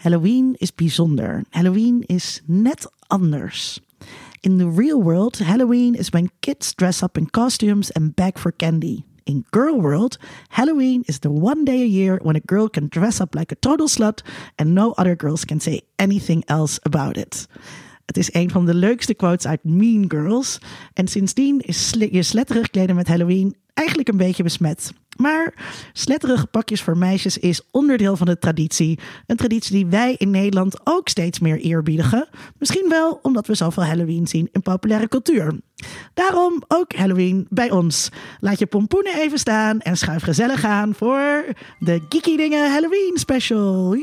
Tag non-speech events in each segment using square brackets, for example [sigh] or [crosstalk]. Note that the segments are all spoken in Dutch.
Halloween is bijzonder. Halloween is net anders. In the real world, Halloween is when kids dress up in costumes and beg for candy. In girl world, Halloween is the one day a year when a girl can dress up like a total slut and no other girls can say anything else about it. Het is een van de leukste quotes uit Mean Girls. En sindsdien is je sletterig kleden met Halloween eigenlijk een beetje besmet. Maar sletterige pakjes voor meisjes is onderdeel van de traditie. Een traditie die wij in Nederland ook steeds meer eerbiedigen. Misschien wel omdat we zoveel Halloween zien in populaire cultuur. Daarom ook Halloween bij ons. Laat je pompoenen even staan en schuif gezellig aan voor de Geeky Dingen Halloween Special.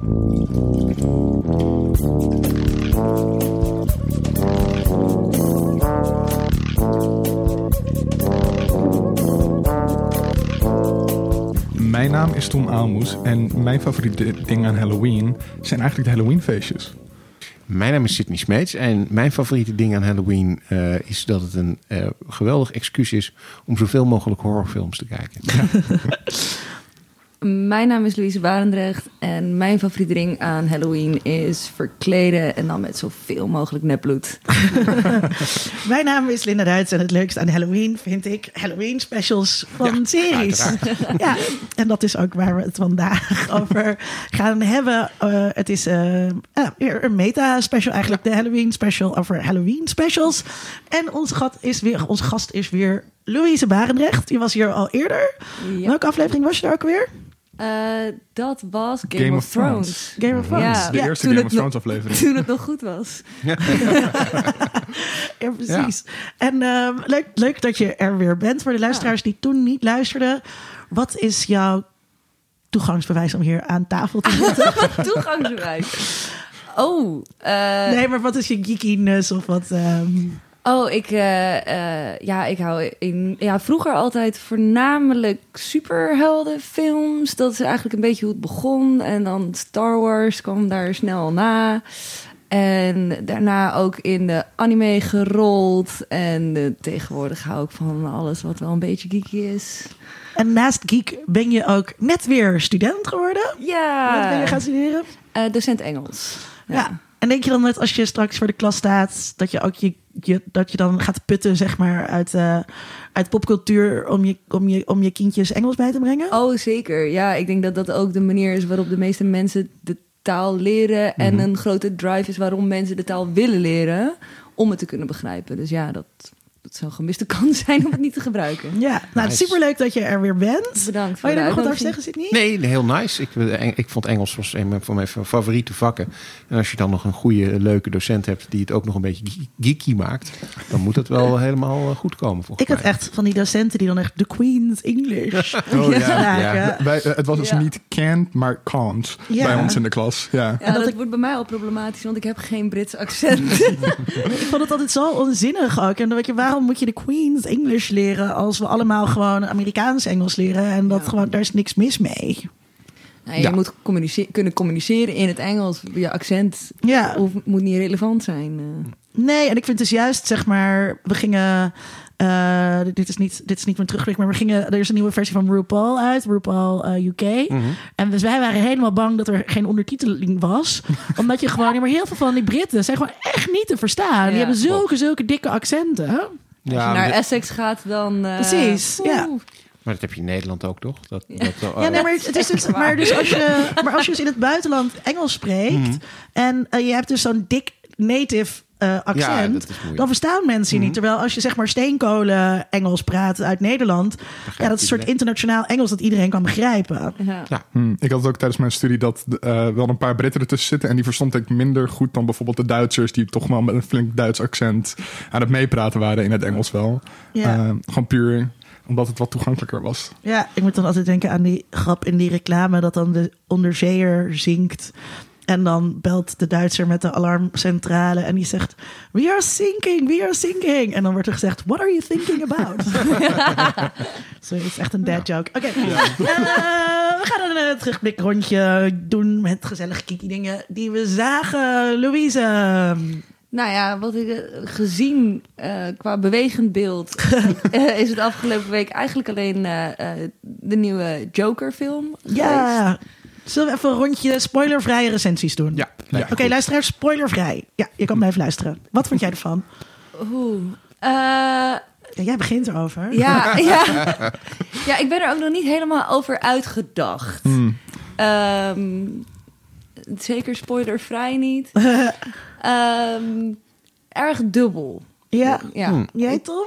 Mijn naam is Tom Aalmoes en mijn favoriete ding aan Halloween zijn eigenlijk de Halloween feestjes. Mijn naam is Sidney Smeets en mijn favoriete ding aan Halloween uh, is dat het een uh, geweldig excuus is om zoveel mogelijk horrorfilms te kijken. [laughs] Mijn naam is Louise Barendrecht en mijn favoriete ding aan Halloween is verkleden en dan met zoveel mogelijk nepbloed. [laughs] mijn naam is Linda Duits en het leukste aan Halloween vind ik Halloween specials van series. [laughs] Ja, en dat is ook waar we het vandaag [laughs] over gaan hebben. Uh, het is uh, weer een meta-special eigenlijk, de Halloween special over Halloween specials. En onze gast is weer, onze gast is weer Louise Barendrecht. Die was hier al eerder. Ja. Welke aflevering was je er ook weer? Uh, dat was Game, of, Thrones. Game of Thrones. Ja, de eerste Game of Thrones aflevering. [laughs] Toen het nog goed was. ja, [laughs] precies. En uh, leuk, leuk dat je er weer bent. Voor de luisteraars die toen niet luisterden. Wat is jouw toegangsbewijs om hier aan tafel te zitten? [laughs] toegangsbewijs? Oh. Uh, nee, maar wat is je geekiness of wat... Um... Oh, ik, uh, uh, ja, ik hou in, ja, vroeger altijd voornamelijk superheldenfilms. Dat is eigenlijk een beetje hoe het begon. En dan Star Wars kwam daar snel na. En daarna ook in de anime gerold. En uh, tegenwoordig hou ik van alles wat wel een beetje geeky is. En naast geek ben je ook net weer student geworden? Ja. Wat ben je gaan studeren? docent Engels. ja. ja. En denk je dan net als je straks voor de klas staat, dat je ook je, je dat je dan gaat putten, zeg maar, uit, uh, uit popcultuur om je, om, je, om je kindjes Engels bij te brengen? Oh, zeker. Ja, ik denk dat dat ook de manier is waarop de meeste mensen de taal leren. En een grote drive is waarom mensen de taal willen leren om het te kunnen begrijpen. Dus ja, dat het zou een gemiste [laughs] kans zijn om het niet te gebruiken. Ja, nou, nice. superleuk dat je er weer bent. Bedankt voor Wil je nog wat over zeggen, Sydney? Nee, heel nice. Ik, ik vond Engels was een van mijn favoriete vakken. En als je dan nog een goede, leuke docent hebt die het ook nog een beetje geeky maakt, dan moet het wel [laughs] helemaal goed komen. Ik mij. had echt van die docenten die dan echt The Queen's English. Oh, [laughs] ja. ja. Wij, het was dus niet can't, maar can't bij ons in de klas. Ja, en dat, dat wordt bij mij al problematisch, want ik heb geen Brits accent. ik vond het altijd zo onzinnig ook. En dan weet je, waarom moet je de Queen's English leren als we allemaal gewoon Amerikaans Engels leren en dat gewoon daar is niks mis mee. Nou, je ja. moet kunnen communiceren in het Engels. Je accent ja. Hoeft, moet niet relevant zijn. Uh. Nee, en ik vind dus juist, zeg maar, we gingen. Uh, dit, is niet, dit is niet mijn terugblik, maar we gingen. Er is een nieuwe versie van RuPaul uit, RuPaul uh, UK. Mm -hmm. En dus wij waren helemaal bang dat er geen ondertiteling was. [laughs] omdat je gewoon. Maar heel veel van die Britten zijn gewoon echt niet te verstaan. Ja. Die hebben zulke, zulke dikke accenten. Als je naar Essex gaat, dan... Uh, Precies, ja. Maar dat heb je in Nederland ook, toch? Dat, dat, uh, ja, nee, maar, het is dus, maar, dus als je, [laughs] maar als je dus in het buitenland Engels spreekt... Mm -hmm. en uh, je hebt dus zo'n dik native uh, accent, ja, dan verstaan mensen je mm -hmm. niet. Terwijl als je zeg maar steenkolen Engels praat uit Nederland, ja, dat is een soort internationaal Engels dat iedereen kan begrijpen. Ja. ja. Hmm. Ik had ook tijdens mijn studie dat uh, wel een paar Britten ertussen zitten en die verstond ik minder goed dan bijvoorbeeld de Duitsers die toch wel met een flink Duits accent aan het meepraten waren in het Engels wel. Ja. Uh, gewoon puur omdat het wat toegankelijker was. Ja, ik moet dan altijd denken aan die grap in die reclame dat dan de onderzeeër zingt. En dan belt de Duitser met de alarmcentrale en die zegt: We are sinking, we are sinking. En dan wordt er gezegd: What are you thinking about? [laughs] Zo, het is echt een dad joke. Oké, okay. ja. uh, we gaan een uh, terugblik rondje doen met gezellige kiki dingen die we zagen. Louise. Nou ja, wat ik eh, gezien eh, qua bewegend beeld [laughs] eh, is het afgelopen week eigenlijk alleen eh, eh, de nieuwe Joker-film. Ja. Zullen we even een rondje spoilervrije recensies doen? Ja, Ja. Oké, luisteraars, spoilervrij. Ja, je kan blijven luisteren. Wat vond jij ervan? Oeh. Eh, Ja, jij begint erover. ja, ja. [laughs] ja, ik ben er ook nog niet helemaal over uitgedacht. Ehm, zeker spoilervrij niet. [laughs] Ehm, erg dubbel. Ja. Ja. Hmm. Jij, Tom?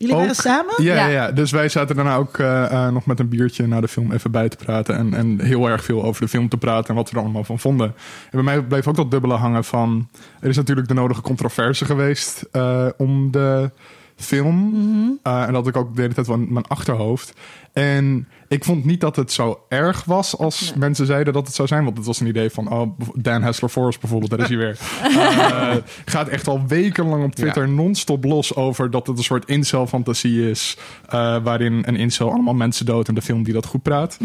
Jullie waren samen? Ja, ja. Ja. dus wij zaten daarna ook eh, eh, nog met een biertje naar de film even bij te praten. En, en heel erg veel over de film te praten en wat we er allemaal van vonden. En bij mij bleef ook dat dubbele hangen van... Er is natuurlijk de nodige controverse geweest eh, om de film. Eh, en dat ik ook de hele tijd in mijn achterhoofd. En ik vond niet dat het zo erg was als Nee. mensen zeiden dat het zou zijn. Want het was een idee van, oh, Dan Hessler Forrest bijvoorbeeld, daar is hij weer. [laughs] Eh, gaat echt al wekenlang op Twitter non-stop los over dat het een soort incel-fantasie is. eh, waarin een incel allemaal mensen doodt in de film die dat goed praat.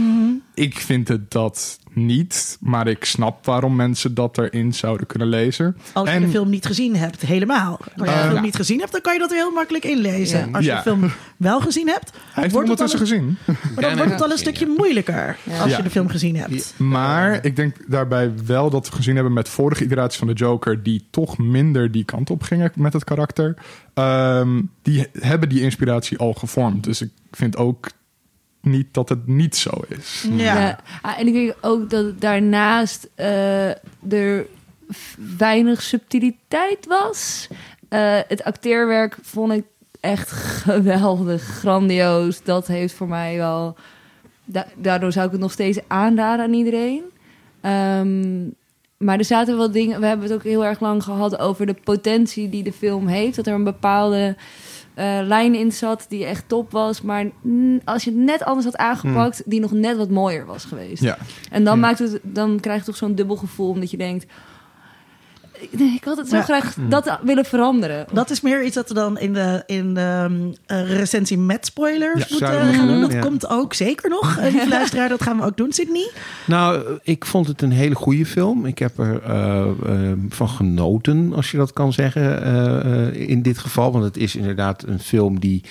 Ik vind het dat niet, maar ik snap waarom mensen dat erin zouden kunnen lezen. Als je En- de film niet gezien hebt, helemaal. Als je de Eh, film ja. niet gezien hebt, dan kan je dat heel makkelijk inlezen. Ja. Als je Ja. de film wel gezien hebt, Hij heeft het wordt het, maar dan wordt het al een stukje moeilijker als Ja. je de film gezien hebt. Maar ik denk daarbij wel dat we gezien hebben met vorige iteraties van de Joker, die toch minder die kant op gingen met het karakter. Ehm, die hebben die inspiratie al gevormd. Dus ik vind ook niet dat het niet zo is. Ja. Ja. Ah, en ik denk ook dat daarnaast eh, er weinig subtiliteit was. Eh, het acteerwerk vond ik echt geweldig, grandioos. Dat heeft voor mij wel... da- daardoor zou ik het nog steeds aanraden aan iedereen. Ehm, maar er zaten wel dingen... We hebben het ook heel erg lang gehad over de potentie die de film heeft. Dat er een bepaalde eh, lijn in zat die echt top was. Maar mm, als je het net anders had aangepakt... die nog net wat mooier was geweest. Ja, En dan, maakt het, dan krijg je toch zo'n dubbel gevoel... omdat je denkt... Nee, ik had het zo Ja. graag dat willen veranderen. Dat is meer iets dat we dan in de, in de um, uh, recensie met spoilers Ja, moeten gaan doen. Dat ja. komt ook zeker nog. Uh, lieve [laughs] luisteraar, dat gaan we ook doen, Sydney. Nou, ik vond het een hele goede film. Ik heb er eh, eh, van genoten, als je dat kan zeggen, eh, eh, in dit geval. Want het is inderdaad een film die...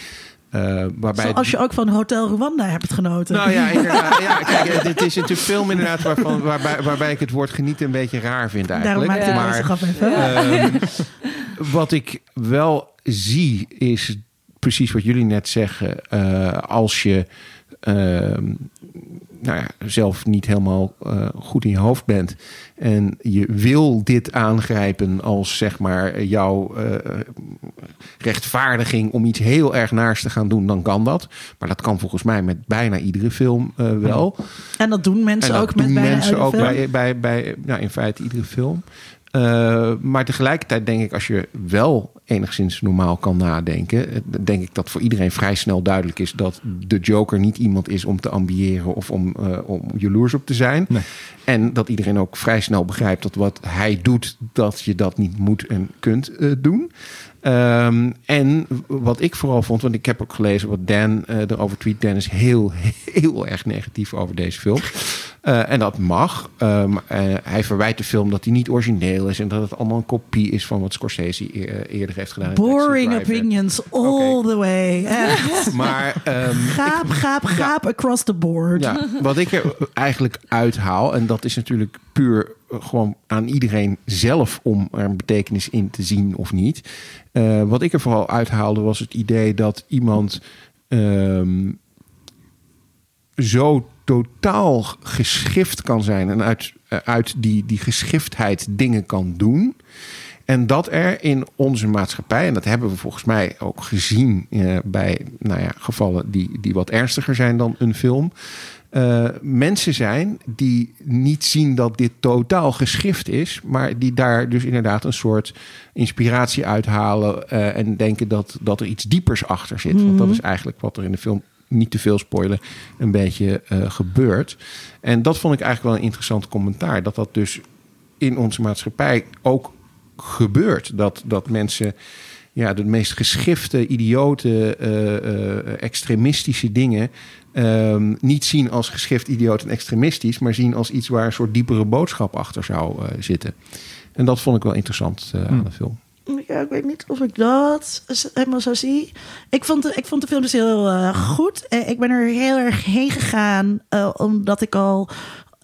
eh, waarbij Zoals je ook van Hotel Rwanda hebt genoten. Nou ja, [laughs] inderdaad. Ja, kijk, eh, dit is natuurlijk film inderdaad waarvan, waarbij, waarbij ik het woord genieten een beetje raar vind Daarom eigenlijk. maakte ik maar even. Ehm, [laughs] wat ik wel zie is precies wat jullie net zeggen. Eh, als je ehm, nou ja, zelf niet helemaal eh, goed in je hoofd bent en je wil dit aangrijpen als zeg maar jouw eh, rechtvaardiging om iets heel erg naars te gaan doen, dan kan dat. Maar dat kan volgens mij met bijna iedere film eh, wel. En dat doen mensen dat ook met bijna mensen ook bij, bij, bij nou, in feite iedere film. Uh, maar tegelijkertijd denk ik, als je wel enigszins normaal kan nadenken, denk ik dat voor iedereen vrij snel duidelijk is dat de Joker niet iemand is om te ambiëren of om, uh, om jaloers op te zijn. Nee. En dat iedereen ook vrij snel begrijpt dat wat hij doet, dat je dat niet moet en kunt uh, doen. Um, en wat ik vooral vond, want ik heb ook gelezen wat Dan uh, erover tweet. Dan is heel, [laughs] heel erg negatief over deze film. Uh, en dat mag. Um, uh, hij verwijt de film dat hij niet origineel is en dat het allemaal een kopie is van wat Scorsese eer, eerder heeft gedaan. Boring opinions all okay. the way. [laughs] maar um, gaap, gaap, gaap ja. across the board. Ja, wat ik er eigenlijk uithaal, en dat is natuurlijk puur gewoon aan iedereen zelf om er een betekenis in te zien of niet. Uh, wat ik er vooral uithaalde was het idee dat iemand um, zo totaal geschift kan zijn en uit, uh, uit die, die geschiftheid dingen kan doen. En dat er in onze maatschappij, en dat hebben we volgens mij ook gezien uh, bij nou ja, gevallen die, die wat ernstiger zijn dan een film. Uh, mensen zijn die niet zien dat dit totaal geschift is, maar die daar dus inderdaad een soort inspiratie uithalen uh, en denken dat, dat er iets diepers achter zit. Want dat is eigenlijk wat er in de film, niet te veel spoilen, een beetje uh, gebeurt. En dat vond ik eigenlijk wel een interessant commentaar. Dat dat dus in onze maatschappij ook gebeurt. Dat, dat mensen ja, de meest geschifte, idiote, uh, extremistische dingen Um, niet zien als geschift, idioot en extremistisch, maar zien als iets waar een soort diepere boodschap achter zou uh, zitten. En dat vond ik wel interessant uh, Hmm. aan de film. Ja, ik weet niet of ik dat helemaal zo zie. Ik vond de, ik vond de film dus heel uh, goed. Ik ben er heel erg heen gegaan, uh, omdat ik al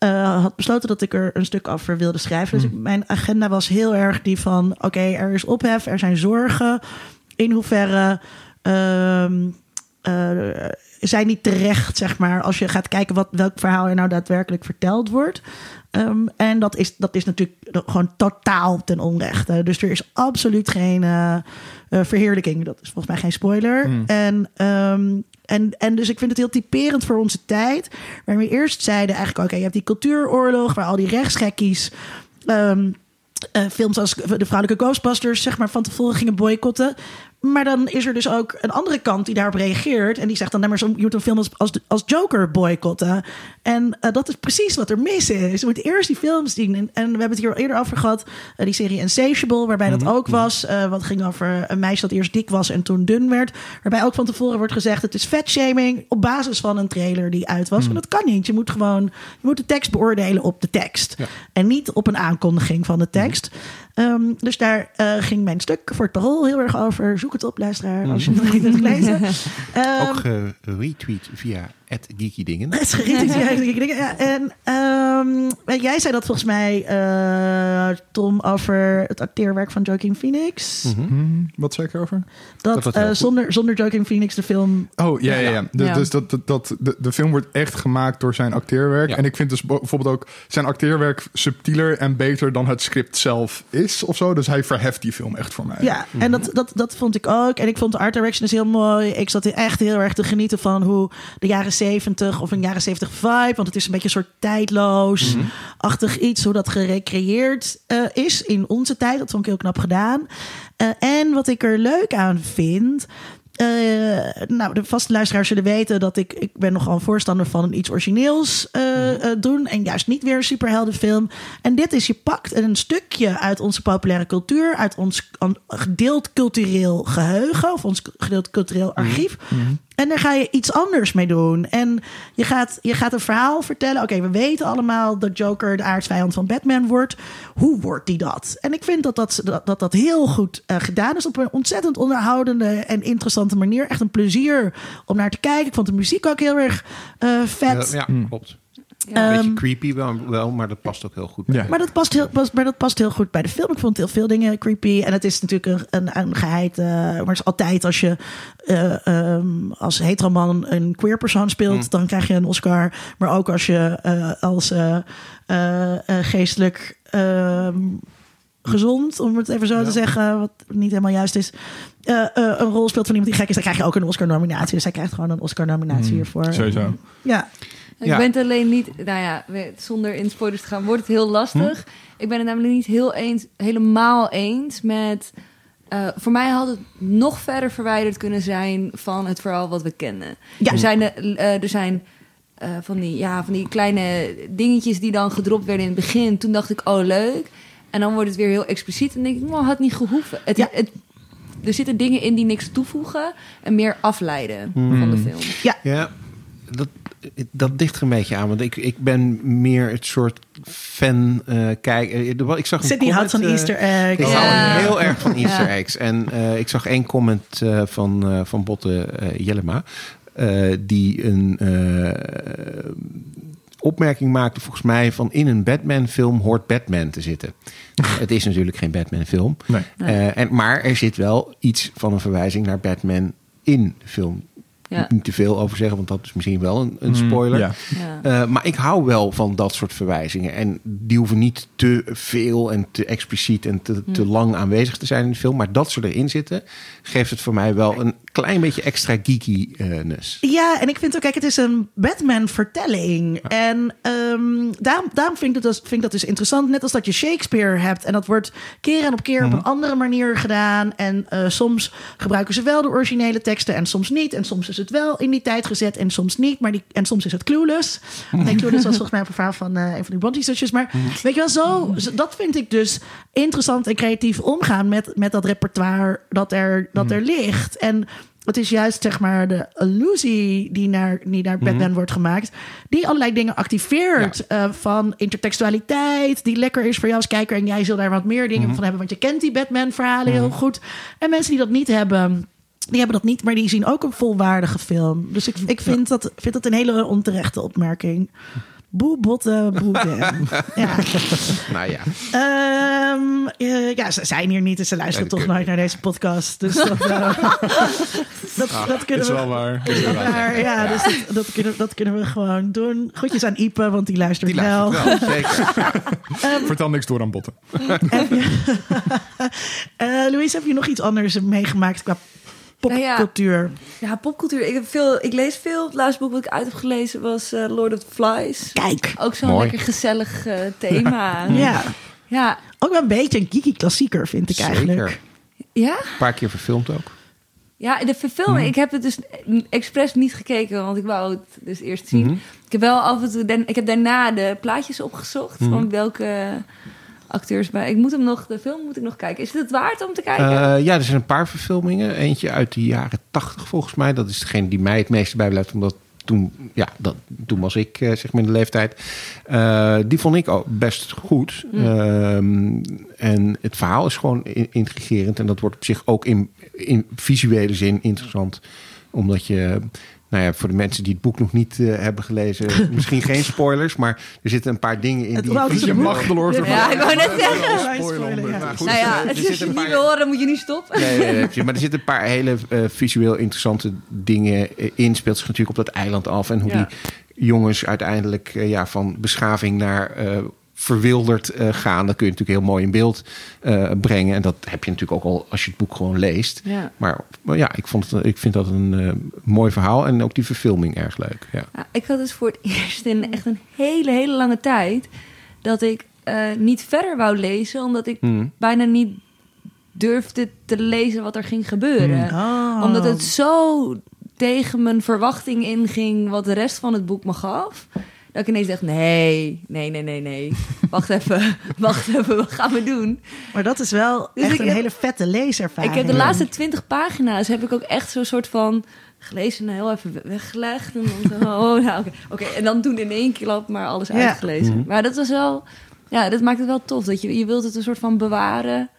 uh, had besloten dat ik er een stuk over wilde schrijven. Dus mm. mijn agenda was heel erg die van: oké, er is ophef, er zijn zorgen. In hoeverre uh, zijn niet terecht, zeg maar, als je gaat kijken wat, welk verhaal er nou daadwerkelijk verteld wordt. Um, en dat is, dat is natuurlijk gewoon totaal ten onrechte. Dus er is absoluut geen uh, uh, verheerlijking. Dat is volgens mij geen spoiler. Mm. En um, en, en dus ik vind het heel typerend voor onze tijd. Waar we eerst zeiden eigenlijk, oké, je hebt die cultuuroorlog... waar al die rechtsgekkies... Um, uh, films als de vrouwelijke Ghostbusters, zeg maar, van tevoren gingen boycotten. Maar dan is er dus ook een andere kant die daarop reageert. En die zegt dan, nee, maar je moet een film als, als, als Joker boycotten. En uh, dat is precies wat er mis is. Je moet eerst die films zien. En, en we hebben het hier al eerder over gehad. Uh, die serie Insatiable, waarbij dat mhm. ook was. Uh, wat ging over een meisje dat eerst dik was en toen dun werd. Waarbij ook van tevoren wordt gezegd, het is vetshaming op basis van een trailer die uit was. Mm. En dat kan niet. Je moet gewoon je moet de tekst beoordelen op de tekst. Ja. En niet op een aankondiging van de tekst. Mm. Um, dus daar uh, ging mijn stuk voor het parool heel erg over. Zoek het op, luisteraar, als je het nog niet hebt gelezen. Um, [laughs] Ook geretweet via het Geeky Dingen. [laughs] Het Geeky Dingen, ja. En um, jij zei dat volgens mij, uh, Tom, over het acteerwerk van Joaquin Phoenix. Mm -hmm. Wat zei ik erover? Dat, dat uh, zonder, zonder Joaquin Phoenix de film... Oh, ja, ja, ja. De, ja. Dus dat, dat, dat, de, de film wordt echt gemaakt door zijn acteerwerk. Ja. En ik vind dus bijvoorbeeld ook zijn acteerwerk subtieler en beter dan het script zelf is of zo. Dus hij verheft die film echt voor mij. Ja, mm -hmm. en dat, dat, dat vond ik ook. En ik vond de art direction is heel mooi. Ik zat echt heel erg te genieten van hoe de jaren 70 of een jaren 70 vibe. Want het is een beetje een soort tijdloos-achtig iets. Hoe dat gerecreëerd uh, is in onze tijd. Dat vond ik heel knap gedaan. Uh, en wat ik er leuk aan vind. Uh, nou, de vaste luisteraars zullen weten dat ik, ik ben nogal een voorstander van een iets origineels uh, uh, doen. En juist niet weer een superheldenfilm. En dit is, je pakt een stukje uit onze populaire cultuur, uit ons gedeeld cultureel geheugen, of ons gedeeld cultureel archief. Mm -hmm. En daar ga je iets anders mee doen. En je gaat, je gaat een verhaal vertellen. Oké, okay, we weten allemaal dat Joker de aardsvijand van Batman wordt. Hoe wordt die dat? En ik vind dat dat, dat, dat, dat heel goed uh, gedaan is. Op een ontzettend onderhoudende en interessante manier. Echt een plezier om naar te kijken. Ik vond de muziek ook heel erg uh, vet. Ja, ja klopt. Ja. Een beetje ehm, creepy wel, wel, maar dat past ook heel goed. Ja. Maar, dat past heel, maar dat past heel goed bij de film. Ik vond heel veel dingen creepy. En het is natuurlijk een, een, een geheid. Uh, maar het is altijd als je uh, um, als heteroman een queer persoon speelt, mm. dan krijg je een Oscar. Maar ook als je uh, als geestelijk um, gezond, om het even zo ja. te zeggen, wat niet helemaal juist is, uh, uh, een rol speelt van iemand die gek is, dan krijg je ook een Oscar-nominatie. Dus hij krijgt gewoon een Oscar-nominatie mm, hiervoor. Sowieso. Ja. Ik ja. ben het alleen niet, nou ja, zonder in spoilers te gaan, wordt het heel lastig. Hm? Ik ben het namelijk niet heel eens, helemaal eens met. Uh, voor mij had het nog verder verwijderd kunnen zijn van het verhaal wat we kennen. Ja. Er zijn, uh, er zijn uh, van, die, ja, van die kleine dingetjes die dan gedropt werden in het begin. Toen dacht ik, oh leuk. En dan wordt het weer heel expliciet. En denk ik, nou, had niet gehoeven. Het, ja. het, er zitten dingen in die niks toevoegen en meer afleiden mm. van de film. Ja, ja dat, dat dicht er een beetje aan. Want ik, ik ben meer het soort fan. Uh, kijk, ik zag Sydney houdt van uh, Easter eggs. Ik hou ja. heel erg van Easter eggs. En uh, ik zag één comment van, van Botte Jellema. die een opmerking maakte, volgens mij, van in een Batman-film hoort Batman te zitten. [laughs] het is natuurlijk geen Batman-film. Nee. en, maar er zit wel iets van een verwijzing naar Batman in de film. Ja. Niet te veel over zeggen, want dat is misschien wel een, een mm, spoiler. ja. Uh, maar ik hou wel van dat soort verwijzingen. En die hoeven niet te veel en te expliciet en te, te mm. lang aanwezig te zijn in de film. Maar dat ze erin zitten, geeft het voor mij wel een klein beetje extra geekiness. Ja, en ik vind ook, kijk, het is een Batman-vertelling. En um, daarom, daarom vind, ik dat, vind ik dat dus interessant. Net als dat je Shakespeare hebt. En dat wordt keer en op keer op een andere manier gedaan. En uh, soms gebruiken ze wel de originele teksten en soms niet. En soms is het wel in die tijd gezet en soms niet. Maar die, en soms is het clueless. Nee, clueless was volgens mij een verhaal van uh, een van die Bronte-zusjes. Maar weet je wel, zo, dat vind ik dus interessant en creatief omgaan met, met dat repertoire dat er, dat er ligt. En het is juist zeg maar de illusie die naar, die naar Batman wordt gemaakt, die allerlei dingen activeert. eh, van intertextualiteit, die lekker is voor jou als kijker. En jij zult daar wat meer dingen van hebben, want je kent die Batman-verhalen heel goed. En mensen die dat niet hebben. Die hebben dat niet, maar die zien ook een volwaardige film. Dus ik, ik vind, dat, vind dat een hele onterechte opmerking. Boe botte, boe [laughs] ja. Nou ja. Ehm, eh, ja, ze zijn hier niet, dus ze luisteren Ja, toch kun- nooit naar deze podcast. Dus dat, [laughs] eh, dat, dat kunnen Is we. wel waar. Maar ja, dus dat, dat, kunnen, dat kunnen we gewoon doen. Groetjes aan Ipe, want die luistert Die wel. luistert wel, zeker. [laughs] Vertel niks door aan botten. Eh, Louise, heb je nog iets anders meegemaakt qua Nou ja. popcultuur? Ja, popcultuur. Ik, heb veel, ik lees veel. Het laatste boek wat ik uit heb gelezen was eh, Lord of the Flies. Kijk, Ook zo'n Mooi. lekker gezellig eh, thema. [laughs] ja. ja. Ook wel een beetje een geeky klassieker, vind ik eigenlijk. Zeker. Ja? Een paar keer verfilmd ook. Ja, de verfilming. Ik heb het dus expres niet gekeken, want ik wou het dus eerst zien. Ik heb wel af en toe, dan- ik heb daarna de plaatjes opgezocht van welke acteurs bij. Ik moet hem nog, de film moet ik nog kijken. Is het het waard om te kijken? Eh, ja, er zijn een paar verfilmingen. Eentje uit de jaren tachtig volgens mij. Dat is degene die mij het meeste bijblijft. Omdat toen, ja, dat, toen was ik eh, zeg maar in de leeftijd. Eh, die vond ik ook best goed. Ehm, en het verhaal is gewoon in- intrigerend. En dat wordt op zich ook in, in visuele zin interessant. Omdat je... Nou ja, voor de mensen die het boek nog niet eh, hebben gelezen, [laughs] misschien geen spoilers, maar er zitten een paar dingen in Het die. Je een mag de Lord of the Ja, ik wou net zeggen. Ja, spoiler, ja. Maar goed, nou ja, als je het niet wil horen, moet je niet stoppen. Nee, nee, nee, precies. maar er zitten een paar hele eh, visueel interessante dingen eh, in. Speelt zich natuurlijk op dat eiland af. En hoe Ja. die jongens uiteindelijk ja, van beschaving naar verwilderd eh, gaan. Dat kun je natuurlijk heel mooi in beeld eh, brengen. En dat heb je natuurlijk ook al als je het boek gewoon leest. Ja. Maar, maar ja, ik, vond het, ik vind dat een eh, mooi verhaal. En ook die verfilming erg leuk. Ja. Ja, ik had dus voor het [laughs] eerst in echt een hele, hele lange tijd... dat ik eh, niet verder wou lezen... omdat ik Hmm. bijna niet durfde te lezen wat er ging gebeuren. Oh. Omdat het zo tegen mijn verwachting inging... wat de rest van het boek me gaf... dat ik ineens dacht, nee, nee, nee, nee, nee. [laughs] Wacht even, wacht even, wat gaan we doen? Maar dat is wel Dus echt een heb- hele vette leeservaring. Ik heb de laatste twintig pagina's heb ik ook echt zo'n soort van gelezen en heel even we- weggelegd. En dan zo, oh, ja, oké. Oké, En dan toen in één klap maar alles Ja. uitgelezen. Maar dat was wel, ja, dat maakt het wel tof. Dat je, je wilt het een soort van bewaren.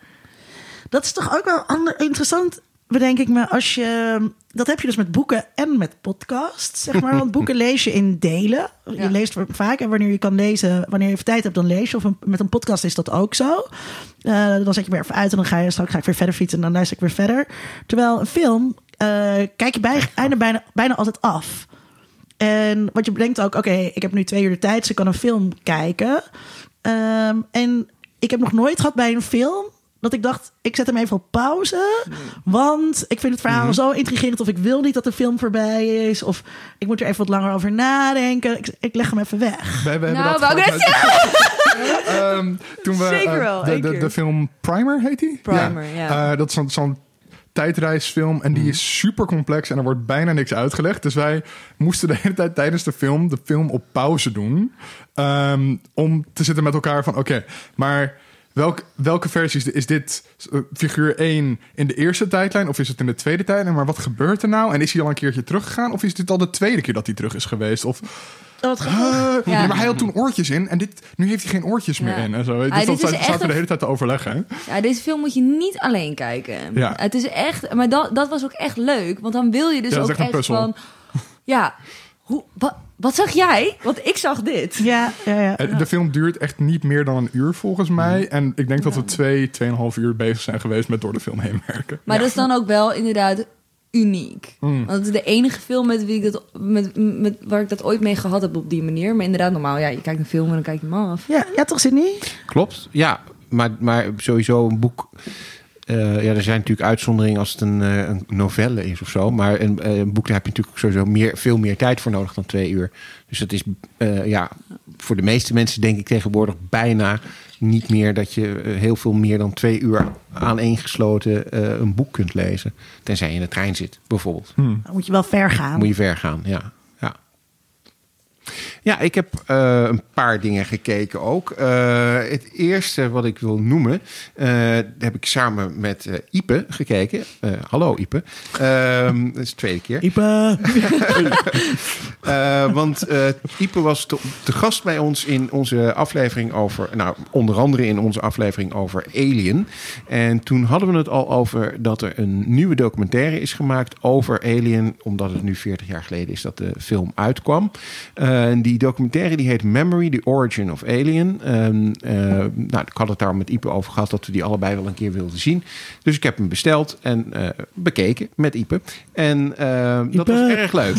Dat is toch ook wel ander, interessant, bedenk ik me. Als je, dat heb je dus met boeken en met podcasts, zeg maar. Want boeken [laughs] lees je in delen. Ja. Je leest vaak en wanneer je kan lezen, wanneer je even tijd hebt, dan lees je. Of een- met een podcast is dat ook zo. Eh, dan zet je weer even uit en dan ga je straks ga ik weer verder fietsen en dan luister ik weer verder. Terwijl een film eh, kijk je bij, einde bijna, bijna altijd af. En wat je bedenkt ook, oké, ik heb nu twee uur de tijd, dus ik kan een film kijken. Ehm, en ik heb nog nooit gehad bij een film dat ik dacht, ik zet hem even op pauze. Want ik vind het verhaal zo intrigerend. Of ik wil niet dat de film voorbij is. Of ik moet er even wat langer over nadenken. Ik, ik leg hem even weg. Wij, wij hebben Nou, wou ik net met- Ehm, toen we, Zeker eh, de, de, film Primer heet die? Primer, ja. Eh, dat is zo'n zo'n tijdreisfilm en die is super complex en er wordt bijna niks uitgelegd. Dus wij moesten de hele tijd tijdens de film de film op pauze doen. ehm, om te zitten met elkaar van oké, maar welk, welke versie is, dit- is dit eh, figuur 1 in de eerste tijdlijn of is het in de tweede tijdlijn? Maar wat gebeurt er nou? En is hij al een keertje teruggegaan of is dit al de tweede keer dat hij terug is geweest? Of Oh. Uh, Ja. nee, maar hij had toen oortjes in en dit, nu heeft hij geen oortjes meer Ja. in. En zo. Dus Ah, dat zaten we de een- hele tijd te overleggen. Ja, deze film moet je niet alleen kijken. Ja. Het is echt, maar dat, dat was ook echt leuk. Want dan wil je dus Ja, ook echt echt van... Ja, hoe, wat, wat zag jij? Want ik zag dit. Ja, ja, ja. Eh, De film duurt echt niet meer dan een uur volgens mij. En ik denk dat we twee, tweeënhalf uur bezig zijn geweest met door de film heen werken. Maar dat is dan ook wel inderdaad uniek. Mm. Want het is de enige film met wie ik dat, met, met, waar ik dat ooit mee gehad heb op die manier. Maar inderdaad, normaal, ja, je kijkt een film en dan kijk je hem af. Ja, ja, toch Sydney? Klopt, ja. Maar, maar sowieso een boek... eh, ja, er zijn natuurlijk uitzonderingen als het een, eh, een novelle is of zo. Maar een, eh, een boek daar heb je natuurlijk sowieso meer, veel meer tijd voor nodig dan twee uur. Dus dat is eh, ja, voor de meeste mensen denk ik tegenwoordig bijna niet meer dat je heel veel meer dan twee uur aaneengesloten eh een boek kunt lezen. Tenzij je in de trein zit, bijvoorbeeld. Dan moet je wel ver gaan. Moet je ver gaan, ja. ja. Ja, ik heb uh, een paar dingen gekeken ook. Uh, het eerste wat ik wil noemen, uh, heb ik samen met Ipe gekeken. hallo Ipe. Ehm, [laughs] dat is de tweede keer. Ipe! [laughs] want Ipe was te, te, gast bij ons in onze aflevering over, nou onder andere in onze aflevering over Alien. En toen hadden we het al over dat er een nieuwe documentaire is gemaakt over Alien, omdat het nu 40 jaar geleden is dat de film uitkwam. En die documentaire die heet Memory, The Origin of Alien. Um, uh, nou, ik had het daar met Ipe over gehad dat we die allebei wel een keer wilden zien. Dus ik heb hem besteld en uh, bekeken met Ipe. En uh, dat was erg leuk.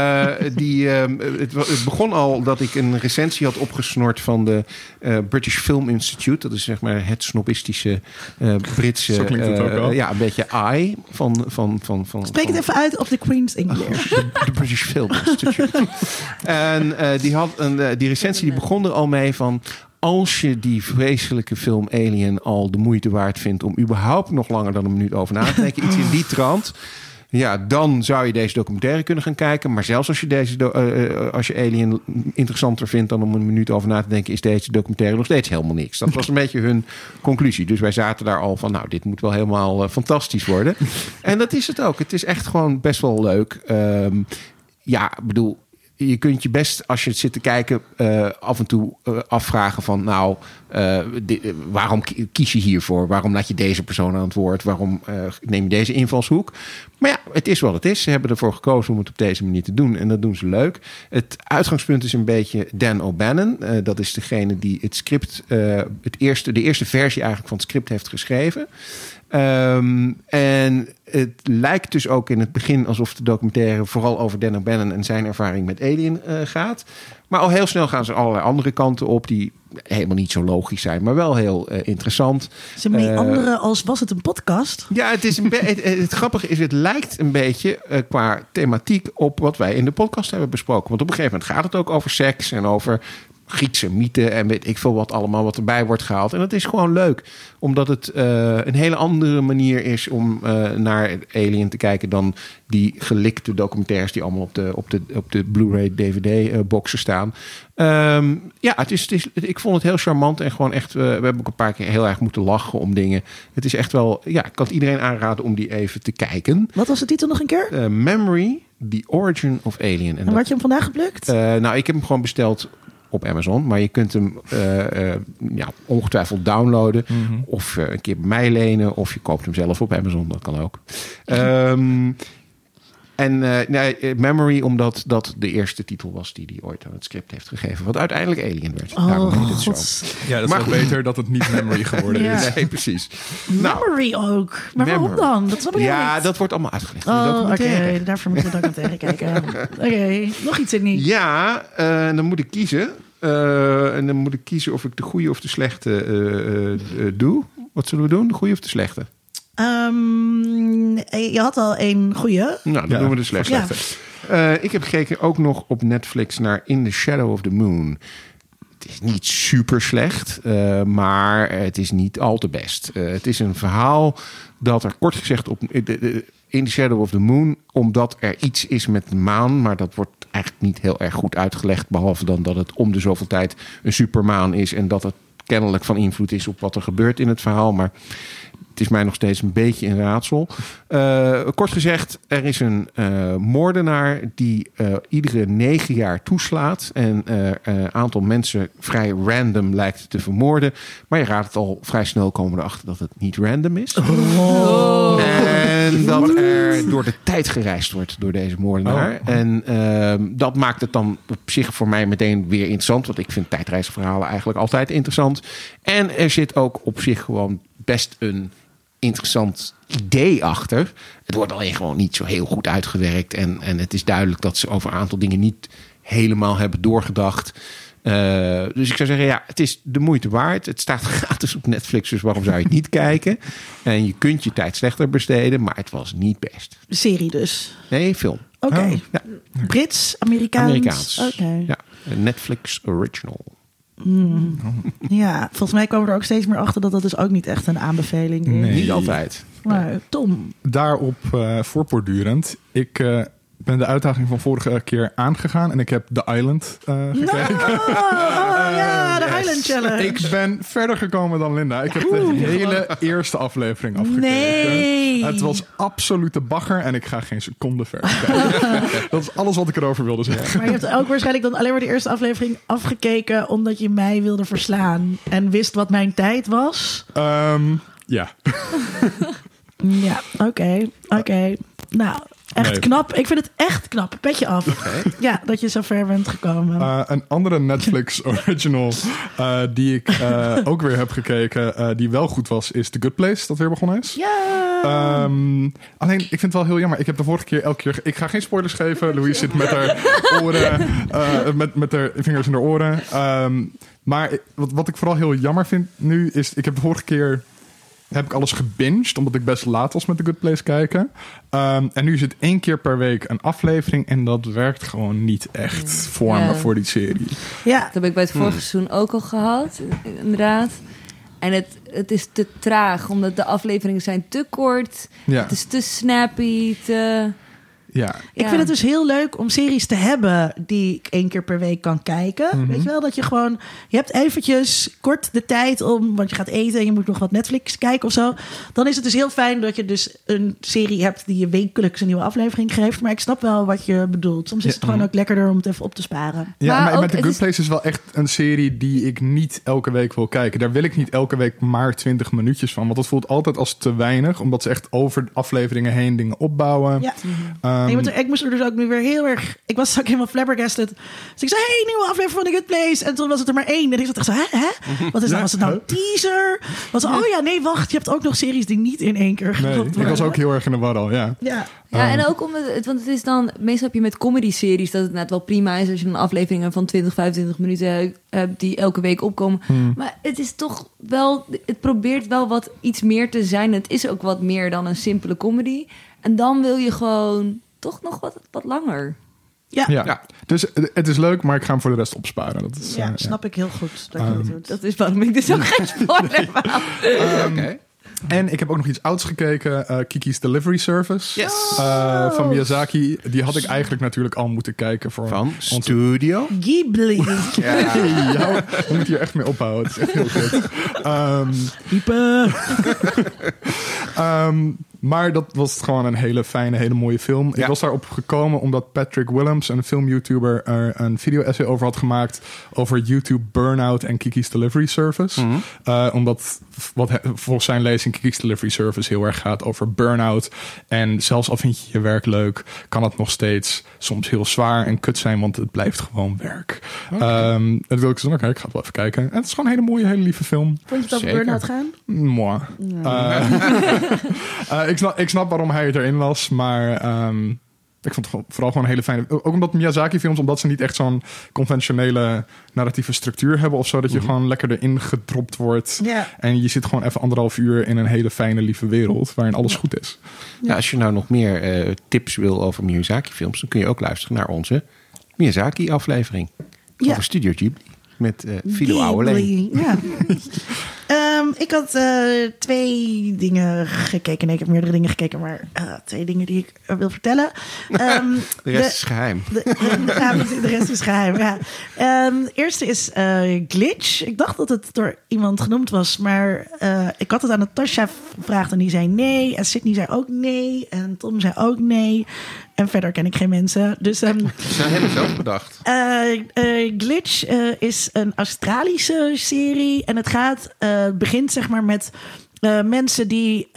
[laughs] die, het, het, begon al dat ik een recensie had opgesnort van de British Film Institute. Dat is zeg maar het snobistische Britse... Zo klinkt het ook wel. Ja, een beetje I van... van, van, van Spreek het even uit op de Queen's English. [laughs] De British Film Institute. [laughs] en die had een, die recensie die begon er al mee van als je die vreselijke film Alien al de moeite waard vindt om überhaupt nog langer dan een minuut over na te denken, iets in die trant. Ja, dan zou je deze documentaire kunnen gaan kijken. Maar zelfs als je, deze uh, als je Alien interessanter vindt dan om een minuut over na te denken, is deze documentaire nog steeds helemaal niks. Dat was een beetje hun conclusie. Dus wij zaten daar al van, nou, dit moet wel helemaal fantastisch worden. en dat is het ook. Het is echt gewoon best wel leuk. Um, ja, bedoel, je kunt je best, als je zit te kijken, uh, af en toe uh, afvragen van... nou, uh, waarom kies je hiervoor? Waarom laat je deze persoon aan het woord? Waarom neem je deze invalshoek? Maar ja, het is wat het is. Ze hebben ervoor gekozen om het op deze manier te doen. En dat doen ze leuk. Het uitgangspunt is een beetje Dan O'Bannon. dat is degene die het script, het eerste, de eerste versie eigenlijk van het script heeft geschreven. Um, en het lijkt dus ook in het begin alsof de documentaire vooral over Dan O'Bannon en zijn ervaring met Alien uh, gaat. Maar al heel snel gaan ze allerlei andere kanten op die helemaal niet zo logisch zijn, maar wel heel uh, interessant. Ze meanderen uh, als was het een podcast? Ja, het, is een het, het, grappige is, het lijkt een beetje uh, qua thematiek op wat wij in de podcast hebben besproken. Want op een gegeven moment gaat het ook over seks en over Griekse mythe en weet ik veel wat allemaal wat erbij wordt gehaald. En dat is gewoon leuk, omdat het uh, een hele andere manier is om uh, naar Alien te kijken dan die gelikte documentaires die allemaal op de, op de, op de Blu-ray DVD-boxen uh, Um, ja, het is, het is, ik vond het heel charmant en gewoon echt. we hebben ook een paar keer heel erg moeten lachen om dingen. Het is echt wel. Ja, ik kan het iedereen aanraden om die even te kijken. Wat was de titel nog een keer? Memory. The Origin of Alien. En, had je hem vandaag geplukt? nou, ik heb hem gewoon besteld op Amazon. Maar je kunt hem uh, uh, ja, ongetwijfeld downloaden. Mm -hmm. Of uh, een keer bij mij lenen. Of je koopt hem zelf op Amazon. Dat kan ook. um, en nee, Memory, omdat dat de eerste titel was die hij ooit aan het script heeft gegeven. Wat uiteindelijk Alien werd. Oh, Daarom heet het zo. Ja, dat is maar, wel beter dat het niet Memory geworden ja. is. Nee, precies. Memory nou, ook. Maar memory. waarom dan? Dat snap ik Ja, niet. dat wordt allemaal uitgelegd. Oh, oké. Okay. Daarvoor moet je dan tegen kijken. [laughs] Oké, okay. nog iets in niet. Ja, uh, dan moet ik kiezen. Uh, en dan moet ik kiezen of ik de goede of de slechte uh, uh, doe. Wat zullen we doen? De goede of de slechte? Um, je had al één goede. Nou, dan ja, doen we de slechte. Ja. ik heb gekeken ook nog op Netflix naar In the Shadow of the Moon. Het is niet super slecht, maar het is niet al te best. het is een verhaal dat er kort gezegd op in the Shadow of the Moon, omdat er iets is met de maan, maar dat wordt eigenlijk niet heel erg goed uitgelegd, behalve dan dat het om de zoveel tijd een supermaan is en dat het kennelijk van invloed is op wat er gebeurt in het verhaal. Maar het is mij nog steeds een beetje een raadsel. Uh, kort gezegd, er is een uh, moordenaar die uh, iedere negen jaar toeslaat. En een aantal mensen vrij random lijkt te vermoorden. Maar je raadt het al vrij snel komen erachter dat het niet random is. Oh. En dat er door de tijd gereisd wordt door deze moordenaar. Oh. En ehm, dat maakt het dan op zich voor mij meteen weer interessant. Want ik vind tijdreisverhalen eigenlijk altijd interessant. En er zit ook op zich gewoon best een interessant idee achter. Het wordt alleen gewoon niet zo heel goed uitgewerkt. En, en het is duidelijk dat ze over een aantal dingen niet helemaal hebben doorgedacht. Uh, dus ik zou zeggen, ja, het is de moeite waard. Het staat [laughs] gratis op Netflix, dus waarom zou je het niet [laughs] kijken? En je kunt je tijd slechter besteden, maar het was niet best. Serie dus? Nee, film. Oké. Okay. Oh, ja. Brits, Amerikaans? Amerikaans. Okay. Ja, Netflix original. Mm. Ja, volgens mij komen we er ook steeds meer achter dat dat dus ook niet echt een aanbeveling is. Nee. Niet altijd. Maar Tom. Daarop uh, voortbordurend. Ik uh, ben de uitdaging van vorige keer aangegaan en ik heb The Island uh, gekeken. Oh, oh, ja, de Island Challenge. Ik ben verder gekomen dan Linda. Ik heb de hele eerste aflevering afgekeken. Nee. Het was absolute bagger en ik ga geen seconde verder kijken. [laughs] dat is alles wat ik erover wilde zeggen. Maar je hebt ook waarschijnlijk dan alleen maar de eerste aflevering afgekeken omdat je mij wilde verslaan en wist wat mijn tijd was. Um, ja. [laughs] ja, oké, oké. Nou, Echt knap. Ik vind het echt knap. Petje af. [laughs] Ja, dat je zo ver bent gekomen. Uh, een andere Netflix [laughs] original uh, die ik uh, ook weer heb gekeken, die wel goed was, is The Good Place, dat weer begonnen is. Ja. Um, alleen, ik vind het wel heel jammer. Ik heb de vorige keer elke keer... Ik ga geen spoilers geven. Louise zit met haar [laughs] oren, met, met haar vingers in haar oren. Um, maar wat, wat ik vooral heel jammer vind nu, is... Ik heb de vorige keer heb ik alles gebinged, omdat ik best laat was met The Good Place kijken. Um, en nu is het één keer per week een aflevering en dat werkt gewoon niet echt voor me, voor die serie. Ja. Dat heb ik bij het vorige hmm. seizoen ook al gehad, inderdaad. En het, het is te traag, omdat de afleveringen zijn te kort. Ja. Het is te snappy, te... Ja. Ik vind het dus heel leuk om series te hebben die ik één keer per week kan kijken. Mhm. Weet je wel, dat je gewoon... Je hebt eventjes kort de tijd om... Want je gaat eten en je moet nog wat Netflix kijken of zo. Dan is het dus heel fijn dat je dus een serie hebt... die je wekelijks een nieuwe aflevering geeft. Maar ik snap wel wat je bedoelt. Soms is het gewoon ook lekkerder om het even op te sparen. Ja, maar, met The Good Place is wel echt een serie die ik niet elke week wil kijken. Daar wil ik niet elke week maar 20 minuutjes van. Want dat voelt altijd als te weinig. Omdat ze echt over afleveringen heen dingen opbouwen. Ja. Um, ik moest er dus ook nu weer heel erg... Ik was ook helemaal flabbergasted. Dus ik zei, hey, nieuwe aflevering van The Good Place. En toen was het er maar één. En ik zat echt zo, hè? hè? Wat is nou? Was het nou [laughs] een teaser? Was oh ja, nee, wacht. Je hebt ook nog series die niet in één keer nee, Ik was ook heel erg in de war al, ja. Ja, ja en ook omdat... Het, want het is dan... Meestal heb je met comedy-series dat het net wel prima is... als je een aflevering van 20, 25 minuten hebt... die elke week opkomen. Hmm. Maar het is toch wel... Het probeert wel wat iets meer te zijn. Het is ook wat meer dan een simpele comedy. En dan wil je gewoon toch nog wat, wat langer. Ja. ja. Dus het is leuk, maar ik ga hem voor de rest opsparen. Dat is, ja, snap ik heel goed. Dat, um, dat is waarom ik dus ook [laughs] geen spoiler nee. um, [laughs] Oké. En ik heb ook nog iets ouds gekeken. Uh, Kiki's Delivery Service. Yes. Uh, van Miyazaki. Die had ik eigenlijk natuurlijk al moeten kijken. Voor van Studio? Ghibli. [laughs] ja. ja, we moeten hier echt mee ophouden. Het is echt heel goed. Um, um, maar dat was gewoon een hele fijne, hele mooie film. Ik was daarop gekomen omdat Patrick Willems, een film-YouTuber, er een video-essay over had gemaakt. Over YouTube Burnout en Kiki's Delivery Service. Mhm. uh, omdat wat volgens zijn lezing Kiki's Delivery Service heel erg gaat over burn-out. En zelfs al vind je je werk leuk, kan het nog steeds soms heel zwaar en kut zijn, want het blijft gewoon werk. Okay. Um, ehm, dat wil ik zo nog. Ik ga het wel even kijken. En het is gewoon een hele mooie, hele lieve film. Vond je het over burn-out gaan? Ja. Uh, [laughs] ik, snap, ik snap waarom hij het erin las, maar um, ik vond het vooral gewoon een hele fijne. Ook omdat Miyazaki-films, omdat ze niet echt zo'n conventionele narratieve structuur hebben of zo, dat je mhm. gewoon lekker erin gedropt wordt. En je zit gewoon even anderhalf uur in een hele fijne, lieve wereld waarin alles goed is. Ja, als je nou nog meer uh, tips wil over Miyazaki-films, dan kun je ook luisteren naar onze Miyazaki-aflevering over Studio Ghibli met uh, Fido Ouweleen. Ja. um, [laughs] ik had uh, twee dingen gekeken. Nee, ik heb meerdere dingen gekeken, maar uh, twee dingen die ik wil vertellen. Um, [laughs] de rest de, is geheim. De, [laughs] de, de, rest is geheim, ja. Um, de eerste is Glitch. Ik dacht dat het door iemand genoemd was, maar ik had het aan Natasha gevraagd en die zei nee. En Sydney zei ook nee. En Tom zei ook nee. En verder ken ik geen mensen. Dus, um, Ze hebben zelf bedacht. Uh, uh, Glitch uh, is een Australische serie. En het gaat, begint zeg maar met mensen die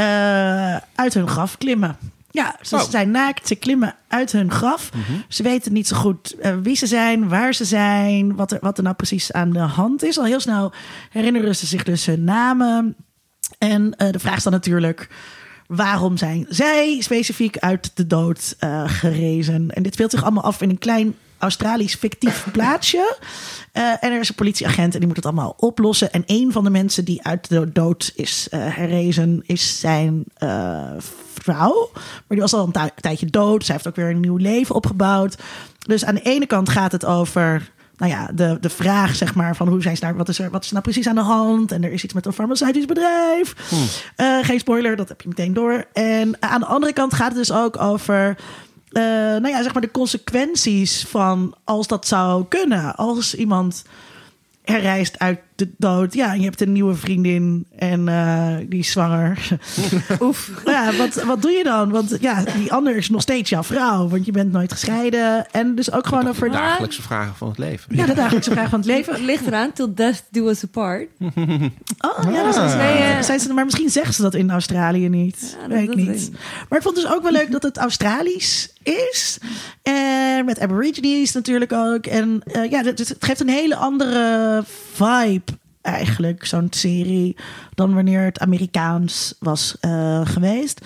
uit hun graf klimmen. Ja, ze oh. zijn naakt, ze klimmen uit hun graf. Mm -hmm. Ze weten niet zo goed wie ze zijn, waar ze zijn, wat er, wat er nou precies aan de hand is. Al heel snel herinneren ze zich dus hun namen. En de vraag is dan natuurlijk waarom zijn zij specifiek uit de dood uh, gerezen? En dit speelt zich allemaal af in een klein Australisch fictief [laughs] plaatsje. Uh, en er is een politieagent en die moet het allemaal oplossen. En een van de mensen die uit de dood is uh, herrezen, is zijn vrouw. Maar die was al een tijdje dood. Zij heeft ook weer een nieuw leven opgebouwd. Dus aan de ene kant gaat het over nou ja, de, de vraag, zeg maar, van hoe zijn ze daar, wat is er, wat is nou precies aan de hand? En er is iets met een farmaceutisch bedrijf. Hmm. Uh, geen spoiler, dat heb je meteen door. En aan de andere kant gaat het dus ook over eh, nou ja, zeg maar de consequenties van als dat zou kunnen. Als iemand herrijst uit de dood. Ja, en je hebt een nieuwe vriendin en eh, die is zwanger. [laughs] Oef. Ja, wat, wat doe je dan? Want ja, die ander is nog steeds jouw vrouw, want je bent nooit gescheiden. En dus ook gewoon over... De dagelijkse vragen van het leven. Ja, de dagelijkse vraag van het leven. Het ligt eraan, till death do us apart. Oh, ja, dat is, nee, eh, zijn ze, maar misschien zeggen ze dat in Australië niet. Ja, dat- weet ik niet. weet. Maar ik vond dus ook wel leuk dat het Australisch is. En met Aborigines natuurlijk ook. En eh, ja, het, het geeft een hele andere vibe eigenlijk, zo'n serie, dan wanneer het Amerikaans was eh, geweest.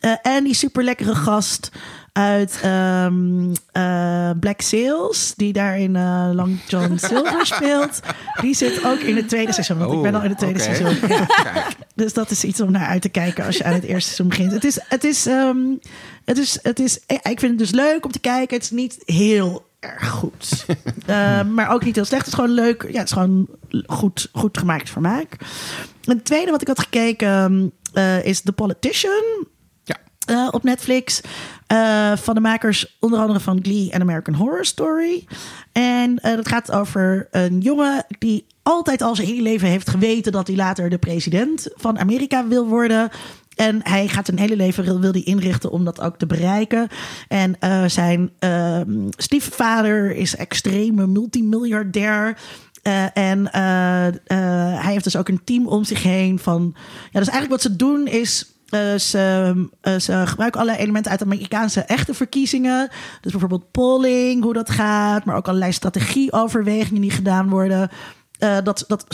Eh, en die super lekkere gast uit ehm, eh, Black Sails, die daar in eh, Long John [laughs] Silver speelt. Die zit ook in het tweede seizoen. Want ik ben al in het tweede Oh, seizoen. [laughs] Ja. Dus dat is iets om naar uit te kijken als je aan het eerste seizoen begint. Het is, het is, ehm, het is, het is, ik vind het dus leuk om te kijken. Het is niet heel erg goed. [laughs] Eh, maar ook niet heel slecht. Het is gewoon leuk. Ja, het is gewoon goed, goed gemaakt vermaak. En het tweede wat ik had gekeken eh, is The Politician Ja. eh, op Netflix. Van de makers onder andere van Glee en American Horror Story. En dat gaat over een jongen die altijd al zijn hele leven heeft geweten dat hij later de president van Amerika wil worden. En hij gaat zijn hele leven wil, die inrichten om dat ook te bereiken. En eh, zijn ehm, stiefvader is extreme multimiljardair. Eh, en eh, hij heeft dus ook een team om zich heen van. Ja, dus eigenlijk wat ze doen is. ze, ze gebruiken allerlei elementen uit Amerikaanse echte verkiezingen. Dus bijvoorbeeld polling, hoe dat gaat. Maar ook allerlei strategieoverwegingen die gedaan worden. Eh, dat, dat,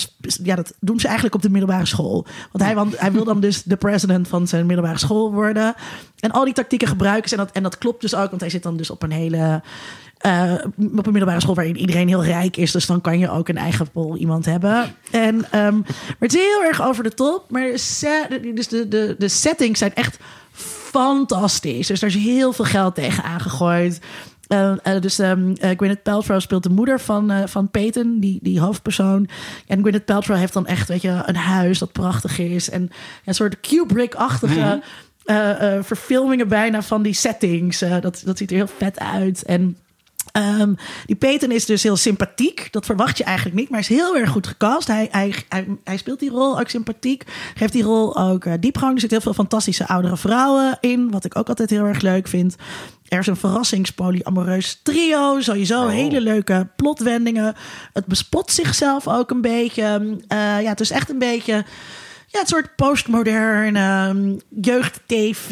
ja, dat doen ze eigenlijk op de middelbare school. Want hij, want hij wil dan dus de president van zijn middelbare school worden. En al die tactieken gebruiken ze. En dat, en dat klopt dus ook, want hij zit dan dus op een hele. eh, op een middelbare school waarin iedereen heel rijk is. Dus dan kan je ook een eigen pol iemand hebben. En, ehm, maar het is heel erg over de top. Maar de, dus de, de, de settings zijn echt fantastisch. Dus er is heel veel geld tegen aangegooid. Eh, eh, dus ehm eh, Gwyneth Paltrow speelt de moeder van, van Peyton, die, die hoofdpersoon. En Gwyneth Paltrow heeft dan echt weet je, een huis dat prachtig is. En een soort Kubrick-achtige eh, verfilmingen bijna van die settings. Dat, dat ziet er heel vet uit. En Ehm, die Peyton is dus heel sympathiek. Dat verwacht je eigenlijk niet, maar is heel erg goed gecast. Hij, hij, hij, hij speelt die rol ook sympathiek. Geeft die rol ook eh, diepgang. Er zitten heel veel fantastische oudere vrouwen in. Wat ik ook altijd heel erg leuk vind. Er is een verrassingspolyamoreus trio. Sowieso hele leuke plotwendingen. Het bespot zichzelf ook een beetje. Eh, ja, het is echt een beetje... Ja, het soort postmodern ehm, jeugd-tv,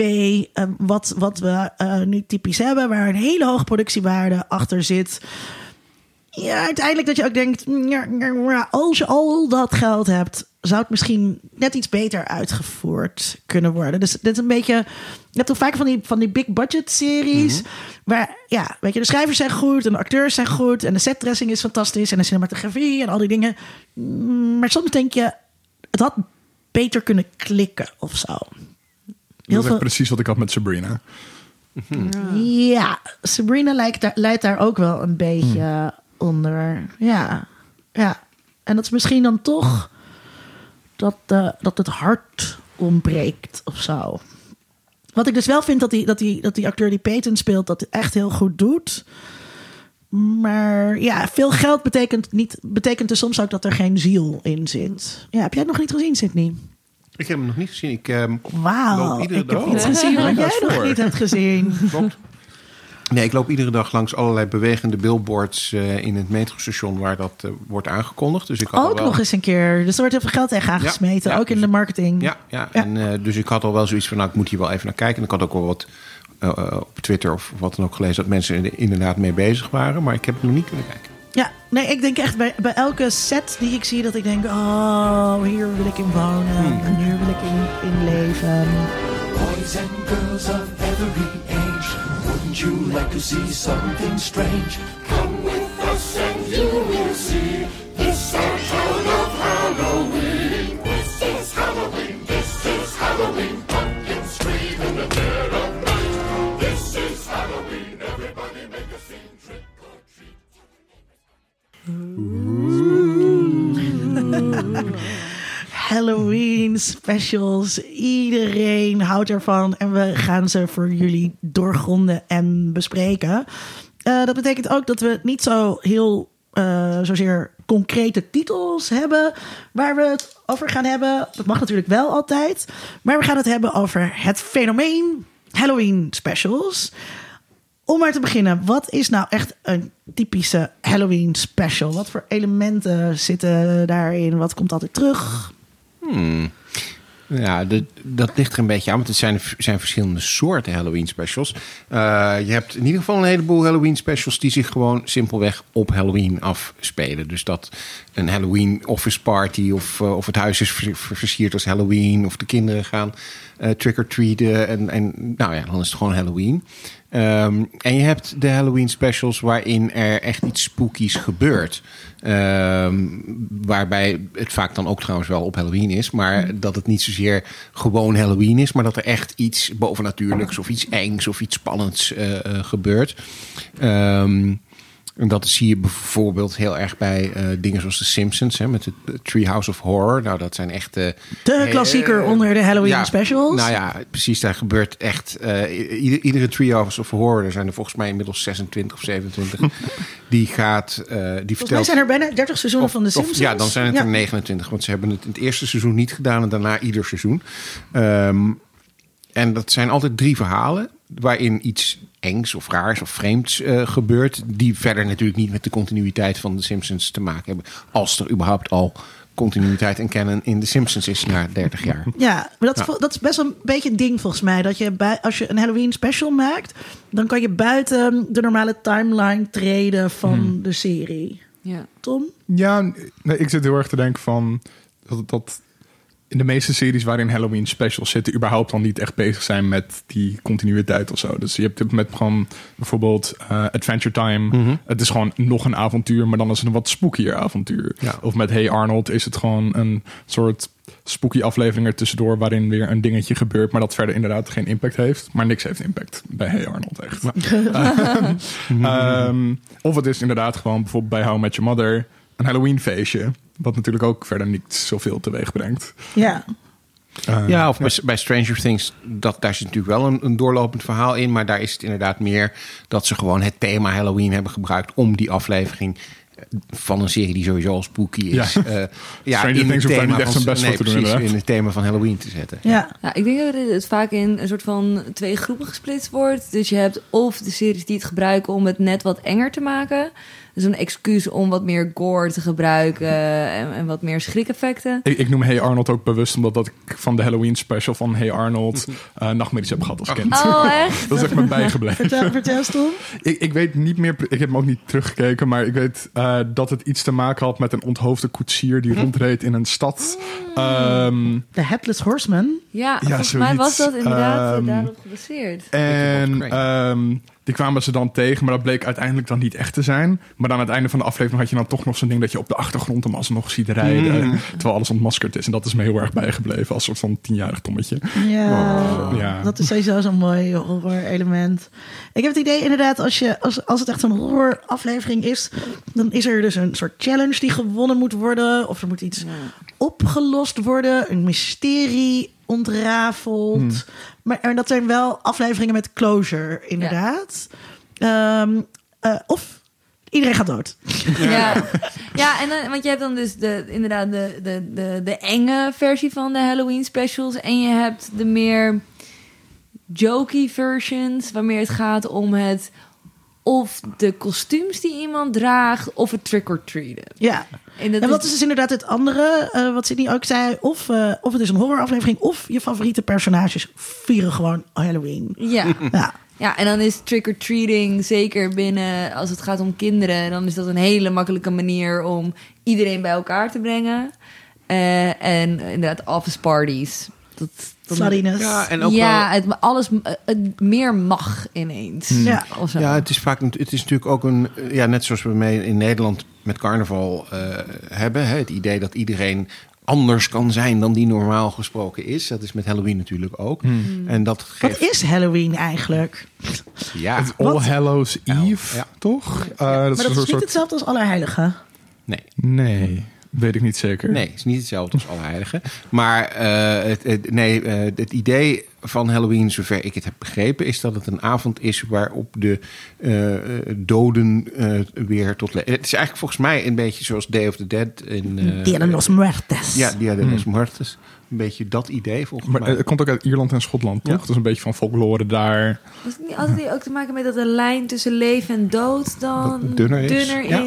eh, wat, wat we eh, nu typisch hebben, waar een hele hoge productiewaarde achter zit. Ja, uiteindelijk dat je ook denkt, mm, als je al dat geld hebt, zou het misschien net iets beter uitgevoerd kunnen worden. Dus dit is een beetje, je hebt toch vaak van die, van die big budget series, waar, ja, weet je, de schrijvers zijn goed en de acteurs zijn goed en de setdressing is fantastisch en de cinematografie en al die dingen. Mm, Maar soms denk je, het had beter kunnen klikken of zo. Dat is veel, precies wat ik had met Sabrina. ja, Sabrina lijkt daar, leidt daar ook wel een beetje onder. Ja, ja. En dat is misschien dan toch dat, eh, dat het hart ontbreekt of zo. Wat ik dus wel vind dat die, dat die, dat die acteur die Peyton speelt, dat echt heel goed doet. Maar ja, veel geld betekent, niet, betekent dus soms ook dat er geen ziel in zit. Ja, heb jij het nog niet gezien, Sydney? Ik heb hem nog niet gezien. Ik ehm, Wauw, loop ik iedere heb dag. iets gezien wat jij nog voor. niet hebt gezien. Klopt. Nee, ik loop iedere dag langs allerlei bewegende billboards eh, in het metrostation waar dat eh, wordt aangekondigd. Dus ik had Ook wel... nog eens een keer. Dus er wordt heel veel geld tegen aangesmeten, Ja, ja, ook in dus- de marketing. Ja, ja, Ja. En, eh, dus ik had al wel zoiets van, nou, ik moet hier wel even naar kijken. En ik had ook wel wat eh, eh, op Twitter of wat dan ook gelezen dat mensen er inderdaad mee bezig waren. Maar ik heb het nog niet kunnen kijken. Ja, nee, ik denk echt bij, bij elke set die ik zie dat ik denk, oh, hier wil ik in wonen. Hmm. En hier wil ik in, in leven. Boys and girls of every age, wouldn't you like to see something strange? Come with us and you will see. Halloween specials. Iedereen houdt ervan en we gaan ze voor jullie doorgronden en bespreken. Eh, dat betekent ook dat we niet zo heel eh, zozeer concrete titels hebben waar we het over gaan hebben. Dat mag natuurlijk wel altijd. Maar we gaan het hebben over het fenomeen Halloween specials. Om maar te beginnen, wat is nou echt een typische Halloween special? Wat voor elementen zitten daarin? Wat komt altijd terug? Hmm. Ja, dat ligt er een beetje aan, want het zijn, zijn verschillende soorten Halloween specials. Eh, je hebt in ieder geval een heleboel Halloween specials die zich gewoon simpelweg op Halloween afspelen. Dus dat een Halloween office party of, eh, of het huis is ver- ver- versierd als Halloween of de kinderen gaan eh, trick-or-treaten en, en nou ja, dan is het gewoon Halloween. Ehm, en je hebt de Halloween specials waarin er echt iets spookies gebeurt. Ehm, waarbij het vaak dan ook trouwens wel op Halloween is. Maar dat het niet zozeer gewoon Halloween is. Maar dat er echt iets bovennatuurlijks of iets engs of iets spannends eh, eh, gebeurt. Ehm, en dat zie je bijvoorbeeld heel erg bij eh, dingen zoals The Simpsons. Hè, met het Treehouse of Horror. Nou, dat zijn echt... eh, De klassieker eh, onder de Halloween ja, specials. Nou ja, precies. Daar gebeurt echt... eh, ieder- iedere Treehouse of Horror, er zijn er volgens mij inmiddels 26 of 27... [laughs] die gaat... eh, die Volgens mij vertelt... zijn er bijna 30 seizoenen Of- van de of- Simpsons. ja, dan zijn het Ja. er 29. Want ze hebben het in het eerste seizoen niet gedaan en daarna ieder seizoen. Ehm, en dat zijn altijd drie verhalen waarin iets engs of raars of vreemds eh, gebeurt. Die verder natuurlijk niet met de continuïteit van de Simpsons te maken hebben. Als er überhaupt al continuïteit en canon in de Simpsons is na 30 jaar. Ja, maar dat, Ja. dat is best wel een beetje een ding volgens mij. Dat je bij, als je een Halloween special maakt, dan kan je buiten de normale timeline treden van Hmm. de serie. Ja. Tom? Ja, nee, ik zit heel erg te denken van dat, dat in de meeste series waarin Halloween specials zitten, überhaupt dan niet echt bezig zijn met die continuïteit of zo. Dus je hebt het met gewoon bijvoorbeeld eh, Adventure Time. Het is gewoon nog een avontuur, maar dan is het een wat spookier avontuur. Ja. Of met Hey Arnold is het gewoon een soort spooky aflevering er tussendoor waarin weer een dingetje gebeurt, maar dat verder inderdaad geen impact heeft. Maar niks heeft impact bij Hey Arnold echt. [laughs] Ehm, of het is inderdaad gewoon bijvoorbeeld bij How Met Your Mother een Halloween feestje. Wat natuurlijk ook verder niet zoveel teweeg brengt. Ja. Eh, Ja, of bij, bij Stranger Things, dat, daar zit natuurlijk wel een, een doorlopend verhaal in. Maar daar is het inderdaad meer dat ze gewoon het thema Halloween hebben gebruikt om die aflevering eh, van een serie die sowieso al spooky is. Ja. eh, ja, [laughs] Stranger in Things het hoeft daar thema niet echt zijn best nee, voor te doen, in het thema van Halloween te zetten. Ja. Ja, ik denk dat het vaak in een soort van twee groepen gesplitst wordt. Dus je hebt of de series die het gebruiken om het net wat enger te maken. Dus een excuus om wat meer gore te gebruiken en, en wat meer schrikeffecten. Ik, ik noem Hey Arnold ook bewust, omdat dat ik van de Halloween special van Hey Arnold [laughs] eh nachtmerries heb gehad als kind. Oh, echt? [laughs] Dat is echt me bijgebleven. Vertel, vertel Tom. [laughs] Ik, ik weet niet meer, ik heb hem ook niet teruggekeken, maar ik weet eh, dat het iets te maken had met een onthoofde koetsier die rondreed in een stad. Ehm, The Headless Horseman. Ja, volgens mij was dat inderdaad Ehm, daarop gebaseerd. En. Die kwamen ze dan tegen, maar dat bleek uiteindelijk dan niet echt te zijn. Maar dan aan het einde van de aflevering had je dan toch nog zo'n ding dat je op de achtergrond hem alsnog ziet rijden. Terwijl alles ontmaskerd is. En dat is me heel erg bijgebleven als soort van tienjarig tommetje. Ja, Ja. dat is sowieso zo'n mooi horror-element. Ik heb het idee inderdaad, als, je, als, als het echt zo'n horror-aflevering is... dan is er dus een soort challenge die gewonnen moet worden. Of er moet iets opgelost worden. Een mysterie ontrafeld. Maar en dat zijn wel afleveringen met closure, inderdaad. Ehm, eh, of iedereen gaat dood. Ja, [laughs] ja en dan, want je hebt dan dus de, inderdaad de, de, de, de enge versie van de Halloween specials. En je hebt de meer jokey versions, waarmee het gaat om het of de kostuums die iemand draagt, of het trick-or-treaten. Ja. En dat En is, wat is dus inderdaad het andere, eh, wat Sydney ook zei. Of, eh, of het is een horroraflevering, of je favoriete personages vieren gewoon Halloween. ja. Ja, ja, en dan is trick-or-treating, zeker binnen als het gaat om kinderen, dan is dat een hele makkelijke manier om iedereen bij elkaar te brengen. Eh, en inderdaad, office parties. Dat, Ja, en ook ja, wel, het, alles eh, het meer mag ineens. Ja. Of zo. ja, het is vaak een- het is natuurlijk ook een ja, net zoals we mee in Nederland met carnaval eh, hebben, hè, het idee dat iedereen anders kan zijn dan die normaal gesproken is. Dat is met Halloween natuurlijk ook. En dat Wat geeft is Halloween eigenlijk? ja, Het All Wat? Hallows Eve, Ja. toch? Eh, dat Maar is dat een is niet soort... hetzelfde als Allerheiligen. nee. Nee. Weet ik niet zeker. Nee, het is niet hetzelfde als Allerheiligen. Maar eh, het, het- nee, eh, het idee van Halloween, zover ik het heb begrepen, is dat het een avond is waarop de eh, doden eh, weer tot leven. Het is eigenlijk volgens mij een beetje zoals Day of the Dead in. eh, Dia de los Muertes. Ja, Dia de los Muertos. Een beetje dat idee volgens Maar mij. het komt ook uit Ierland en Schotland, toch? Ja. Dat is een beetje van folklore daar. Was het niet altijd ook te maken met dat de lijn tussen leven en dood dan Dat dunner is? Ja.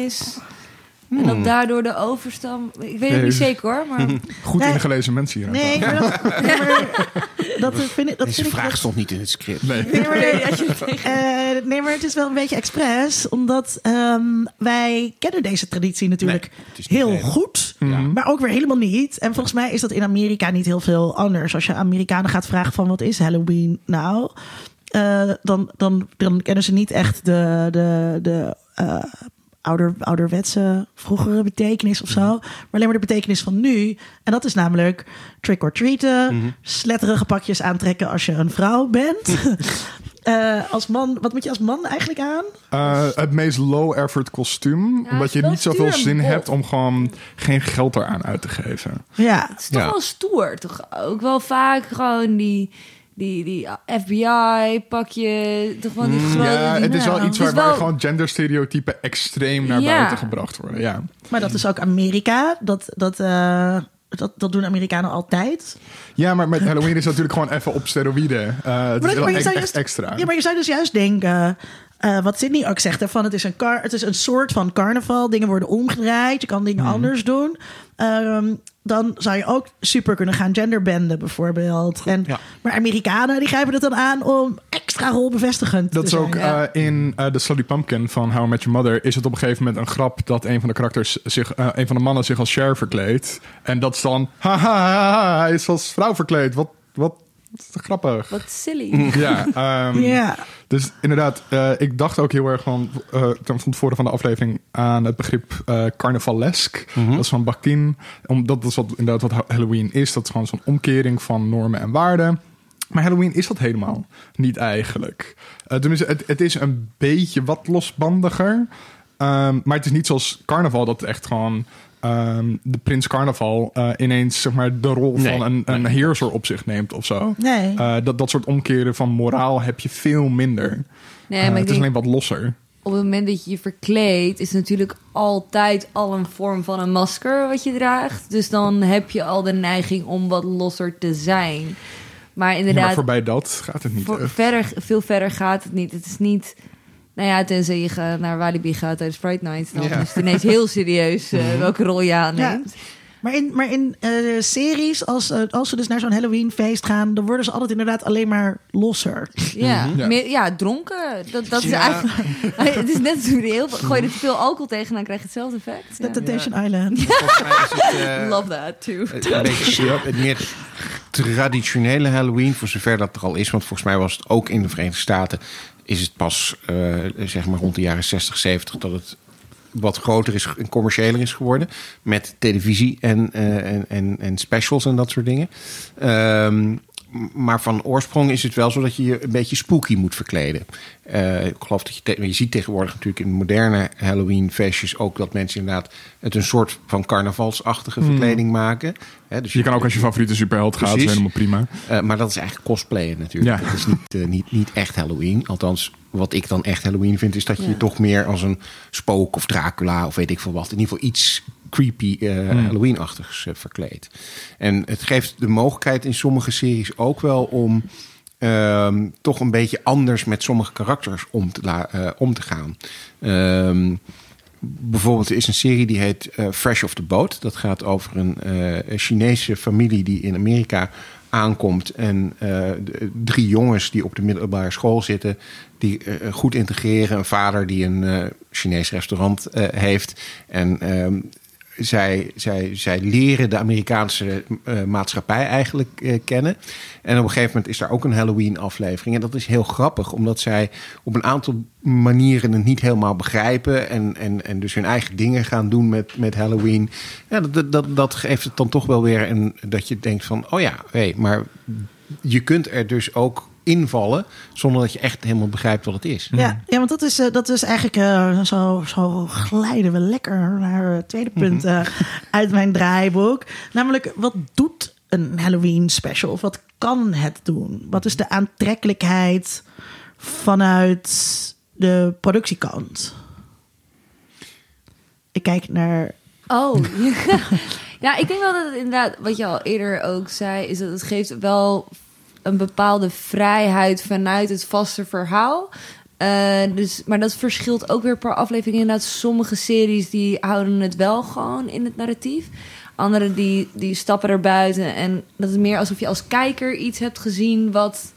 Hmm. En dat daardoor de overstam... Ik weet het niet zeker hoor, maar... [laughs] Goed Nee. ingelezen mensen hier. Nee, maar dat, nee, maar [laughs] dat vind ik... Dat Deze vind ik vraag dat- stond niet in het script. Nee. Nee maar, [laughs] eh, nee, maar het is wel een beetje expres. Omdat ehm, wij kennen deze traditie natuurlijk het heel goed. Mhm. Maar ook weer helemaal niet. En volgens mij is dat in Amerika niet heel veel anders. Als je Amerikanen gaat vragen van wat is Halloween nou? eh, dan, dan, dan kennen ze niet echt de, de, de eh, ouder, ouderwetse, vroegere betekenis of zo. Maar alleen maar de betekenis van nu. En dat is namelijk trick or treaten. Sletterige pakjes aantrekken als je een vrouw bent. [laughs] Eh, als man, wat moet je als man eigenlijk aan? Eh, het meest low effort kostuum. Ja, omdat je niet zoveel zin bot. hebt om gewoon geen geld eraan uit te geven. Ja, Het is toch Ja. wel stoer, toch? Ook wel vaak gewoon die, die, die FBI-pakje, toch wel die grote... Mm, ja, die- het is wel nou, iets waar, is waar wel- gewoon genderstereotypen extreem naar Ja. buiten gebracht worden. Ja. maar dat is ook Amerika. Dat, dat, eh, dat, dat doen Amerikanen altijd. ja, maar met Halloween is het natuurlijk gewoon even op steroïden. Eh, het Maar, is maar je zou juist- extra. Ja, maar je zou dus juist denken... eh, wat Sydney ook zegt, hè, van het, is een car, het is een soort van carnaval. Dingen worden omgedraaid. Je kan dingen Mhm. anders doen. Ehm, dan zou je ook super kunnen gaan genderbenden bijvoorbeeld. En, Ja. Maar Amerikanen die grijpen het dan aan om extra rolbevestigend Dat te is zijn. ook ja. eh, in eh The Slutty Pumpkin van How I Met Your Mother... is het op een gegeven moment een grap dat een van de karakters... Zich, eh, een van de mannen zich als Cher verkleedt. En dat is dan... Haha, hij is als vrouw verkleed. Wat, wat grappig. Wat silly. Ja, ehm, Ja. Dus inderdaad, eh, ik dacht ook heel erg van, ten van tevoren van de aflevering aan het begrip eh carnavalesk. Dat is van Bakhtin. Omdat dat is wat, inderdaad wat Halloween is. Dat is gewoon zo'n omkering van normen en waarden. Maar Halloween is dat helemaal niet eigenlijk. Tenminste, het, het is een beetje wat losbandiger. Ehm, maar het is niet zoals carnaval dat echt gewoon ehm, de prins carnaval eh, ineens zeg maar, de rol Nee, van een, een heerser op zich neemt of zo. Nee. Eh, dat, dat soort omkeren van moraal heb je veel minder. Nee, Eh, maar het is alleen wat losser. op het moment dat je je verkleedt... is natuurlijk altijd al een vorm van een masker wat je draagt. Dus dan heb je al de neiging om wat losser te zijn. Maar Ja, inderdaad... maar voorbij dat gaat het niet. Voor, echt. verder, veel verder gaat het niet. Het is niet... Nou ja, tenzij je naar Walibi gaat tijdens Pride Night... dan Ja. is het ineens heel serieus eh, welke rol je aanneemt. Maar in, maar in eh, series, als, eh, als ze dus naar zo'n Halloween-feest gaan... dan worden ze altijd inderdaad alleen maar losser. Ja, Ja. Meer, ja dronken. Dat, dat is Ja. eigenlijk... [laughs] het is net zo heel veel... Gooi je er te veel alcohol tegen, dan krijg je hetzelfde effect. De Ja. Temptation Island. Volgens mij is het... [laughs] Love that, too. een beetje het meer traditionele Halloween, voor zover dat er al is. Want volgens mij was het ook in de Verenigde Staten, is het pas eh, zeg maar rond de jaren 60, 70 dat het wat groter is en commerciëler is geworden. Met televisie en, eh, en, en, en specials en dat soort dingen. Ehm, maar van oorsprong is het wel zo dat je je een beetje spooky moet verkleden. Eh, ik geloof dat je, te- je ziet tegenwoordig natuurlijk in moderne Halloween feestjes ook dat mensen inderdaad het een soort van carnavalsachtige verkleding maken. Hè, dus Je kan ook als je favoriete superheld gaat, dat is helemaal prima. eh, maar dat is eigenlijk cosplayen natuurlijk. Ja. Dat is niet, eh, niet, niet echt Halloween. Althans, wat ik dan echt Halloween vind, is dat je Ja. je toch meer als een spook of Dracula of weet ik veel wat. In ieder geval iets creepy eh, Halloween-achtigs eh, verkleed. En het geeft de mogelijkheid in sommige series ook wel om ehm, toch een beetje anders met sommige karakters om te, eh, om te gaan. Ehm, Bijvoorbeeld, er is een serie die heet Fresh off the Boat. Dat gaat over een Chinese familie die in Amerika aankomt. En drie jongens die op de middelbare school zitten. Die goed integreren. Een vader die een Chinees restaurant heeft. En ehm, zij, zij, zij leren de Amerikaanse eh, maatschappij eigenlijk eh, kennen. En op een gegeven moment is daar ook een Halloween-aflevering. En dat is heel grappig, omdat zij op een aantal manieren het niet helemaal begrijpen. En, en, en dus hun eigen dingen gaan doen met, met Halloween. Ja, dat, dat, dat geeft het dan toch wel weer een, dat je denkt van... oh ja, maar je kunt er dus ook invallen zonder dat je echt helemaal begrijpt wat het is. Ja, ja want dat is, eh, dat is eigenlijk eh, zo, zo glijden we lekker naar het tweede punt eh, uit mijn draaiboek. Namelijk, wat doet een Halloween special? Of wat kan het doen? Wat is de aantrekkelijkheid vanuit de productiekant? Ik kijk naar. Oh, [laughs] ja, ik denk wel dat het inderdaad, wat je al eerder ook zei, is dat het geeft wel een bepaalde vrijheid vanuit het vaste verhaal. Eh, dus, maar dat verschilt ook weer per aflevering. Inderdaad, sommige series die houden het wel gewoon in het narratief. Andere die, die stappen er buiten. En dat is meer alsof je als kijker iets hebt gezien wat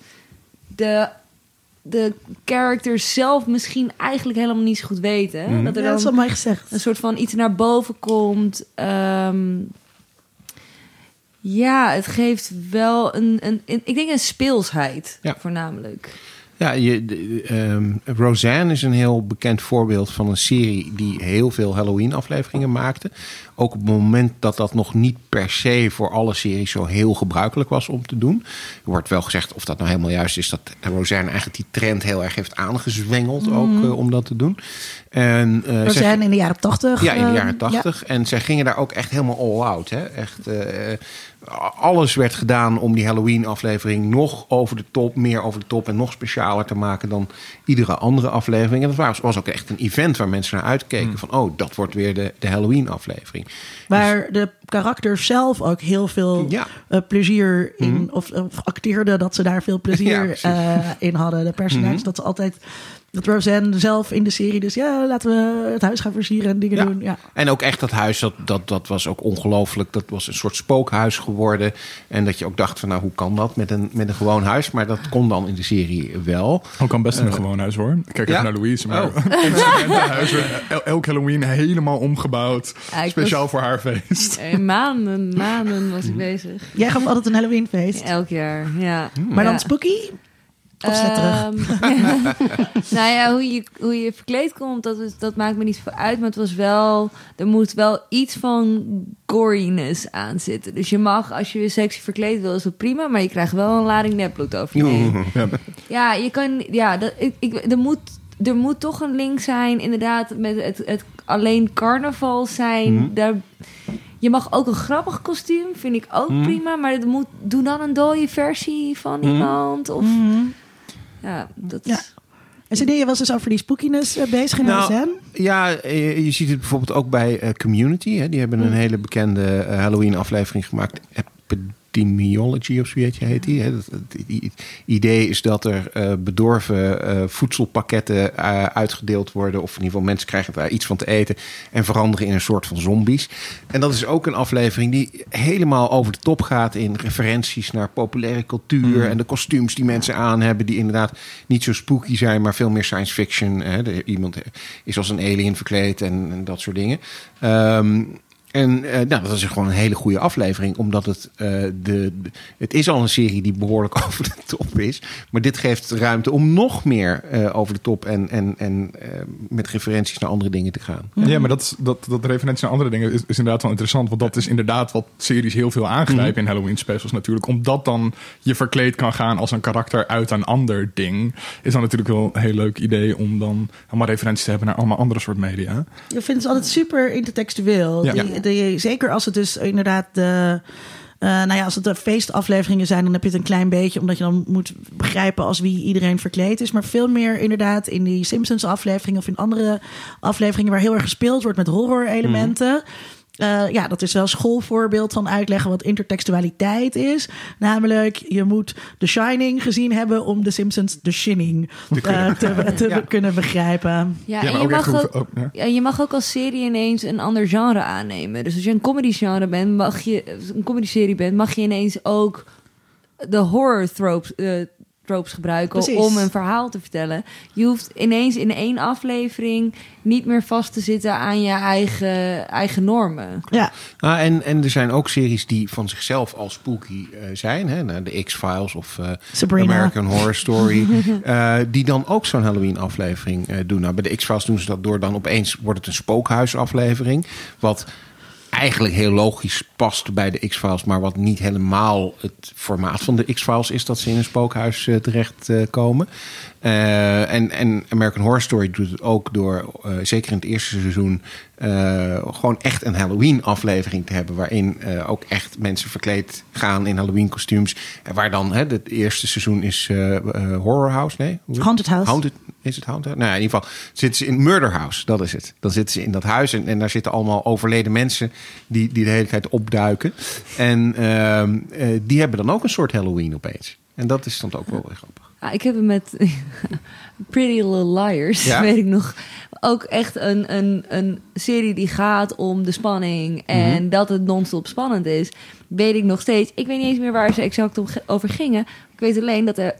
de, de characters zelf misschien eigenlijk helemaal niet zo goed weten. Mhm. Dat er Ja, dat is dan wel mooi gezegd. een soort van iets naar boven komt. Ehm, ja, het geeft wel een, een, een- ik denk een speelsheid Ja. voornamelijk. Ja, je, de- ehm, Roseanne is een heel bekend voorbeeld van een serie die heel veel Halloween-afleveringen maakte. Ook op het moment dat dat nog niet per se voor alle series zo heel gebruikelijk was om te doen. Er wordt wel gezegd of dat nou helemaal juist is dat Roseanne eigenlijk die trend heel erg heeft aangezwengeld ook eh, om dat te doen. En, eh, zij- zijn in de jaren tachtig. ja, in de eh, jaren ja. tachtig. En zij gingen daar ook echt helemaal all out. Hè? Echt, eh, alles werd gedaan om die Halloween-aflevering nog over de top, meer over de top en nog specialer te maken dan iedere andere aflevering. En dat was, was ook echt een event waar mensen naar uitkeken. Van, oh, dat wordt weer de, de Halloween-aflevering. Waar de karakters zelf ook heel veel Ja. eh, plezier in, of, of acteerden dat ze daar veel plezier eh, in hadden. De personages, dat ze altijd, dat Roseanne zelf in de serie, dus ja, laten we het huis gaan versieren en dingen Ja. doen. Ja. En ook echt dat huis, dat, dat, dat was ook ongelooflijk. Dat was een soort spookhuis geworden. En dat je ook dacht van, nou, hoe kan dat met een, met een gewoon huis? Maar dat kon dan in de serie wel. Ook kan best in een gewoon huis hoor. Ik Kijk ja? even naar Louise, maar Oh. [laughs] el- elk Halloween helemaal omgebouwd. Ja, speciaal was- voor haar feest. [laughs] Eh, maanden, maanden was ik bezig. Jij gaf altijd een Halloweenfeest. Elk jaar, ja. Maar dan spooky? Of? Ehm, [laughs] nou ja, hoe je, hoe je verkleed komt, dat, is, dat maakt me niet veel uit. Maar het was wel, er moet wel iets van goriness aan zitten. Dus je mag, als je je sexy verkleed wil, is dat prima. Maar je krijgt wel een lading nepbloed over je heen. [laughs] Ja. Ja, je kan, ja, dat, ik, ik, er, moet, er moet toch een link zijn, inderdaad, met het, het alleen carnaval zijn. Mhm. Daar, je mag ook een grappig kostuum, vind ik ook Mhm. prima. Maar het moet, doe dan een dode versie van Mhm. iemand. Of. Ja, dat Ja. is... En CD, je was dus over die spookiness eh, bezig in Nou, Roseanne? Ja, je ziet het bijvoorbeeld ook bij eh, Community. Hè. Die hebben een hele bekende eh, Halloween-aflevering gemaakt. Epidemiology of zoiets heet die. Het idee is dat er eh, bedorven eh, voedselpakketten eh, uitgedeeld worden. Of in ieder geval mensen krijgen daar iets van te eten. En veranderen in een soort van zombies. En dat is ook een aflevering die helemaal over de top gaat in referenties naar populaire cultuur. En de kostuums die mensen aan hebben. Die inderdaad niet zo spooky zijn, maar veel meer science fiction. Hè. Iemand is als een alien verkleed en, en dat soort dingen. Ehm, en eh, nou, dat is gewoon een hele goede aflevering, omdat het, eh, de, het is al een serie die behoorlijk [laughs] over de top is. Maar dit geeft ruimte om nog meer eh, over de top en, en, en eh, met referenties naar andere dingen te gaan. Ja, maar dat, is- dat, dat referentie naar andere dingen is, is inderdaad wel interessant. Want dat is inderdaad wat series heel veel aangrijpen in Halloween specials natuurlijk. Omdat dan je verkleed kan gaan als een karakter uit een ander ding. Is dan natuurlijk wel een heel leuk idee om dan allemaal referenties te hebben naar allemaal andere soort media. Ik vind het altijd super intertextueel. Ja. Die, die- zeker als het dus inderdaad de... eh, nou ja, als het de feestafleveringen zijn, dan heb je het een klein beetje, omdat je dan moet begrijpen als wie iedereen verkleed is. Maar veel meer inderdaad in die Simpsons afleveringen of in andere afleveringen waar heel erg gespeeld wordt met horror elementen. Eh, ja, dat is wel schoolvoorbeeld van uitleggen wat intertextualiteit is. Namelijk, je moet The Shining gezien hebben om The Simpsons The Shining eh, te, [laughs] te Ja. kunnen begrijpen. Ja, en je mag ook, je mag ook als serie ineens een ander genre aannemen. Dus als je een comedy genre bent, mag je een comedy serie bent, mag je ineens ook de horror tropes, eh, tropes gebruiken Precies. om een verhaal te vertellen. Je hoeft ineens in één aflevering niet meer vast te zitten aan je eigen, eigen normen. Ja, Ah, en, en er zijn ook series die van zichzelf al spooky eh, zijn. Hè? Nou, de X-Files of eh, Sabrina. American Horror Story. [laughs] eh, die dan ook zo'n Halloween-aflevering eh, doen. Nou, bij de X-Files doen ze dat door dan opeens wordt het een spookhuisaflevering. Wat eigenlijk heel logisch past bij de X-Files, maar wat niet helemaal het formaat van de X-Files is dat ze in een spookhuis uh, terechtkomen. Uh, en, en American Horror Story doet het ook door, uh, zeker in het eerste seizoen, gewoon echt een Halloween-aflevering te hebben. Waarin ook echt mensen verkleed gaan in Halloween-kostuums. En waar dan, hè, het eerste seizoen is Horror House, nee? Haunted House. Haunted, is het Haunted? Nou, in ieder geval zitten ze in Murder House, dat is het. Dan zitten ze in dat huis en, en daar zitten allemaal overleden mensen die, die de hele tijd opduiken. En uh, die hebben dan ook een soort Halloween opeens. En dat is dan ook wel weer grappig. Ja, ik heb het met [laughs] Pretty Little Liars, ja? weet ik nog. Ook echt een, een, een serie die gaat om de spanning en mm -hmm. dat het non-stop spannend is. Weet ik nog steeds. Ik weet niet eens meer waar ze exact over gingen. Ik weet alleen dat de,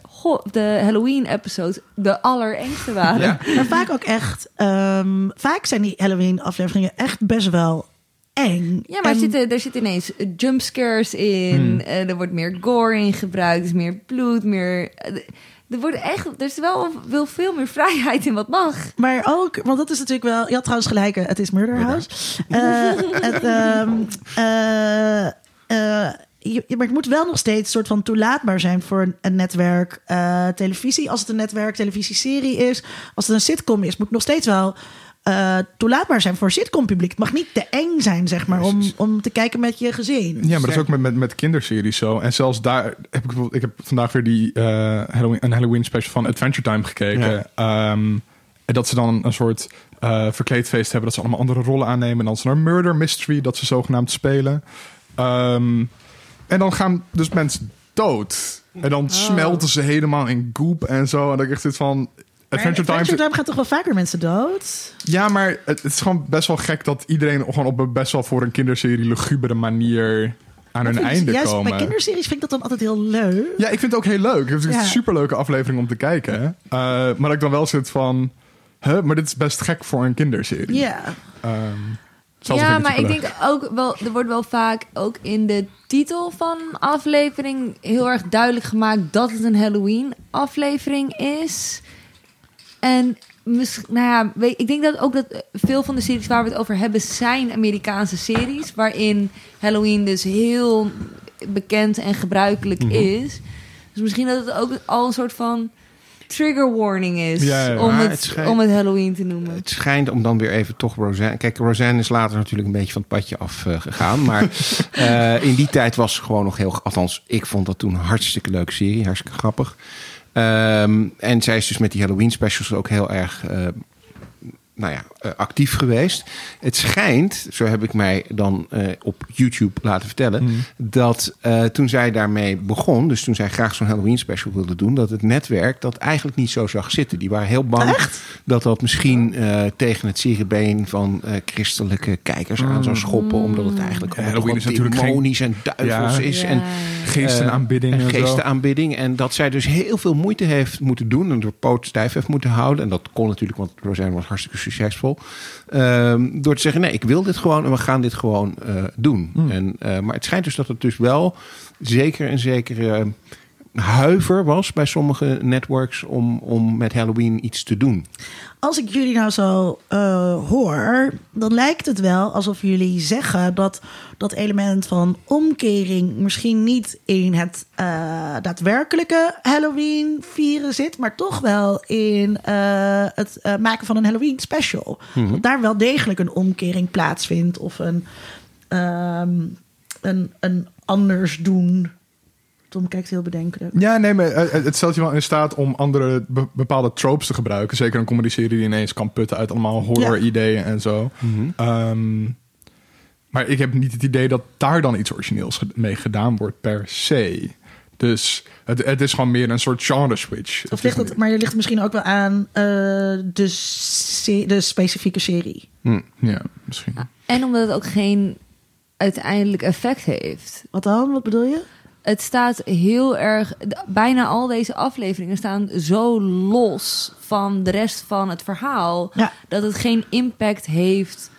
de Halloween-episodes de allerengste waren. Ja. Maar vaak ook echt... Um, vaak zijn die Halloween-afleveringen echt best wel eng. Ja, maar en... er, zitten, er zitten ineens jumpscares in. Hmm. er wordt meer gore in gebruikt. Er meer bloed, meer... Er, wordt echt, er is wel, wel veel meer vrijheid in wat mag. Maar ook, want dat is natuurlijk wel... Je had trouwens gelijk, het is Murder House. Uh, het, um, uh, uh, je, maar het moet wel nog steeds soort van toelaatbaar zijn voor een netwerk uh, televisie. Als het een netwerk televisieserie is, als het een sitcom is, moet nog steeds wel uh, toelaatbaar zijn voor sitcom-publiek. Het mag niet te eng zijn, zeg maar, om, om te kijken met je gezin. Ja, maar dat is ook met, met, met kinderseries zo. En zelfs daar heb ik, ik heb vandaag weer die uh, Halloween, een Halloween special van Adventure Time gekeken. Ja. Um, en dat ze dan een soort uh, verkleedfeest hebben, dat ze allemaal andere rollen aannemen. En dan is er een murder mystery dat ze zogenaamd spelen. Um, en dan gaan dus mensen dood. En dan oh. smelten ze helemaal in goop en zo. En dan krijg je van... Adventure Time... Adventure Time gaat toch wel vaker mensen dood? Ja, maar het, is gewoon best wel gek dat iedereen gewoon op een best wel voor een kinderserie lugubere manier aan hun einde juist komen. Bij kinderseries vind ik dat dan altijd heel leuk. Ja, ik vind het ook heel leuk. Het is ja. een superleuke aflevering om te kijken. Uh, maar dat ik dan wel zit van... Huh, maar dit is best gek voor een kinderserie. Ja. Um, ja, maar ik denk ook wel, er wordt wel vaak ook in de titel van aflevering heel erg duidelijk gemaakt dat het een Halloween aflevering is. En misschien, nou ja, weet, ik denk dat ook dat veel van de series waar we het over hebben zijn Amerikaanse series, waarin Halloween dus heel bekend en gebruikelijk mm -hmm. is. Dus misschien dat het ook al een soort van trigger warning is ja, ja. Om, het, het schijnt, om het Halloween te noemen. Het schijnt om dan weer even toch Roseanne... Kijk, Roseanne is later natuurlijk een beetje van het padje afgegaan. Uh, maar uh, [laughs] in die tijd was ze gewoon nog heel... Althans, ik vond dat toen een hartstikke leuke serie. Hartstikke grappig. Um, en zij is dus met die Halloween specials ook heel erg... Nou ja, uh, actief geweest. Het schijnt, zo heb ik mij dan uh, op YouTube laten vertellen, mm. dat uh, toen zij daarmee begon, dus toen zij graag zo'n Halloween special wilde doen, dat het netwerk dat eigenlijk niet zo zag zitten. Die waren heel bang Echt? dat dat misschien tegen het zierenbeen van christelijke kijkers mm. aan zou schoppen, omdat het eigenlijk ja, Halloween is natuurlijk demonisch geen... en duivels ja, is. Ja. En geestenaanbidding. en geestenaanbidding. En dat zij dus heel veel moeite heeft moeten doen en door poot stijf heeft moeten houden. En dat kon natuurlijk, want Roseanne was hartstikke succesvol. Um, door te zeggen, nee, ik wil dit gewoon en we gaan dit gewoon uh, doen. Mm. En, uh, maar het schijnt dus dat het dus wel zeker een zekere huiver was bij sommige networks om, om met Halloween iets te doen. Als ik jullie nou zo uh, hoor, dan lijkt het wel alsof jullie zeggen dat dat element van omkering misschien niet in het uh, daadwerkelijke Halloween vieren zit, maar toch wel in uh, het maken van een Halloween special. Dat daar wel degelijk een omkering plaatsvindt of een, um, een, een anders doen Tom kijkt heel bedenkelijk. Ja, nee, maar het stelt je wel in staat om andere bepaalde tropes te gebruiken. Zeker een comedy-serie die ineens kan putten uit allemaal horror-ideeën en zo. Mm-hmm. Um, maar ik heb niet het idee dat daar dan iets origineels mee gedaan wordt per se. Dus het, het is gewoon meer een soort genre switch. Of ligt het, maar je ligt misschien ook wel aan uh, de, se- de specifieke serie. Mm, ja, misschien. En omdat het ook geen uiteindelijk effect heeft. Wat dan? Wat bedoel je? Het staat heel erg. Bijna al deze afleveringen staan zo los van de rest van het verhaal. Ja. Dat het geen impact heeft.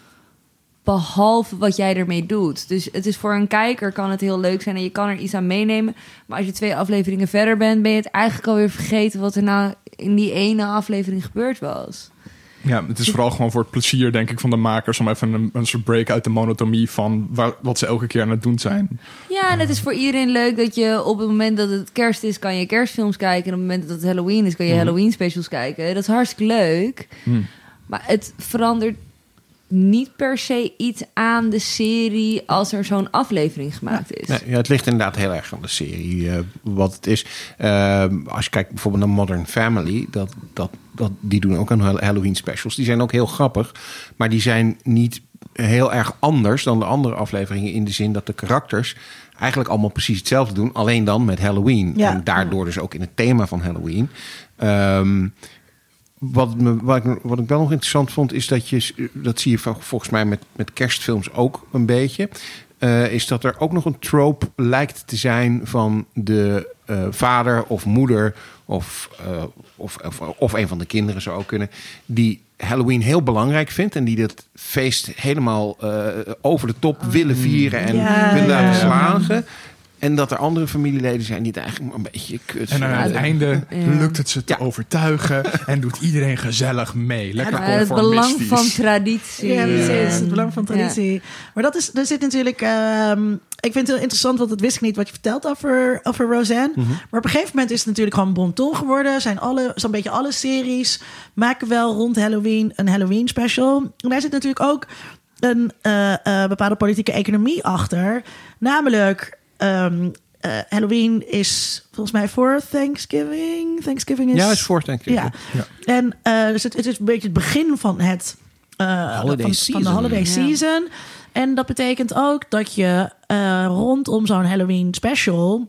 Behalve wat jij ermee doet. Dus het is voor een kijker kan het heel leuk zijn en je kan er iets aan meenemen. Maar als je twee afleveringen verder bent, ben je het eigenlijk alweer vergeten wat er nou in die ene aflevering gebeurd was. Ja, het is vooral gewoon voor het plezier, denk ik, van de makers... om even een, een soort break uit de monotomie van waar, wat ze elke keer aan het doen zijn. Ja, en het is voor iedereen leuk dat je op het moment dat het kerst is, kan je kerstfilms kijken. En op het moment dat het Halloween is, kan je Mhm. Halloween specials kijken. Dat is hartstikke leuk. Hm. Maar het verandert niet per se iets aan de serie als er zo'n aflevering gemaakt is. Nee, ja, het ligt inderdaad heel erg aan de serie, eh, wat het is. Ehm, als je kijkt bijvoorbeeld naar Modern Family, dat, dat, dat, die doen ook een Halloween specials. Die zijn ook heel grappig, maar die zijn niet heel erg anders dan de andere afleveringen in de zin dat de karakters eigenlijk allemaal precies hetzelfde doen, alleen dan met Halloween. Ja. En daardoor dus ook in het thema van Halloween. Ehm, wat, me, wat, ik, wat ik wel nog interessant vond, is dat je, dat zie je vol- volgens mij met, met kerstfilms ook een beetje, eh, is dat er ook nog een trope lijkt te zijn van de eh, vader of moeder of, eh, of, of, of een van de kinderen zou ook kunnen, die Halloween heel belangrijk vindt en die dat feest helemaal eh, over de top willen vieren en Ja, willen ja, laten ja. slagen. En dat er andere familieleden zijn die het eigenlijk maar een beetje kut En aan het einde Ja. lukt het ze te Ja. overtuigen en doet iedereen gezellig mee. Lekker het belang van traditie. Ja, precies. Het belang van traditie. Maar dat is, er zit natuurlijk. ehm, ik vind het heel interessant, want dat wist ik niet wat je vertelt over, over Roseanne. Maar op een gegeven moment is het natuurlijk gewoon bon ton geworden. Zijn alle, zo'n beetje alle series maken wel rond Halloween een Halloween special. En daar zit natuurlijk ook een eh, eh, bepaalde politieke economie achter. Namelijk. Ehm, eh, Halloween is volgens mij voor Thanksgiving. Thanksgiving is. Ja, is voor, denk ik. Ja. En eh, dus het, het is een beetje het begin van het eh, Holiday van, season. van de holiday Ja. season. En dat betekent ook dat je eh, rondom zo'n Halloween special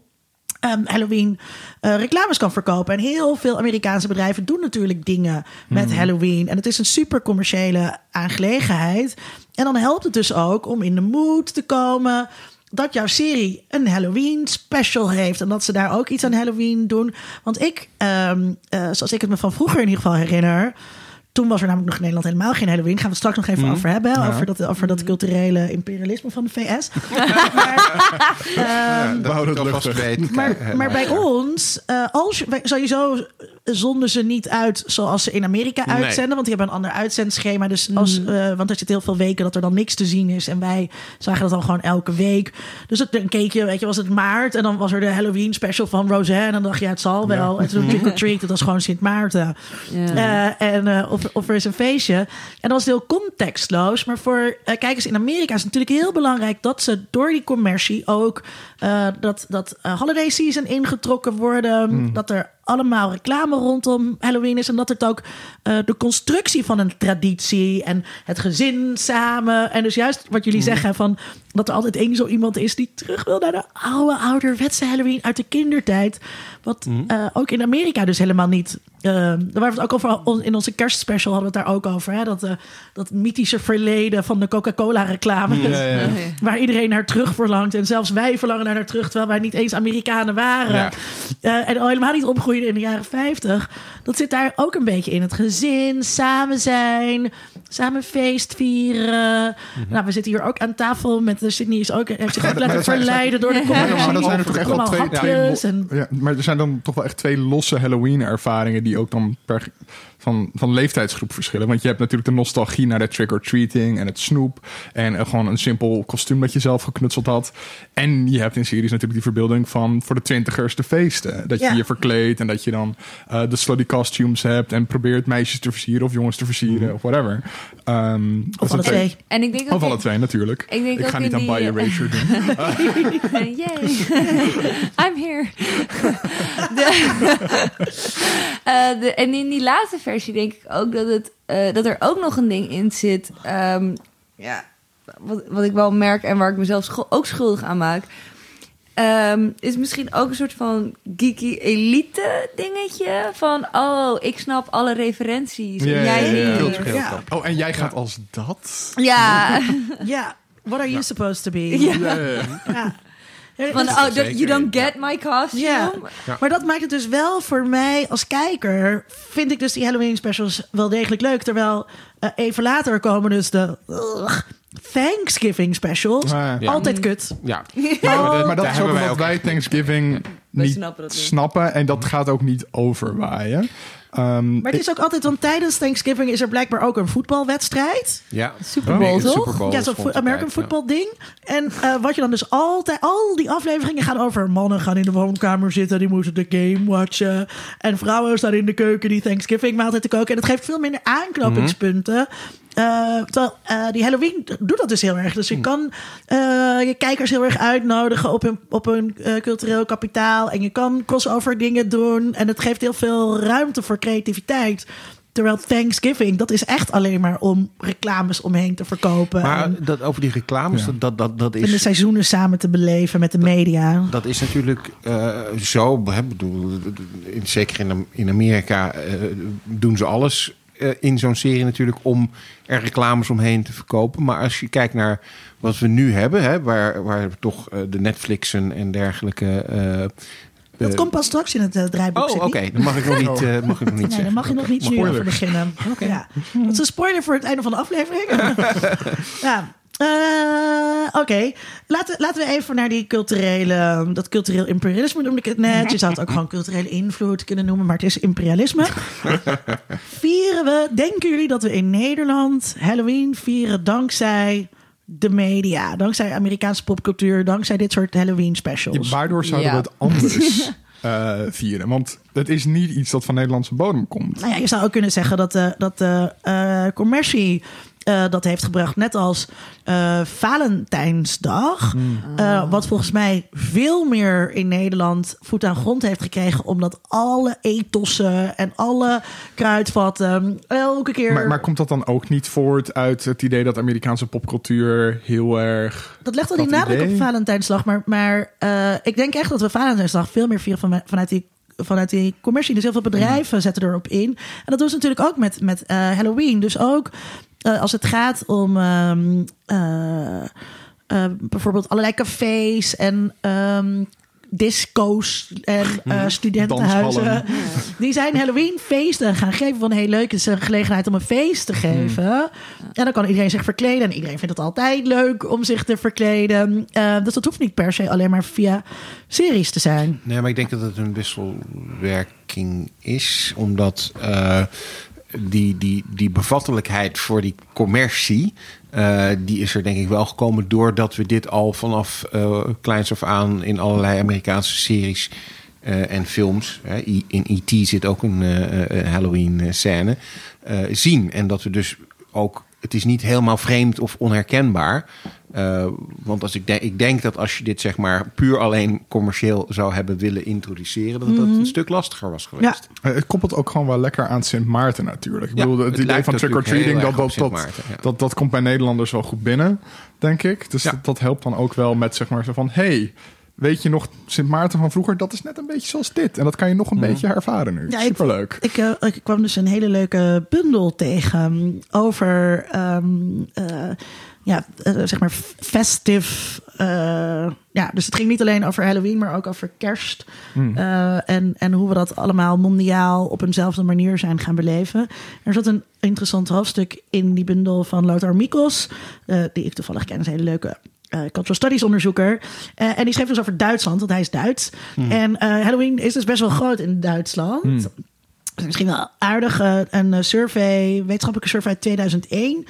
ehm, Halloween eh, reclames kan verkopen. En heel veel Amerikaanse bedrijven doen natuurlijk dingen met Halloween. En het is een super commerciële aangelegenheid. En dan helpt het dus ook om in de mood te komen dat jouw serie een Halloween special heeft. En dat ze daar ook iets aan Halloween doen. Want ik, ehm, eh, zoals ik het me van vroeger in ieder geval herinner. Toen was er namelijk nog in Nederland helemaal geen Halloween. Gaan we het straks nog even over hebben. Ja. Over, dat, over dat culturele imperialisme van de VS. [laughs] maar, het luchtig. weet. maar, maar bij ons, eh, als je, sowieso zonden ze niet uit zoals ze in Amerika Nee. uitzenden. Want die hebben een ander uitzendschema. Dus als, eh, want er zit heel veel weken dat er dan niks te zien is. En wij zagen dat dan gewoon elke week. Dus het, dan keek je, weet je, was het maart. En dan was er de Halloween special van Roseanne. En dan dacht je, ja, het zal wel. En toen [laughs] Trick or Treat, dat was gewoon Sint Maarten. Ja. Eh, en, eh, of, of er is een feestje. En dat was heel contextloos. Maar voor eh, kijkers in Amerika is het natuurlijk heel belangrijk dat ze door die commercie ook eh, dat, dat eh, holiday season ingetrokken worden. Dat er allemaal reclame rondom Halloween is. En dat het ook eh, de constructie van een traditie en het gezin samen. En dus juist wat jullie zeggen van dat er altijd één zo iemand is die terug wil naar de oude ouderwetse Halloween uit de kindertijd. Wat eh, ook in Amerika dus helemaal niet. eh, daar waren we het ook over in onze kerstspecial hadden we het daar ook over. Hè? Dat, dat mythische verleden van de Coca-Cola reclame. Ja, ja. [laughs] Waar iedereen naar terug verlangt. En zelfs wij verlangen naar, naar terug, terwijl wij niet eens Amerikanen waren. Ja. En al helemaal niet opgroeiden in de jaren 50. Dat zit daar ook een beetje in. Het gezin, samen zijn, samen feest vieren. Nou, we zitten hier ook aan tafel met de Sydney is ook, heeft zich ook Mhm. laten verleiden door de Ja, commercie. maar dat zijn er toch echt wel Allemaal twee, en- ja, maar er zijn dan toch wel echt twee losse Halloween-ervaringen die ook dan per, van, van leeftijdsgroep verschillen. Want je hebt natuurlijk de nostalgie naar de trick-or-treating en het snoep. En eh, gewoon een simpel kostuum dat je zelf geknutseld had. En je hebt in series natuurlijk die verbeelding van voor de twintigers de feesten. Dat je Ja. je verkleedt en dat je dan eh, de slutty costumes hebt en probeert meisjes te versieren of jongens te versieren of whatever. Ehm, dat Of alle twee. En ik denk ook Of alle twee, natuurlijk. Ik denk ook ga niet aan die, By Erasure doen. [laughs] [laughs] Yay. [laughs] I'm here. De, Eh, de, en in die laatste versie denk ik ook dat, het, eh, dat er ook nog een ding in zit. ehm, ja, wat, wat ik wel merk en waar ik mezelf scho- ook schuldig aan maak. ehm, is misschien ook een soort van geeky elite dingetje. Van, oh, ik snap alle referenties. en jij Ja. kamp. Oh, en jij gaat als dat? Ja, [laughs] Ja, what are you supposed to be? Ja. Van, oh, zeker, you don't ja. get my costume. Ja. Ja. Maar dat maakt het dus wel voor mij als kijker. Vind ik dus die Halloween specials wel degelijk leuk. Terwijl eh, even later komen dus de ugh, Thanksgiving specials. Ja. Altijd kut. Ja. [laughs] Ja, maar dat, maar dat Daar is ook hebben wij omdat ook wij Thanksgiving niet snappen dat niet. snappen. En dat gaat ook niet overwaaien. Ehm, Maar het is ook altijd, want tijdens Thanksgiving is er blijkbaar ook een voetbalwedstrijd. Ja. Super Bowl, toch? Super Bowl ja, zo'n American ja. football ding. En eh, wat je dan dus altijd, al die afleveringen gaan over mannen gaan in de woonkamer zitten, die moeten de game watchen. En vrouwen staan in de keuken die Thanksgiving maaltijd te koken. En het geeft veel minder aanknopingspunten. Eh, terwijl eh, die Halloween doet dat dus heel erg. Dus je kan eh, je kijkers heel erg uitnodigen op hun, op hun eh, cultureel kapitaal. En je kan crossover dingen doen. En het geeft heel veel ruimte voor creativiteit. Terwijl Thanksgiving, dat is echt alleen maar om reclames omheen te verkopen. Maar en, dat, over die reclames, Ja. dat, dat, dat, dat en de is... seizoenen samen te beleven met de media. Dat is natuurlijk eh, zo. Hè, bedoel, in, zeker in, in Amerika eh, doen ze alles in zo'n serie natuurlijk om er reclames omheen te verkopen. Maar als je kijkt naar wat we nu hebben, hè, waar, waar toch eh, de Netflixen en dergelijke. eh, Dat eh, komt pas straks in het eh, draaiboek. Oh, oké. Dan mag ik nog niet, eh, mag ik nog niet Nee, daar mag je nog niet nu over beginnen. Ja. Dat is een spoiler voor het einde van de aflevering. [laughs] ja. Eh, Oké, laten, laten we even naar die culturele, dat cultureel imperialisme noemde ik het net. Je zou het ook gewoon culturele invloed kunnen noemen, maar het is imperialisme. [laughs] vieren we, denken jullie dat we in Nederland Halloween vieren dankzij de media, dankzij Amerikaanse popcultuur, dankzij dit soort Halloween specials? Ja, waardoor zouden Ja. we het anders [laughs] eh, vieren? Want het is niet iets dat van Nederlandse bodem komt. Nou ja, je zou ook kunnen zeggen dat de, dat de eh, commercie eh, dat heeft gebracht. Net als eh, Valentijnsdag. Eh, wat volgens mij veel meer in Nederland voet aan grond heeft gekregen. Omdat alle ethossen en alle kruidvatten elke keer... Maar, maar komt dat dan ook niet voort uit het idee dat Amerikaanse popcultuur heel erg... dat legt al die nadruk op Valentijnsdag. Maar, maar ik denk echt dat we Valentijnsdag veel meer vieren van, vanuit die vanuit die commercie. Dus heel veel bedrijven zetten erop in. En dat doen ze natuurlijk ook met, met eh, Halloween. Dus ook eh, als het gaat om ehm, eh, eh, bijvoorbeeld allerlei cafés en ehm, disco's en eh, studentenhuizen. Die zijn Halloween feesten gaan geven van heel leuk. Het is een gelegenheid om een feest te geven. En dan kan iedereen zich verkleden. En iedereen vindt het altijd leuk om zich te verkleden. Eh, dus dat hoeft niet per se alleen maar via series te zijn. Nee, maar ik denk dat het een wisselwerking is. Omdat eh, die, die, die bevattelijkheid voor die commercie... eh, die is er denk ik wel gekomen doordat we dit al vanaf eh, kleins af aan... in allerlei Amerikaanse series eh, en films... In E.T. zit ook een eh, Halloween-scène... zien. En dat we dus ook... Het is niet helemaal vreemd of onherkenbaar... Uh, want als ik, denk, ik denk dat als je dit zeg maar puur alleen commercieel zou hebben willen introduceren, dat dat een stuk lastiger was geweest. Eh, Het koppelt ook gewoon wel lekker aan Sint Maarten natuurlijk. Ik Ja, bedoel, het, het idee van natuurlijk trick-or-treating, heel dat, dat, op dat, Sint Maarten, ja. dat, dat komt bij Nederlanders wel goed binnen, denk ik. Dus Ja. dat, dat helpt dan ook wel met zeg maar zo van... hey, weet je nog Sint Maarten van vroeger? Dat is net een beetje zoals dit. En dat kan je nog een beetje ervaren nu. Ja, Superleuk. Ik, eh, ik kwam dus een hele leuke bundel tegen over ehm, eh, ja, eh, zeg maar festive. ja, dus het ging niet alleen over Halloween, maar ook over kerst. Eh, en, en hoe we dat allemaal mondiaal op eenzelfde manier zijn gaan beleven. Er zat een interessant hoofdstuk in die bundel van Lothar Mikos, die ik toevallig ken, is een hele leuke eh, cultural studies onderzoeker. Eh, en die schreef dus over Duitsland, want hij is Duits. En eh, Halloween is dus best wel groot in Duitsland. Misschien wel aardig. een survey, wetenschappelijke survey uit 2001.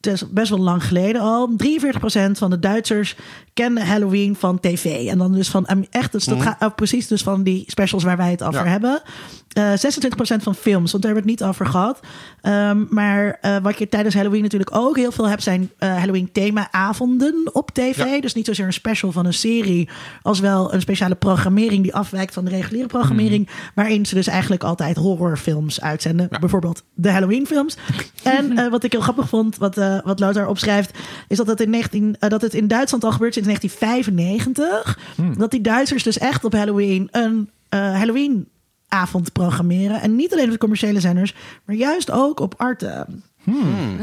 Het is best wel lang geleden al. 43% van de Duitsers kende Halloween van tv. En dan dus van echt, dus dat gaat ook precies dus van die specials waar wij het over Ja. hebben. Eh 26% van films, want daar hebben we het niet over gehad. Ehm, maar eh, wat je tijdens Halloween natuurlijk ook heel veel hebt, zijn eh, Halloween thema-avonden op tv. Ja. Dus niet zozeer een special van een serie, als wel een speciale programmering die afwijkt van de reguliere programmering. Waarin ze dus eigenlijk altijd horrorfilms uitzenden. Ja. Bijvoorbeeld de Halloween-films. en eh, wat ik heel grappig vond, wat, eh wat Lothar opschrijft, is dat het, in 19, eh, dat het in Duitsland al gebeurt sinds 1995. Dat die Duitsers dus echt op Halloween een eh, Halloween avond programmeren. En niet alleen op de commerciële zenders, maar juist ook op Arte.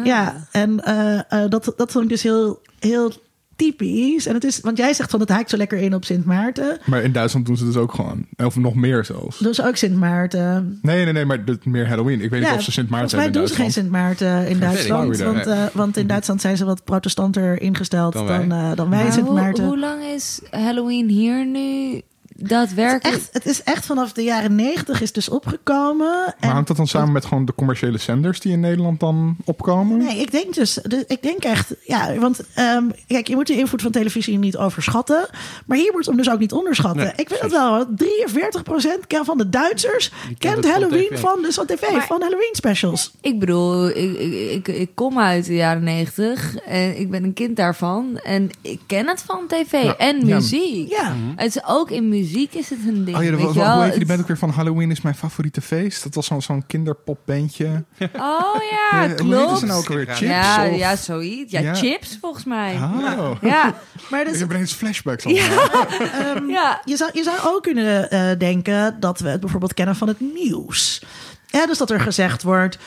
Ja, en eh, eh, dat, dat vond ik dus heel, heel typisch. En het is, want jij zegt van het haakt zo lekker in op Sint Maarten. Maar in Duitsland doen ze dus ook gewoon. Of nog meer zelfs. Dus ook Sint Maarten. Nee, nee, nee, maar meer Halloween. Ik weet niet of ze Sint Maarten volgens mij hebben in doen ze geen Duitsland. Sint Maarten in Duitsland. Want, eh, want in Duitsland zijn ze wat protestanter ingesteld Dan dan, wij. eh, dan wij Maar Sint hoe, Maarten. hoe lang is Halloween hier nu? Daadwerkelijk... Echt, het is echt vanaf de jaren negentig is dus opgekomen. Maar En hangt dat dan samen met gewoon de commerciële zenders die in Nederland dan opkomen? Nee, ik denk dus, de- ik denk echt, ja, want ehm, kijk, je moet de invloed van televisie niet overschatten, maar hier wordt hem dus ook niet onderschatten. Nee, ik vind het wel, 43% van de Duitsers kent het Halloween van, dus van tv, Maar- van Halloween specials. Ik bedoel, ik, ik, kom uit de jaren negentig en ik ben een kind daarvan. En ik ken het van tv en ja. muziek. Ja. Het is ook in muziek is het een ding. Oh ja, weet je wel? hoe heet die Het- band ook weer van Halloween is mijn favoriete feest? Dat was zo'n zo'n kinderpopbandje. Oh ja, [laughs] heette klopt. nou ook weer? Chips? ja, of- ja, zoiets. Ja, Ja. chips volgens mij. Oh. Ja, Maar dus, Ik heb ineens flashbacks allemaal. [laughs] ja. je, zou, je zou ook kunnen eh, denken dat we het bijvoorbeeld kennen van het nieuws. Ja, dus dat er gezegd wordt.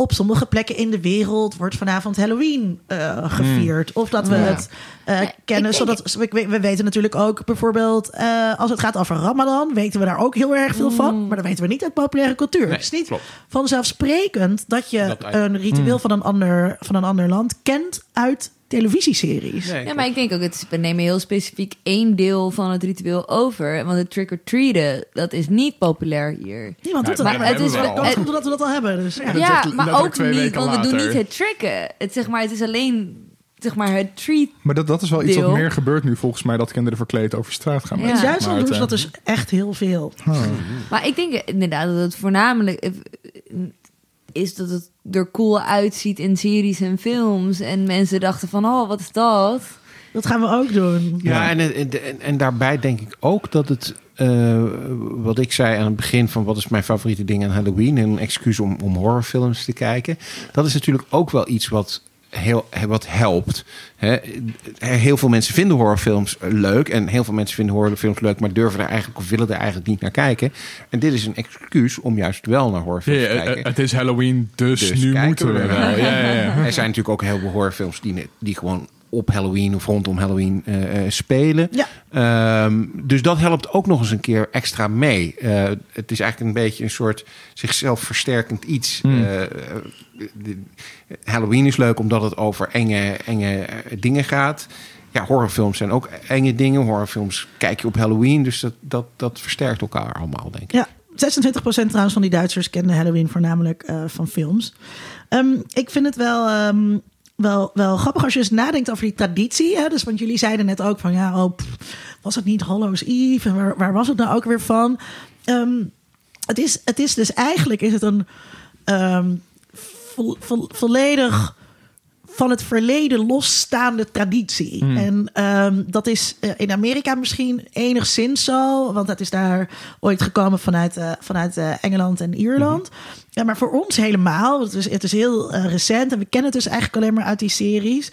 Op sommige plekken in de wereld wordt vanavond Halloween eh, gevierd. Of dat we het eh, kennen. ik- zodat, we, we weten natuurlijk ook bijvoorbeeld... eh, als het gaat over Ramadan... weten we daar ook heel erg veel van. Maar dan weten we niet uit populaire cultuur. het is niet klopt. vanzelfsprekend dat je Dat een ritueel van, een ander, van een ander land kent uit televisieseries. Nee, Ja, maar ik denk ook, het is, we nemen heel specifiek één deel van het ritueel over. Want het trick-or-treaten, dat is niet populair hier. Niemand doet Ja, dat. maar Maar het het is wel- omdat we dat al hebben. Dus, ja. dat maar ook niet, want we doen niet het tricken. Het, zeg maar, het is alleen zeg maar, het treat. Maar dat, dat is wel iets wat meer gebeurt nu volgens mij... dat kinderen verkleed over straat gaan. Ja. met In. Duitsland doen ze dat dus echt heel veel. Maar ik denk inderdaad dat het voornamelijk eh, is dat het er cool uitziet in series en films. En mensen dachten van, oh, wat is dat? Dat gaan we ook doen. Ja, en, en, en, en daarbij denk ik ook dat het, eh, wat ik zei aan het begin van wat is mijn favoriete ding aan Halloween, een excuus om, om horrorfilms te kijken, dat is natuurlijk ook wel iets wat heel wat helpt. Hè. Heel veel mensen vinden horrorfilms leuk en heel veel mensen vinden horrorfilms leuk, maar durven er eigenlijk of willen er eigenlijk niet naar kijken. En dit is een excuus om juist wel naar horrorfilms Ja, te kijken. het is Halloween, dus, Dus nu moeten we we wel. wel. Ja, ja, ja. Er zijn natuurlijk ook heel veel horrorfilms die, die gewoon op Halloween of rondom Halloween eh, eh, spelen. Ja. Ehm, dus dat helpt ook nog eens een keer extra mee. Eh, het is eigenlijk een beetje een soort zichzelf versterkend iets. Eh, de- Halloween is leuk omdat het over enge, enge dingen gaat. Ja, horrorfilms zijn ook enge dingen. Horrorfilms kijk je op Halloween. Dus dat, dat, dat versterkt elkaar allemaal, denk ik. Ja, 26% trouwens van die Duitsers kennen Halloween voornamelijk eh, van films. Ehm, ik vind het wel, ehm, wel, wel grappig als je eens nadenkt over die traditie. Hè? Dus, want jullie zeiden net ook van ja, oh, was het niet Hallows Eve? Waar, was het nou ook weer van? Ehm, het, is, het is dus eigenlijk is het een ehm, vo- vo- volledig van het verleden losstaande traditie. En ehm, dat is eh, in Amerika misschien enigszins zo, want dat is daar ooit gekomen vanuit, eh, vanuit eh, Engeland en Ierland. Ja, maar voor ons helemaal. Het is, het is heel recent en we kennen het dus eigenlijk alleen maar uit die series.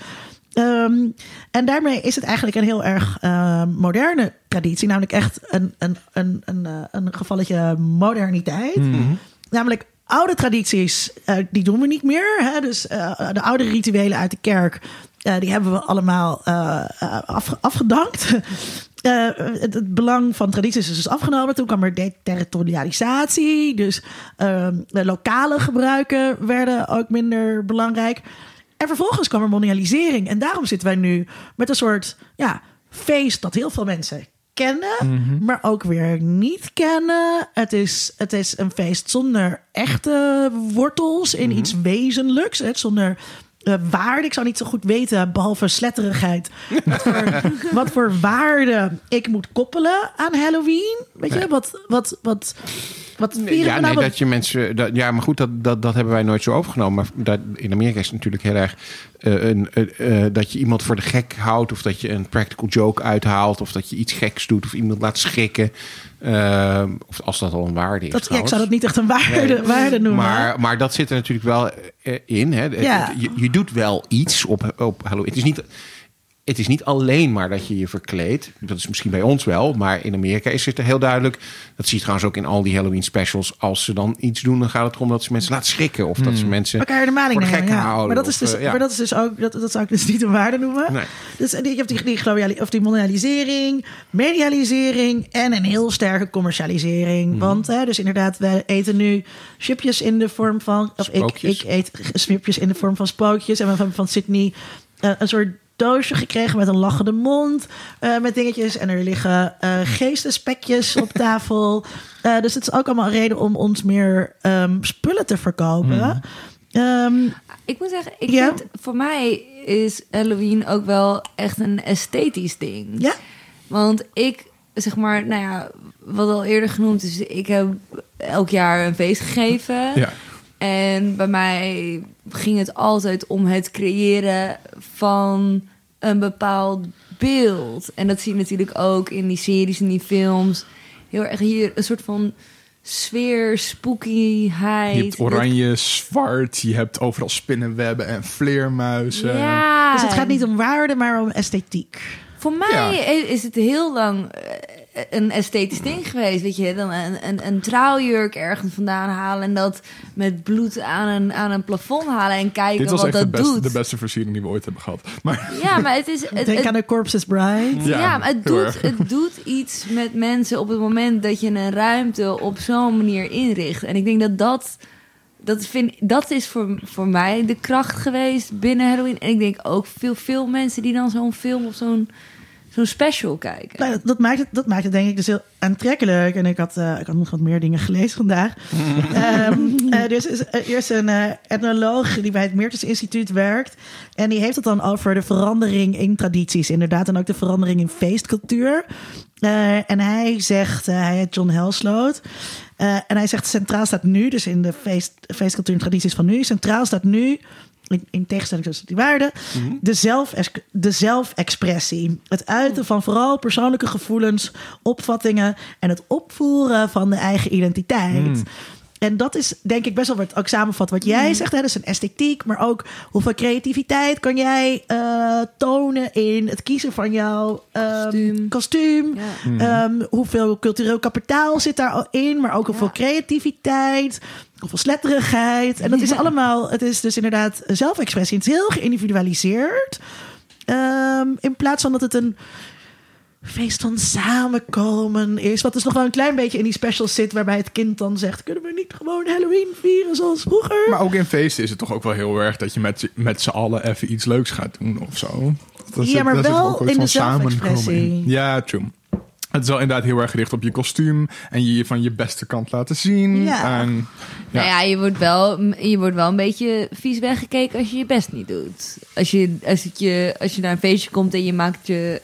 Ehm, en daarmee is het eigenlijk een heel erg eh, moderne traditie, namelijk echt een, een, een, een, een gevalletje moderniteit. Namelijk oude tradities, eh, die doen we niet meer. Hè? Dus eh, de oude rituelen uit de kerk, eh, die hebben we allemaal afge- afgedankt. [laughs] Het, het belang van tradities is dus afgenomen. Toen kwam er deterritorialisatie. Dus ehm, de lokale gebruiken werden ook minder belangrijk. En vervolgens kwam er mondialisering. En daarom zitten wij nu met een soort ja, feest dat heel veel mensen kennen, maar ook weer niet kennen. Het is, het is een feest zonder echte wortels in iets wezenlijks. Hè, zonder eh, waarde. Ik zou niet zo goed weten, behalve sletterigheid, wat voor, [laughs] wat voor waarde ik moet koppelen aan Halloween. Weet je, wat, wat, wat, wat vieren Ja, we nou? nee, dat je mensen. Dat, ja, maar goed, dat, dat, dat hebben wij nooit zo overgenomen. Maar dat, in Amerika is het natuurlijk heel erg. eh, een, eh, eh, dat je iemand voor de gek houdt. Of dat je een practical joke uithaalt. Of dat je iets geks doet. Of iemand laat schrikken. Eh, of als dat al een waarde is. dat, ja, ik zou dat niet echt een waarde, waarde noemen. Maar, maar dat zit er natuurlijk wel eh, in. Hè. Ja. Je, je doet wel iets op, op Halloween. Het is niet. Het is niet alleen maar dat je je verkleedt. Dat is misschien bij ons wel. Maar in Amerika is het er heel duidelijk. Dat zie je trouwens ook in al die Halloween specials. Als ze dan iets doen, dan gaat het erom dat ze mensen laten schrikken. Of dat ze mensen elkaar de maling voor de gek Ja. houden. Maar dat is dus, eh, ja. maar dat is dus ook, dat, dat zou ik dus niet een waarde noemen. Nee. Dus je hebt die, die, of die mondialisering, medialisering en een heel sterke commercialisering. Mhm. Want hè, dus inderdaad, we eten nu chipjes in de vorm van, of ik, ik eet chipjes in de vorm van spookjes en van, van Sydney. eh, een soort doosje gekregen met een lachende mond. eh, met dingetjes. En er liggen eh geestespekjes op [laughs] tafel. Eh, dus het is ook allemaal een reden om ons meer ehm, spullen te verkopen. Ehm, Ik moet zeggen, ik Ja? vind voor mij is Halloween ook wel echt een esthetisch ding. ja, Want ik, zeg maar, nou ja, wat al eerder genoemd is, ik heb elk jaar een feest gegeven. Ja. En bij mij ging het altijd om het creëren van een bepaald beeld. En dat zie je natuurlijk ook in die series en die films. Heel erg hier een soort van sfeer, spookyheid. Je hebt oranje, zwart, je hebt overal spinnenwebben en vleermuizen. Ja. dus het gaat niet om waarde, maar om esthetiek. Voor mij Ja. is het heel lang eh, een esthetisch ding geweest. Weet je, dan een, een, een trouwjurk ergens vandaan halen en dat met bloed aan een, aan een plafond halen en kijken Dit was wat echt de dat beste, doet. de beste versiering die we ooit hebben gehad. Maar Ja, maar het is. Het, Denk het- aan de Corpses Bride. ja, Ja, maar het doet, het [laughs] doet iets met mensen op het moment dat je een ruimte op zo'n manier inricht. En ik denk dat dat. Dat, vind, dat is voor, voor mij de kracht geweest binnen Halloween. En ik denk ook veel, veel mensen die dan zo'n film of zo'n zo'n special kijken. Nou, dat, dat, maakt het, dat maakt het denk ik dus heel aantrekkelijk. En ik had, eh, ik had nog wat meer dingen gelezen vandaag. [laughs] Ehm eh, er is eerst een eh, etnoloog die bij het Meertens Instituut werkt. En die heeft het dan over de verandering in tradities. Inderdaad, en ook de verandering in feestcultuur. Eh, en hij zegt, hij heet John Helsloot. Eh, en hij zegt, centraal staat nu, dus in de feest, feestcultuur en tradities van nu, centraal staat nu in, in tegenstelling tot die waarden, de, zelf, de zelfexpressie. Het uiten van vooral persoonlijke gevoelens, opvattingen en het opvoeren van de eigen identiteit. En dat is denk ik best wel wat ook samenvat wat jij zegt. Hè? Dus een esthetiek, maar ook hoeveel creativiteit kan jij eh, tonen in het kiezen van jouw ehm, Kostuum. kostuum. Ja. Ehm, hoeveel cultureel kapitaal zit daarin, maar ook hoeveel creativiteit, hoeveel sletterigheid. En dat is allemaal, het is dus inderdaad zelfexpressie. Het is heel geïndividualiseerd. Ehm, in plaats van dat het een feest van samenkomen is. Wat dus nog wel een klein beetje in die specials zit, waarbij het kind dan zegt: kunnen we niet gewoon Halloween vieren zoals vroeger? Maar ook in feesten is het toch ook wel heel erg dat je met, met z'n allen even iets leuks gaat doen of zo. Dat Ja, maar wel in de zelfexpressie. Ja, true. Het is wel inderdaad heel erg gericht op je kostuum en je je van je beste kant laten zien. Ja. En, ja. Nou ja, je wordt, wel, je wordt wel een beetje vies weggekeken als je je best niet doet. Als je, als het je, als je naar een feestje komt en je maakt je...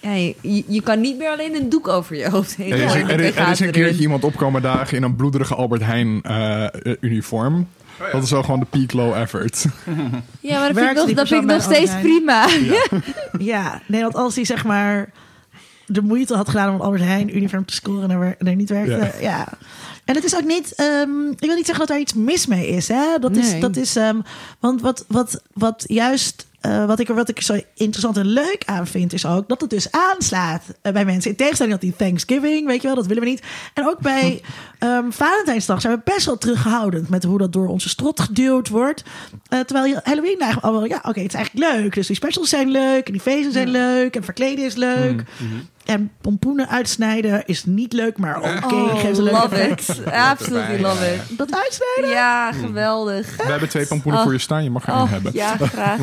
Ja, je, je kan niet meer alleen een doek over je hoofd heen. Er is, er, er een keertje iemand opkomen dagen in een bloederige Albert Heijn eh, eh, uniform. Dat is wel gewoon de peak low effort. Ja, maar dat vind ik nog, dat vind ik persoon nog bij steeds prima. [laughs] Ja, nee, want als hij zeg maar de moeite had gedaan om Albert Heijn uniform te scoren en er, en er niet werkte, ja. En het is ook niet, ehm, ik wil niet zeggen dat er iets mis mee is, hè? Dat is, dat is, ehm, want wat, wat, wat juist, eh, wat ik er wat ik zo interessant en leuk aan vind, is ook dat het dus aanslaat eh, bij mensen. In tegenstelling tot die Thanksgiving, weet je wel, dat willen we niet. En ook bij [laughs] ehm Valentijnsdag zijn we best wel terughoudend met hoe dat door onze strot geduwd wordt. Eh, terwijl Halloween eigenlijk allemaal, ja, oké, het is eigenlijk leuk. Dus die specials zijn leuk en die feesten zijn leuk en verkleden is leuk. En pompoenen uitsnijden is niet leuk, maar oké, Oh, geeft love it. Absolutely love it. Dat uitsnijden? Ja, geweldig. We hebben twee pompoenen Oh. voor je staan, je mag er één Oh, hebben. ja, graag.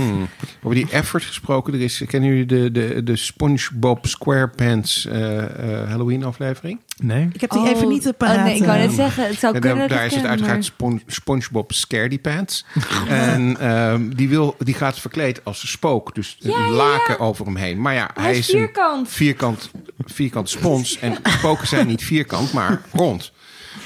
Over die effort gesproken, er is, kennen jullie de, de, de SpongeBob SquarePants eh, eh, Halloween aflevering? Nee? Ik heb die Oh, even niet te oh, paraat. nee, ik wou net eh. zeggen, het zou En kunnen daar, dat daar is het uiteraard maar- Spon- SpongeBob Scaredy Pants. [laughs] en ehm, die, wil, die gaat verkleed als een spook. Dus een Ja, ja, laken over hem heen. Maar ja, hij, Hij is is een vierkant. Vierkant, vierkant spons. En spoken zijn niet vierkant, maar rond.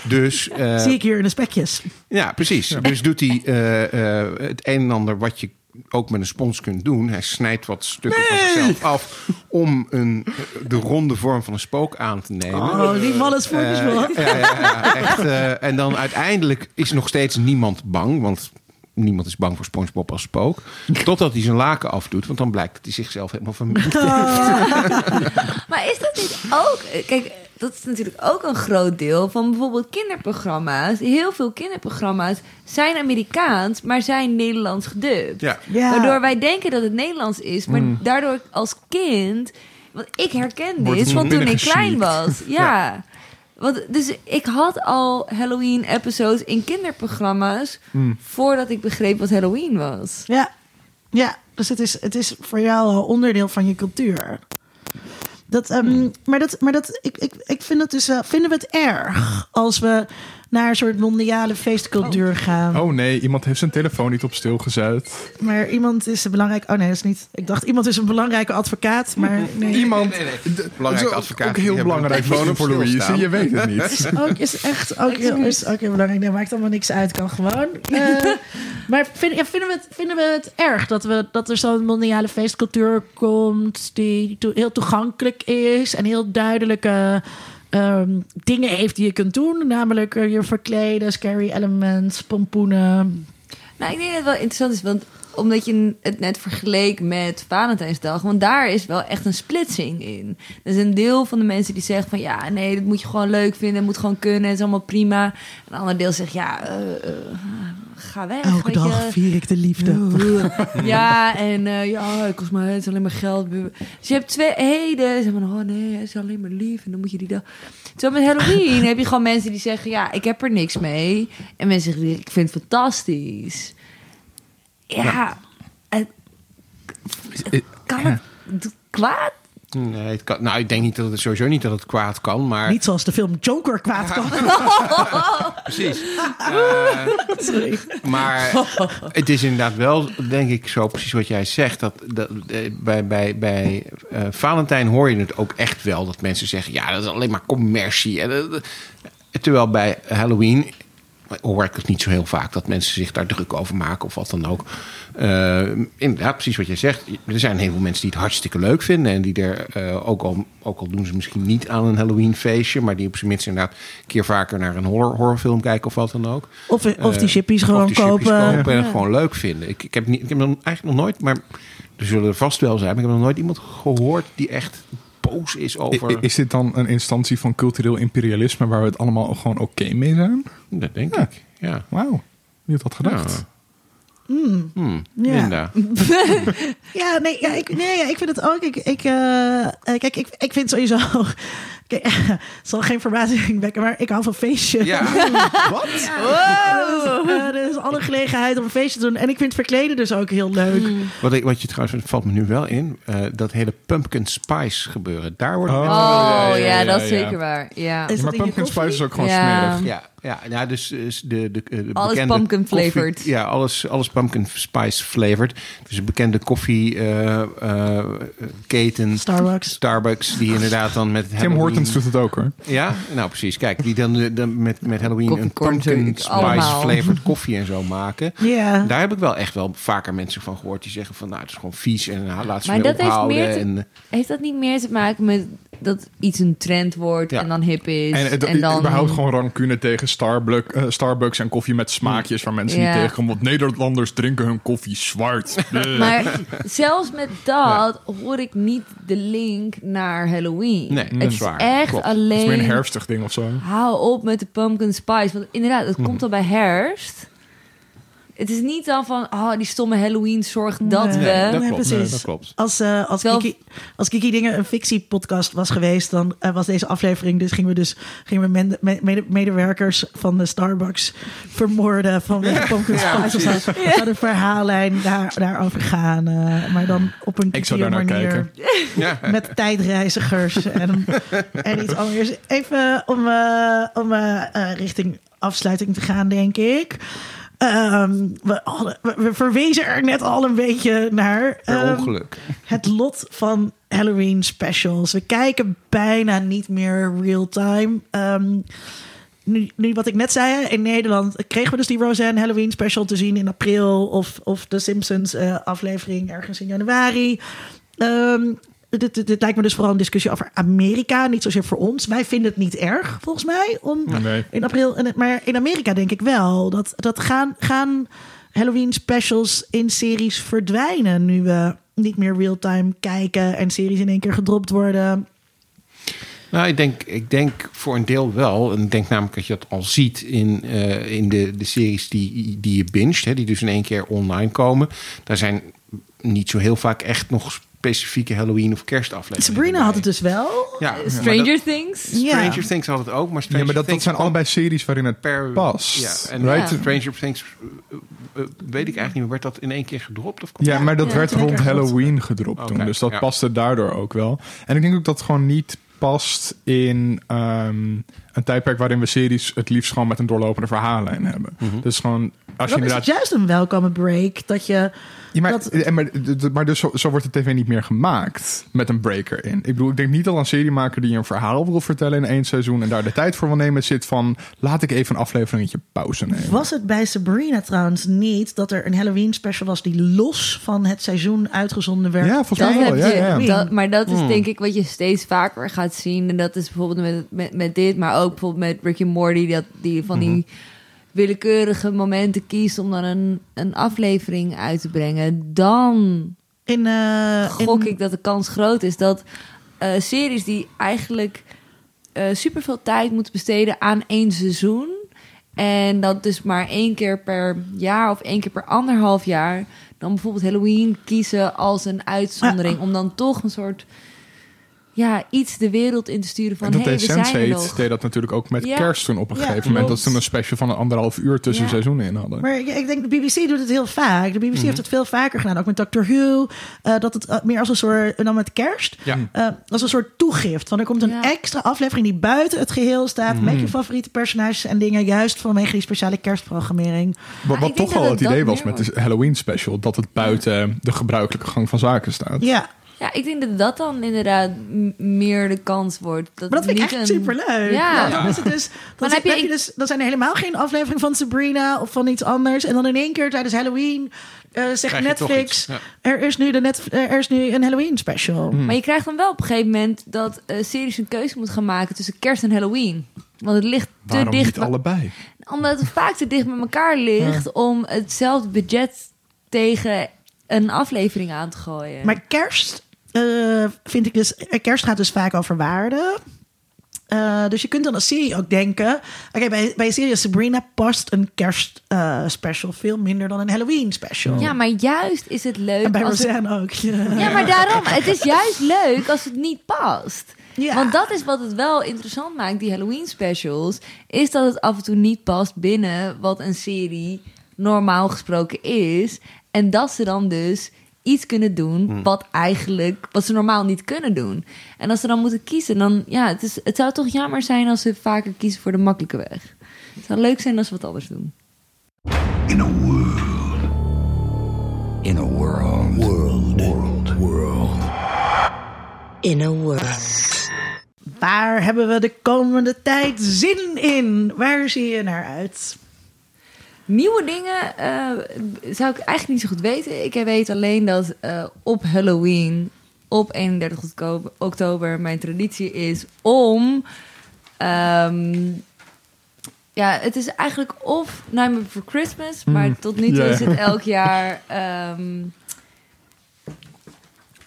Dus eh, Zie ik hier in de spekjes. ja, precies. Dus doet hij eh, eh, het een en ander wat je ook met een spons kunt doen. Hij snijdt wat stukken van zichzelf af om een, de ronde vorm van een spook aan te nemen. Oh, die man is SpongeBob. ja, ja, ja, echt. en dan uiteindelijk is nog steeds niemand bang, want niemand is bang voor SpongeBob als spook. [laughs] Totdat hij zijn laken afdoet, want dan blijkt dat hij zichzelf helemaal vermint. [laughs] Maar is dat niet ook... Kijk, dat is natuurlijk ook een groot deel van bijvoorbeeld kinderprogramma's. Heel veel kinderprogramma's zijn Amerikaans, maar zijn Nederlands gedubt. Ja. Ja. Waardoor wij denken dat het Nederlands is, maar daardoor als kind... Want ik herken dit van toen ik klein was. [laughs] Ja. Want, dus ik had al Halloween-episodes in kinderprogramma's... voordat ik begreep wat Halloween was. Ja. Ja, dus het is, het is voor jou al onderdeel van je cultuur. Dat, ehm, Maar, dat, maar dat, ik, ik, ik vind het dus, vinden we het erg als we naar een soort mondiale feestcultuur gaan? Oh nee, iemand heeft zijn telefoon niet op stil gezet. Maar iemand is een belangrijk. Oh nee, dat is niet. Ik dacht iemand is een belangrijke advocaat, maar nee. Iemand. Nee, nee. d- Belangrijke dat is advocaat, Ook heel belangrijk telefoon voor Louise. Je weet het niet. [laughs] Is ook, is echt ook heel, is ook heel belangrijk. Nee, maakt allemaal niks uit, kan gewoon. [laughs] Eh, maar vind, ja, vinden, we het, vinden we het erg dat, we, dat er zo'n mondiale feestcultuur komt... die to- heel toegankelijk is en heel duidelijke ehm, dingen heeft die je kunt doen? Namelijk eh, je verkleden, scary elements, pompoenen... Nou, ik denk dat het wel interessant is, want omdat je het net vergeleek met Valentijnsdag, want daar is wel echt een splitsing in. Er is een deel van de mensen die zegt van ja, nee, dat moet je gewoon leuk vinden, moet gewoon kunnen, het is allemaal prima. En een ander deel zegt ja, eh, ga weg. Elke weet dag je. vier ik de liefde. [laughs] Ja, en eh, ja, het kost mij, het is alleen maar geld. Dus je hebt twee heden. Ze van, oh nee, het is alleen maar lief. En dan moet je die dag... Zo met Halloween heb je gewoon mensen die zeggen, ja, ik heb er niks mee. En mensen zeggen, ik vind het fantastisch. Ja, het, kan het d- kwaad? Nee, het kan, nou, ik denk niet dat het sowieso niet dat het kwaad kan, maar Niet zoals de film Joker kwaad kan. [laughs] precies. Eh, Sorry. maar het is inderdaad wel, denk ik, zo precies wat jij zegt. Dat, dat eh, bij, bij, bij eh, Valentijn hoor je het ook echt wel dat mensen zeggen: ja, dat is alleen maar commercie. En, eh, terwijl bij Halloween hoor ik het niet zo heel vaak dat mensen zich daar druk over maken of wat dan ook. Eh, inderdaad, precies wat jij zegt. Er zijn heel veel mensen die het hartstikke leuk vinden. En die er, eh, ook, al, ook al doen ze misschien niet aan een Halloween feestje. Maar die op zijn minst inderdaad een keer vaker naar een horror, horrorfilm kijken of wat dan ook. Of, of die Eh, chippies of gewoon die chippies kopen. kopen en het gewoon leuk vinden. Ik, ik, heb niet, ik heb nog, eigenlijk nog nooit, maar er zullen er vast wel zijn. Maar ik heb nog nooit iemand gehoord die echt boos is over. Is dit dan een instantie van cultureel imperialisme waar we het allemaal gewoon oké mee zijn? Dat denk Ja. ik. Ja. Wauw, wie had dat gedacht? Ja. Hmm, Ja. [laughs] Ja, nee, ja, ik, nee, ja, ik vind het ook. Ik, ik, eh, kijk, ik, ik vind sowieso. Het [laughs] zal geen verbazing wekken, maar ik hou van feestjes. Ja. [laughs] Dus, eh, er is alle gelegenheid om een feestje te doen. En ik vind verkleden dus ook heel leuk. Wat, ik, wat je trouwens, valt me nu wel in, eh, dat hele pumpkin spice gebeuren. Daar wordt Oh. Oh, ja, ja, ja, dat is ja. zeker waar. Ja. Is Ja, maar pumpkin spice is ook gewoon Ja. smerig. Ja, ja, ja, dus de, de, de Alles bekende pumpkin koffie- flavored. Ja, alles, alles pumpkin spice flavored. Dus een bekende koffie eh, eh. Starbucks. Starbucks, die inderdaad dan met Tim Halloween- Hortons doet het ook hoor. Ja, nou precies. Kijk, die dan, eh, dan met, met Halloween een pumpkin spice allemaal. flavored koffie en zo maken. Ja. Daar heb ik wel echt wel vaker mensen van gehoord die zeggen van nou, het is gewoon vies en nou, laat ze Maar mee dat heeft meer te- en, Heeft dat niet meer te maken met dat iets een trend wordt Ja. en dan hip is? En het, en dan... überhaupt gewoon rancune tegen Starbucks, eh, Starbucks en koffie met smaakjes waar mensen Ja. niet tegenkomen. Want Nederlanders drinken hun koffie zwart. [laughs] Maar zelfs met dat hoor ik niet de link naar Halloween. Nee, dat het is echt Klopt. Het is alleen... meer een herfstig ding of zo. Hou op met de pumpkin spice. Want inderdaad, het komt al bij herfst. Het is niet dan van, oh, die stomme Halloween zorgt dat Nee. we... Nee, dat klopt. precies. Nee, dat klopt. Als, eh, als, Terwijl- Kiki, als Kiki Dingen een fictiepodcast was geweest, dan eh, was deze aflevering. Dus gingen we dus gingen we mede- medewerkers van de Starbucks vermoorden van de pumpkin spice. of zo. Zou de verhaallijn daar, daarover gaan. eh, maar dan op een Ik naar manier. [laughs] Ja. Met tijdreizigers en, en iets anders. Even om, eh, om richting afsluiting te gaan, denk ik. Ehm, we, hadden- we, we verwezen er net al een beetje naar. Ehm, ongeluk. het lot van Halloween specials. We kijken bijna niet meer real-time. Ehm, nu, nu wat ik net zei, in Nederland kregen we dus die Roseanne Halloween special te zien in april. Of, of de Simpsons eh, aflevering ergens in januari. Ehm, dit, dit, dit lijkt me dus vooral een discussie over Amerika. Niet zozeer voor ons. Wij vinden het niet erg, volgens mij. Om Nee. in april. Maar in Amerika denk ik wel. Dat, dat gaan, gaan Halloween specials in series verdwijnen. Nu we niet meer real-time kijken. En series in één keer gedropt worden. Nou, ik denk, ik denk voor een deel wel. En ik denk namelijk dat je dat al ziet in, eh, in de, de series die, die je binget. Hè, die dus in één keer online komen. Daar zijn niet zo heel vaak echt nog specifieke Halloween of kerstaflevering. Sabrina erbij. had het dus wel. Ja, maar Stranger dat- Things. Ja. Stranger Things had het ook, maar Stranger Ja, maar dat, dat Things zijn kwam allebei series waarin het per past. Ja, en right? Stranger Things eh, eh, weet ik eigenlijk niet meer. Werd dat in één keer gedropt? Of Ja, maar dat Ja, werd rond. Halloween gedropt toen. Dus dat ja. paste daardoor ook wel. En ik denk ook dat het gewoon niet past in ehm, een tijdperk waarin we series het liefst gewoon met een doorlopende verhaallijn hebben. Mhm. Dus gewoon als je Dan is het inderdaad. juist een welkome break dat je... Ja, maar, dat- en maar, maar dus zo, zo wordt de tv niet meer gemaakt met een breaker in. Ik bedoel, ik denk niet dat een seriemaker die een verhaal wil vertellen in één seizoen en daar de tijd voor wil nemen, zit van laat ik even een afleveringetje pauze nemen. Was het bij Sabrina trouwens niet dat er een Halloween special was die los van het seizoen uitgezonden werd? Ja, volgens mij wel. Ja, ja. Hmm. Dat, maar dat is denk ik wat je steeds vaker gaat zien. En dat is bijvoorbeeld met, met, met dit, maar ook bijvoorbeeld met Rick and Morty, dat die van die Mhm. willekeurige momenten kiest om dan een, een aflevering uit te brengen. Dan In, eh, in- gok ik dat de kans groot is dat eh, series die eigenlijk eh superveel tijd moeten besteden aan één seizoen. En dat dus maar één keer per jaar of één keer per anderhalf jaar. Dan bijvoorbeeld Halloween kiezen als een uitzondering. Om dan toch een soort. Ja, iets de wereld in te sturen van. En dat hey, deed we zijn er Sense8 nog. deed dat natuurlijk ook met Ja. kerst toen op een Ja, gegeven moment. Dat ze toen een special van een anderhalf uur tussen Ja. seizoenen in hadden. Maar ik, ik denk, de BBC doet het heel vaak. De BBC Mhm. heeft het veel vaker gedaan. Ook met Dr. Who. eh, dat het eh, meer als een soort... En dan met kerst. Ja. eh, als een soort toegift. Want er komt een Ja. extra aflevering die buiten het geheel staat. Mhm. Met je favoriete personages en dingen. Juist vanwege die speciale kerstprogrammering. Wat, ik wat denk toch dat wel het idee was met de Halloween special. Dat het buiten de gebruikelijke gang van zaken staat. Ja, Ja, ik denk dat dat dan inderdaad meer de kans wordt. Dat maar dat vind ik echt een- superleuk. Ja. Dan, is het dus, [laughs] dan, zit- heb je- dus, dan zijn er helemaal geen aflevering van Sabrina of van iets anders. En dan in één keer tijdens Halloween eh, zegt Netflix... ja. Er, is nu de net, er is nu een Halloween special. Hmm. Maar je krijgt dan wel op een gegeven moment dat eh series een keuze moet gaan maken tussen kerst en Halloween. Want het ligt te Waarom dicht. niet allebei? Omdat het vaak te dicht met elkaar ligt om hetzelfde budget tegen een aflevering aan te gooien. Maar kerst eh, vind ik dus... eh, Kerst gaat dus vaak over waarde. Eh, dus je kunt dan als serie ook denken... Oké, bij, bij serie Sabrina past een kerst eh, special veel minder dan een Halloween special. ja, maar juist is het leuk. en bij als het- ook. Ja, maar daarom. Het is juist leuk als het niet past. Ja. Want dat is wat het wel interessant maakt, die Halloween specials. Is dat het af en toe niet past binnen wat een serie normaal gesproken is. En dat ze dan dus iets kunnen doen wat eigenlijk, wat ze normaal niet kunnen doen. En als ze dan moeten kiezen, dan ja, het, is, het zou toch jammer zijn als ze vaker kiezen voor de makkelijke weg. Het zou leuk zijn als ze wat anders doen. In a world. In a world. World. World. World. In a world. Waar hebben we de komende tijd zin in? Waar zie je naar uit? Nieuwe dingen eh, zou ik eigenlijk niet zo goed weten. Ik weet alleen dat eh, op Halloween, op 31 oktober, mijn traditie is om. ehm, ja, het is eigenlijk of Nightmare Before Christmas, maar tot nu toe ja, ja. is het elk [laughs] jaar. ehm,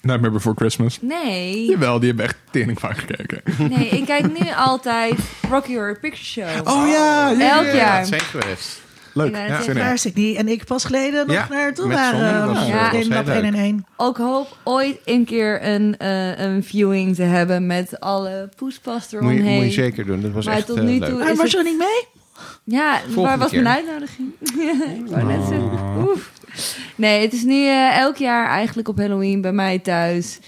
Nightmare Before Christmas. nee, Jawel, die hebben echt tering vaak gekeken. nee, ik kijk nu altijd Rocky Horror Picture Show. Oh ja, ja, Elk ja. jaar. Dat zijn geweest. Leuk. Ja, in. Waar zit die? En ik pas geleden nog Ja, naartoe met Sonny, waren. dat was, eh, was dat leuk. 1 en 1. Ook hoop ooit een keer een, eh, een viewing te hebben met alle poespas Moet je, eromheen. moet je zeker doen. Dat was Maar echt tot eh, nu leuk. toe- Ah, Is was er niet mee? Ja, Volgende waar was keer. mijn uitnodiging? [laughs] ik wou net zeggen. Oef. Nee, het is nu eh, elk jaar eigenlijk op Halloween bij mij thuis.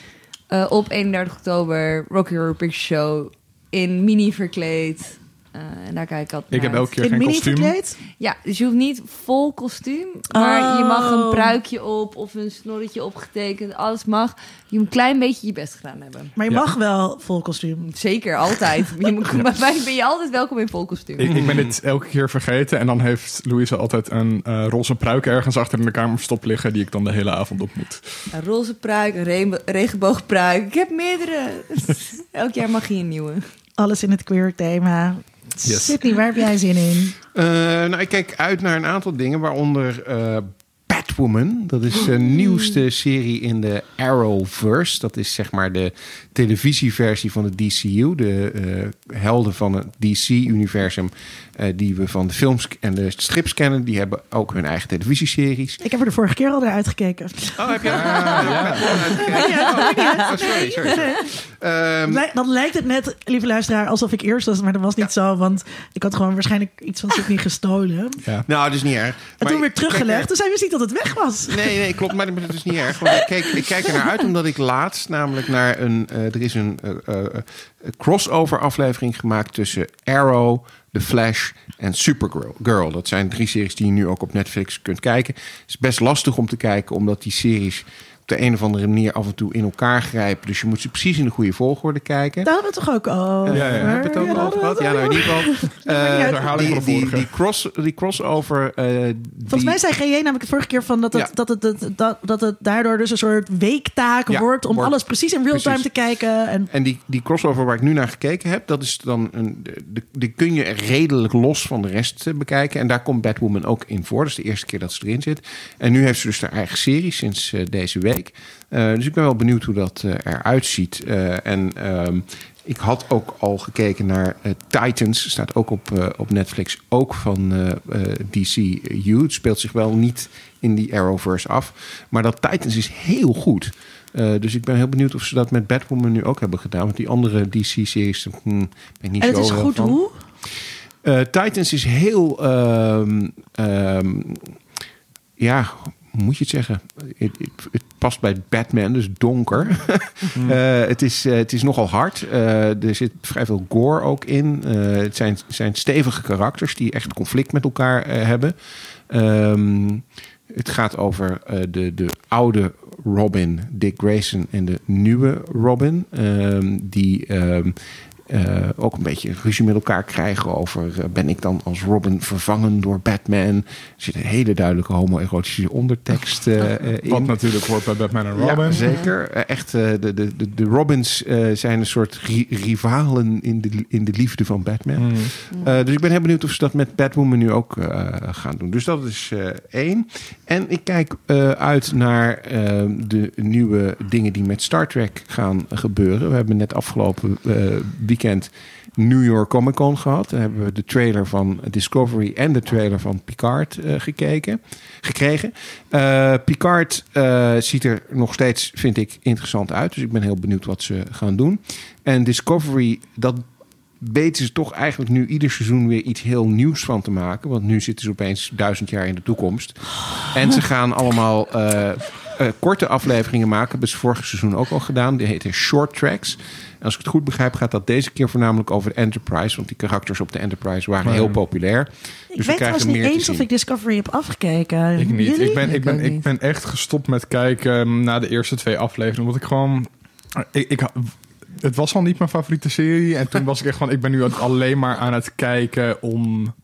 eh, op 31 oktober, Rocky Horror Picture Show. In mini verkleed. Eh, en daar kijk ik altijd Ik heb elke uit. keer In geen mini kostuum. verkleed? Ja, dus je hoeft niet vol kostuum. Maar je mag een Oh. pruikje op of een snorretje opgetekend. Alles mag. Je moet een klein beetje je best gedaan hebben. Maar je Ja. mag wel vol kostuum. Zeker, altijd. Je [laughs] moet, Bij mij ben je altijd welkom in vol kostuum. Ik, ik ben dit elke keer vergeten. En dan heeft Louise altijd een eh, roze pruik ergens achter in de kamer verstopt liggen. Die ik dan de hele avond op moet. Een roze pruik, een regen- regenboogpruik. Ik heb meerdere. [laughs] Elk jaar mag je een nieuwe. Alles in het queer thema. Yes. Sydney, waar heb jij zin in? Eh, nou, ik kijk uit naar een aantal dingen, waaronder eh, Batwoman. Dat is de nieuwste serie in de Arrowverse. Dat is zeg maar de televisieversie van de DCU. De eh, helden van het DC-universum die we van de films en de strips kennen. Die hebben ook hun eigen televisieseries. Ik heb er de vorige keer al naar uitgekeken. Oh, heb je? [laughs] Oh, sorry, sorry. sorry. [laughs] Ehm, Lij- Dan lijkt het net, lieve luisteraar, alsof ik eerst was, maar dat was niet zo. Want ik had gewoon waarschijnlijk iets van Sydney gestolen. Ja. nou, dat is niet erg. En Maar toen weer kijk, teruggelegd. Toen zei we niet dat het weg was. Nee, nee, klopt. Maar dat is niet erg. Want ik, keek, ik kijk er naar uit omdat ik laatst namelijk naar een... eh, er is een eh, eh, eh, crossover aflevering gemaakt tussen Arrow, The Flash en Supergirl. Girl. Dat zijn drie series die je nu ook op Netflix kunt kijken. Het is best lastig om te kijken omdat die series op de een of andere manier af en toe in elkaar grijpen. Dus je moet ze precies in de goede volgorde kijken. Daar hadden we toch ook over? Ja, ja, Heb je het ook Ja, al gehad? Ja, nou in ieder geval. [laughs] eh, herhaling die, van de die, vorige. die, cross, die crossover. eh, Volgens mij zei GJ namelijk de vorige keer van dat het, Ja. dat het, dat, dat, dat het daardoor dus een soort weektaak Ja, wordt om wordt. alles precies in real time Precies. te kijken. En En die, die crossover waar ik nu naar gekeken heb, dat is dan een, die kun je redelijk los van de rest eh, bekijken. En daar komt Batwoman ook in voor. Dat is de eerste keer dat ze erin zit. En nu heeft ze dus haar eigen serie sinds eh, deze week. Eh, dus ik ben wel benieuwd hoe dat eh, eruit ziet. Eh, en ehm, ik had ook al gekeken naar Titans. Staat ook op, op Netflix. Ook van eh, DCU. Het speelt zich wel niet in die Arrowverse af. Maar dat Titans is heel goed. Dus ik ben heel benieuwd of ze dat met Batwoman nu ook hebben gedaan. Want die andere DC-series hm, ben ik niet en het zo is goed van. hoe? Titans is heel... ehm, ehm, ja, moet je het zeggen? Het, past bij Batman, dus donker. [laughs] Eh, het, is, eh, het is nogal hard. Eh, er zit vrij veel gore ook in. Het zijn, zijn stevige karakters die echt conflict met elkaar hebben. Ehm, het gaat over de, de oude Robin, Dick Grayson, en de nieuwe Robin. ehm, die ehm, eh, ook een beetje ruzie met elkaar krijgen over... eh, ben ik dan als Robin vervangen door Batman? Er zit een hele duidelijke homoerotische ondertekst eh, eh, in. Wat natuurlijk hoort bij Batman en Robin. Ja, zeker. Eh, Echt, eh, de, de, de, de Robins eh, zijn een soort ri- rivalen in de, in de liefde van Batman. Mm. Eh, dus ik ben heel benieuwd of ze dat met Batwoman nu ook eh, gaan doen. Dus dat is eh, één. En ik kijk eh, uit naar eh, de nieuwe dingen die met Star Trek gaan gebeuren. We hebben net afgelopen eh, weekend New York Comic Con gehad. Daar hebben we de trailer van Discovery en de trailer van Picard eh, gekeken, gekregen. Eh, Picard eh, ziet er nog steeds, vind ik, interessant uit. Dus ik ben heel benieuwd wat ze gaan doen. En Discovery, dat weten ze toch eigenlijk nu ieder seizoen weer iets heel nieuws van te maken. Want nu zitten ze opeens duizend jaar in de toekomst. En ze gaan allemaal korte afleveringen maken. Hebben ze vorig seizoen ook al gedaan. Die heten Short Tracks. En als ik het goed begrijp gaat dat deze keer voornamelijk over de Enterprise. Want die karakters op de Enterprise waren heel populair. Ik Dus we weet trouwens niet eens of ik Discovery heb afgekeken. Ik niet. Jullie? Ik ben, ik, ben, ik ben echt gestopt met kijken na de eerste twee afleveringen. Omdat ik gewoon... Ik, ik, het was al niet mijn favoriete serie. En toen was ik echt van... Ik ben nu alleen maar aan het kijken om...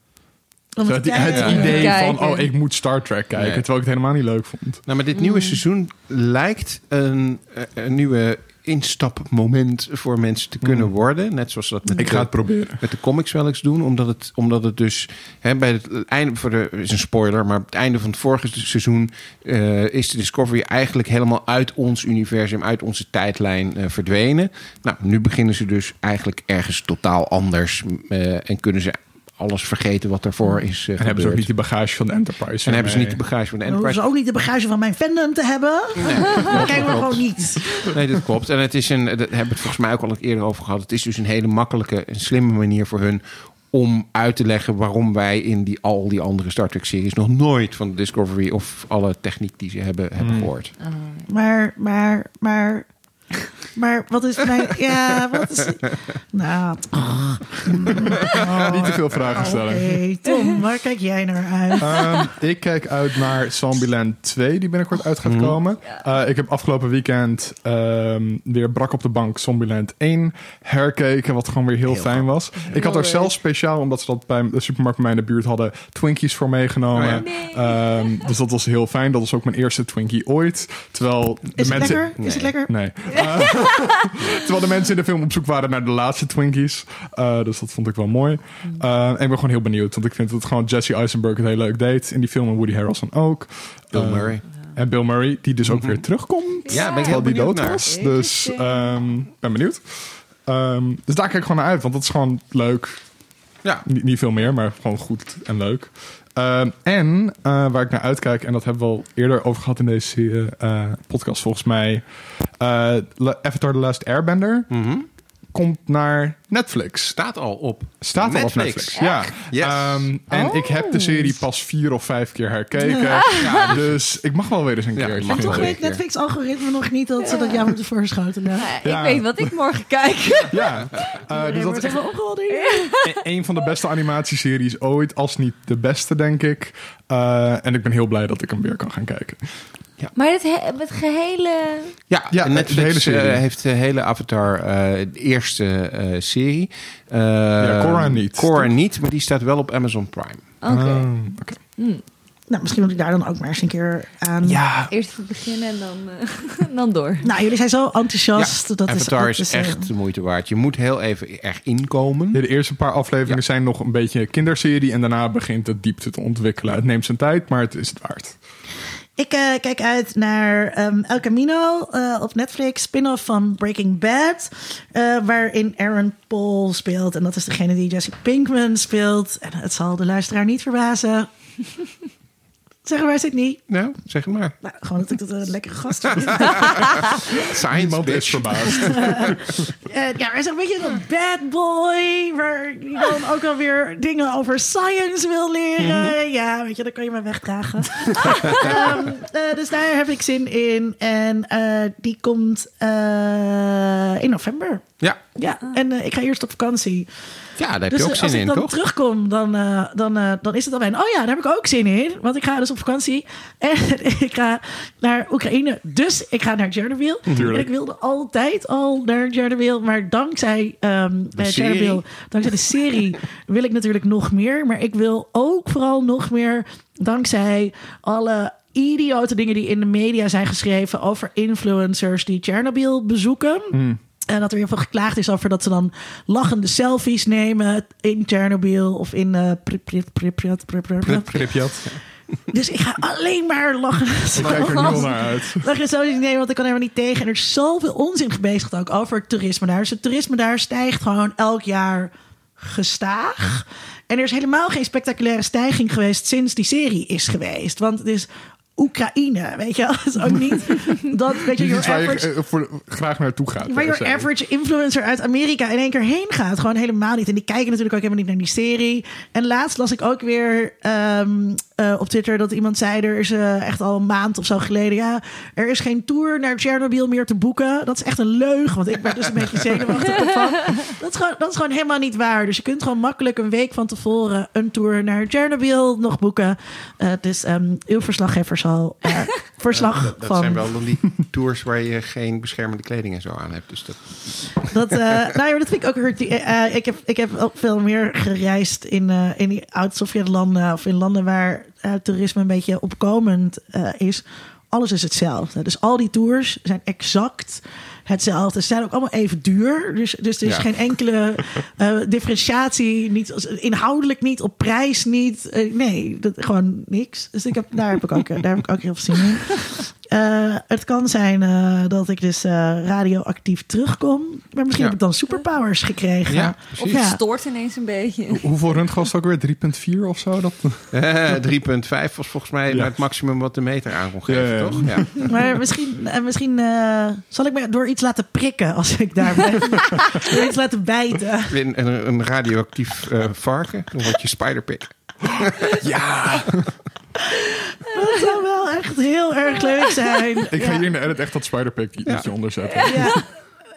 Het, idee van, oh, ik moet Star Trek kijken. Nee. Terwijl ik het helemaal niet leuk vond. Nou, maar dit nieuwe seizoen lijkt een, een nieuwe instapmoment voor mensen te kunnen Mm. worden. Net zoals dat met Ik de- ga het proberen. met de comics wel eens doen. Omdat het, omdat het dus hè, bij het einde, voor de, is een spoiler, maar het einde van het vorige seizoen eh, is de Discovery eigenlijk helemaal uit ons universum, uit onze tijdlijn eh, verdwenen. Nou, nu beginnen ze dus eigenlijk ergens totaal anders eh, en kunnen ze alles vergeten wat daarvoor is eh, En hebben ze ook niet de bagage van de Enterprise. en hebben ze niet de bagage van de Enterprise. ze ook niet de bagage van mijn fandom te hebben. [laughs] Dat kijken we gewoon niet. Nee, dat klopt. En het is een, daar hebben we het volgens mij ook al eerder over gehad. Het is dus een hele makkelijke en slimme manier voor hun om uit te leggen waarom wij in die, al die andere Star Trek series nog nooit van de Discovery of alle techniek die ze hebben, hebben gehoord. Maar, maar, maar... Maar wat is mijn... [laughs] Ja, wat is... Nou, Niet te veel vragen stellen. oké. Tom, waar kijk jij naar uit? Ehm, ik kijk uit naar Zombieland 2, die binnenkort uit gaat komen. Eh, ik heb afgelopen weekend ehm, weer brak op de bank Zombieland 1 herkeken, wat gewoon weer heel, fijn was. Ik had er zelfs speciaal, omdat ze dat bij de supermarkt bij mij in de buurt hadden, Twinkies voor meegenomen. Oh Ehm, dus dat was heel fijn. Dat was ook mijn eerste Twinkie ooit. Terwijl de Is het mensen... lekker? Is het lekker? Nee. [laughs] Terwijl de mensen in de film op zoek waren naar de laatste Twinkies. Eh, dus dat vond ik wel mooi. Eh, en ik ben gewoon heel benieuwd. Want ik vind dat gewoon Jesse Eisenberg het heel leuk deed in die film. En Woody Harrelson ook. Bill Eh, Murray. En Bill Murray, die dus ook weer terugkomt. Ja, ben ik heel die benieuwd dood naar. was. Dus ehm ben benieuwd. Ehm, dus daar kijk ik gewoon naar uit. Want dat is gewoon leuk. Ja. Niet, niet veel meer, maar gewoon goed en leuk. Ehm, en eh, waar ik naar uitkijk, en dat hebben we al eerder over gehad in deze eh, podcast volgens mij. eh, Avatar The Last Airbender Mhm. komt naar Netflix. Staat al op. Staat al op Netflix. Ja. Yes. Ehm, en Oh. ik heb de serie pas vier of vijf keer herkeken. Ja, dus ik mag wel weer eens een Ja, keertje. mag En toch weet Netflix-algoritme nog niet dat ze dat jou moeten voorschotelen. Ja, Ja. Ik weet wat ik morgen kijk. [laughs] Ja, eh, dus Nee, dat is echt e- een van de beste animatieseries ooit, als niet de beste, denk ik. Eh, en ik ben heel blij dat ik hem weer kan gaan kijken. Maar het, he- het gehele... Ja, Ja, Netflix de hele serie. eh, heeft de hele Avatar, eh, de eerste eh, serie. Eh, Ja, Korra niet. Korra niet, maar die staat wel op Amazon Prime. Oké. Oh, oké. Nou, misschien moet ik daar dan ook maar eens een keer aan. Ja, Eerst even beginnen en dan, eh, [laughs] dan door. Nou, jullie zijn zo enthousiast. dat Avatar is, is, dat eh, echt de moeite waard. Je moet heel even erg inkomen. Ja, de eerste paar afleveringen Ja. zijn nog een beetje kinderserie. En daarna begint het diepte te ontwikkelen. Het neemt zijn tijd, maar het is het waard. Ik eh, kijk uit naar ehm, El Camino eh, op Netflix, spin-off van Breaking Bad, eh, waarin Aaron Paul speelt. En dat is degene die Jesse Pinkman speelt. En het zal de luisteraar niet verbazen. [laughs] Zeggen wij het niet? Nou, zeg het maar. Nou, gewoon dat ik dat een lekkere gast vind. [laughs] Science bitch. verbaasd. [laughs] Eh, ja, hij is een beetje een bad boy, waar die dan ook alweer dingen over science wil leren. Ja, weet je, dan kan je maar wegdragen. [laughs] Ehm, eh, dus daar heb ik zin in. En eh, die komt eh, in november. Ja. Ja, en eh, ik ga eerst op vakantie. Ja, daar heb Dus je ook eh, zin als ik in, dan toch? terugkom, dan, eh, dan, eh, dan is het al bijna... Oh ja, daar heb ik ook zin in. Want ik ga dus op vakantie. [laughs] En ik ga naar Oekraïne. Dus ik ga naar Chernobyl. Tuurlijk. En ik wilde altijd al naar Chernobyl. Maar dankzij ehm eh, serie. Chernobyl, dankzij de serie, [laughs] wil ik natuurlijk nog meer. Maar ik wil ook vooral nog meer dankzij alle idiote dingen die in de media zijn geschreven over influencers die Chernobyl bezoeken. En dat er heel veel geklaagd is over dat ze dan lachende selfies nemen in Chernobyl of in eh, Pripyat, Pripyat. Dus ik ga alleen maar lachen. Kijk er nul naar uit. Lachen nemen, want ik kan helemaal niet tegen. En er is zoveel onzin gebezigd ook over het toerisme daar. Dus het toerisme daar stijgt gewoon elk jaar gestaag. En er is helemaal geen spectaculaire stijging geweest sinds die serie is geweest. Want het is Oekraïne, weet je. Het [laughs] is ook niet dat, weet je, your je eh, voor, graag naartoe gaat. Waar je average influencer uit Amerika in één keer heen gaat. Gewoon helemaal niet. En die kijken natuurlijk ook helemaal niet naar die serie. En laatst las ik ook weer ehm, eh, op Twitter dat iemand zei... er is eh, echt al een maand of zo geleden... ja, er is geen tour naar Chernobyl meer te boeken. Dat is echt een leugen. Want ik ben dus een beetje zenuwachtig [laughs] ervan. Dat is, gewoon, dat is gewoon helemaal niet waar. Dus je kunt gewoon makkelijk een week van tevoren... een tour naar Chernobyl nog boeken. Eh, dus ehm, uw verslaggever zal verslag Dat van... zijn wel dan die tours waar je geen beschermende kleding en zo aan hebt. Dus dat... Dat, eh, [laughs] nou ja, dat vind ik ook. Eh, ik, heb, ik heb ook veel meer gereisd in, in die oud-Sovjet-landen of in landen waar toerisme een beetje opkomend is. Alles is hetzelfde. Dus al die tours zijn exact hetzelfde. Ze zijn ook allemaal even duur. Dus, dus er is Ja. geen enkele eh, differentiatie. Niet, inhoudelijk niet, op prijs niet. Eh, nee, dat, gewoon niks. Dus ik heb, daar, heb ik ook, daar heb ik ook heel veel zin in. Eh, het kan zijn eh, dat ik dus eh, radioactief terugkom. Maar misschien Ja. heb ik dan superpowers gekregen. Ja, Of precies. het Ja. stoort ineens een beetje. Hoeveel rund was het ook weer? 3,4 of zo? Dat... Eh, 3,5 was volgens mij Ja. het maximum wat de meter aan kon geven, Ja, ja. toch? Ja. [laughs] Maar misschien, misschien eh, zal ik me door iets laten prikken als ik daar ben. [laughs] door iets laten bijten. Een, een, een radioactief eh, varken, dan word je spiderpik. Ja! [laughs] Dat zou wel echt heel erg leuk zijn. Ik ga ja. hier in de edit echt dat spiderpick liedje onderzetten. Ja.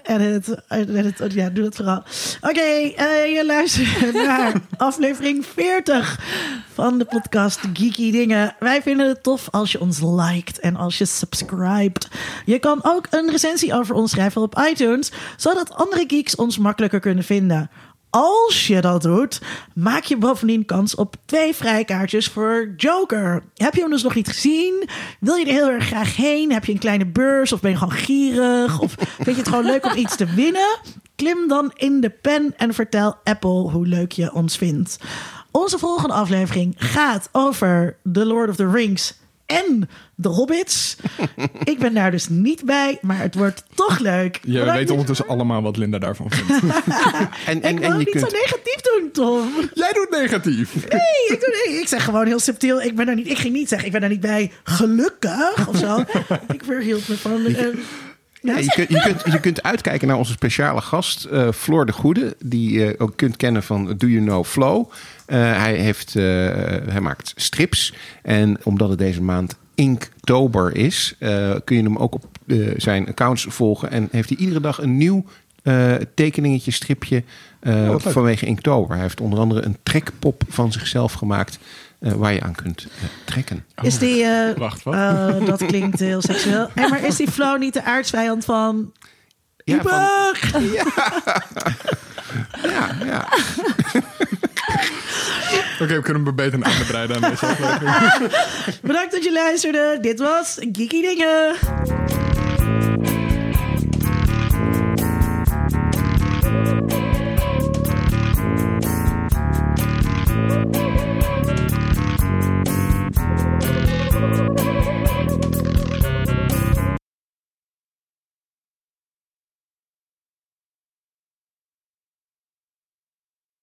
Edit, edit, ja, doe dat vooral. Oké, eh, je luistert naar aflevering 40 van de podcast Geeky Dingen. Wij vinden het tof als je ons liked en als je subscribt. Je kan ook een recensie over ons schrijven op iTunes, zodat andere geeks ons makkelijker kunnen vinden. Als je dat doet, maak je bovendien kans op twee vrijkaartjes voor Joker. Heb je hem dus nog niet gezien? Wil je er heel erg graag heen? Heb je een kleine beurs of ben je gewoon gierig? Of vind je het gewoon leuk om iets te winnen? Klim dan in de pen en vertel Apple hoe leuk je ons vindt. Onze volgende aflevering gaat over The Lord of the Rings en de Hobbits. [laughs] Ik ben daar dus niet bij, maar het wordt toch leuk. Je Bedankt. weet ondertussen allemaal wat Linda daarvan vindt. [laughs] En, Ik en, wil en je niet kunt, zo negatief doen, Tom. Jij doet negatief. Nee, ik, doe, nee, ik zeg gewoon heel subtiel. Ik, ben er niet, ik ging niet zeggen, ik ben er niet bij gelukkig of zo. [laughs] ik verhield me van... eh, Ja, je, kunt, je, kunt, je kunt uitkijken naar onze speciale gast, eh, Floor de Goede, die je ook kunt kennen van Do You Know Flow. Eh, hij, heeft, eh, hij maakt strips en omdat het deze maand Inktober is, eh, kun je hem ook op eh, zijn accounts volgen. En heeft hij iedere dag een nieuw eh, tekeningetje, stripje eh, vanwege Inktober. Hij heeft onder andere een trekpop van zichzelf gemaakt eh, waar je aan kunt trekken. is die... eh, Wacht, wat? oh, dat klinkt heel seksueel. Hey, maar is die Flo niet de aardsvijand van... Ja, van- Uber? [laughs] ja, ja. [laughs] Oké, we kunnen hem beter breiden aan deze aflevering. [laughs] Bedankt dat je luisterde. Dit was Geeky Dingen.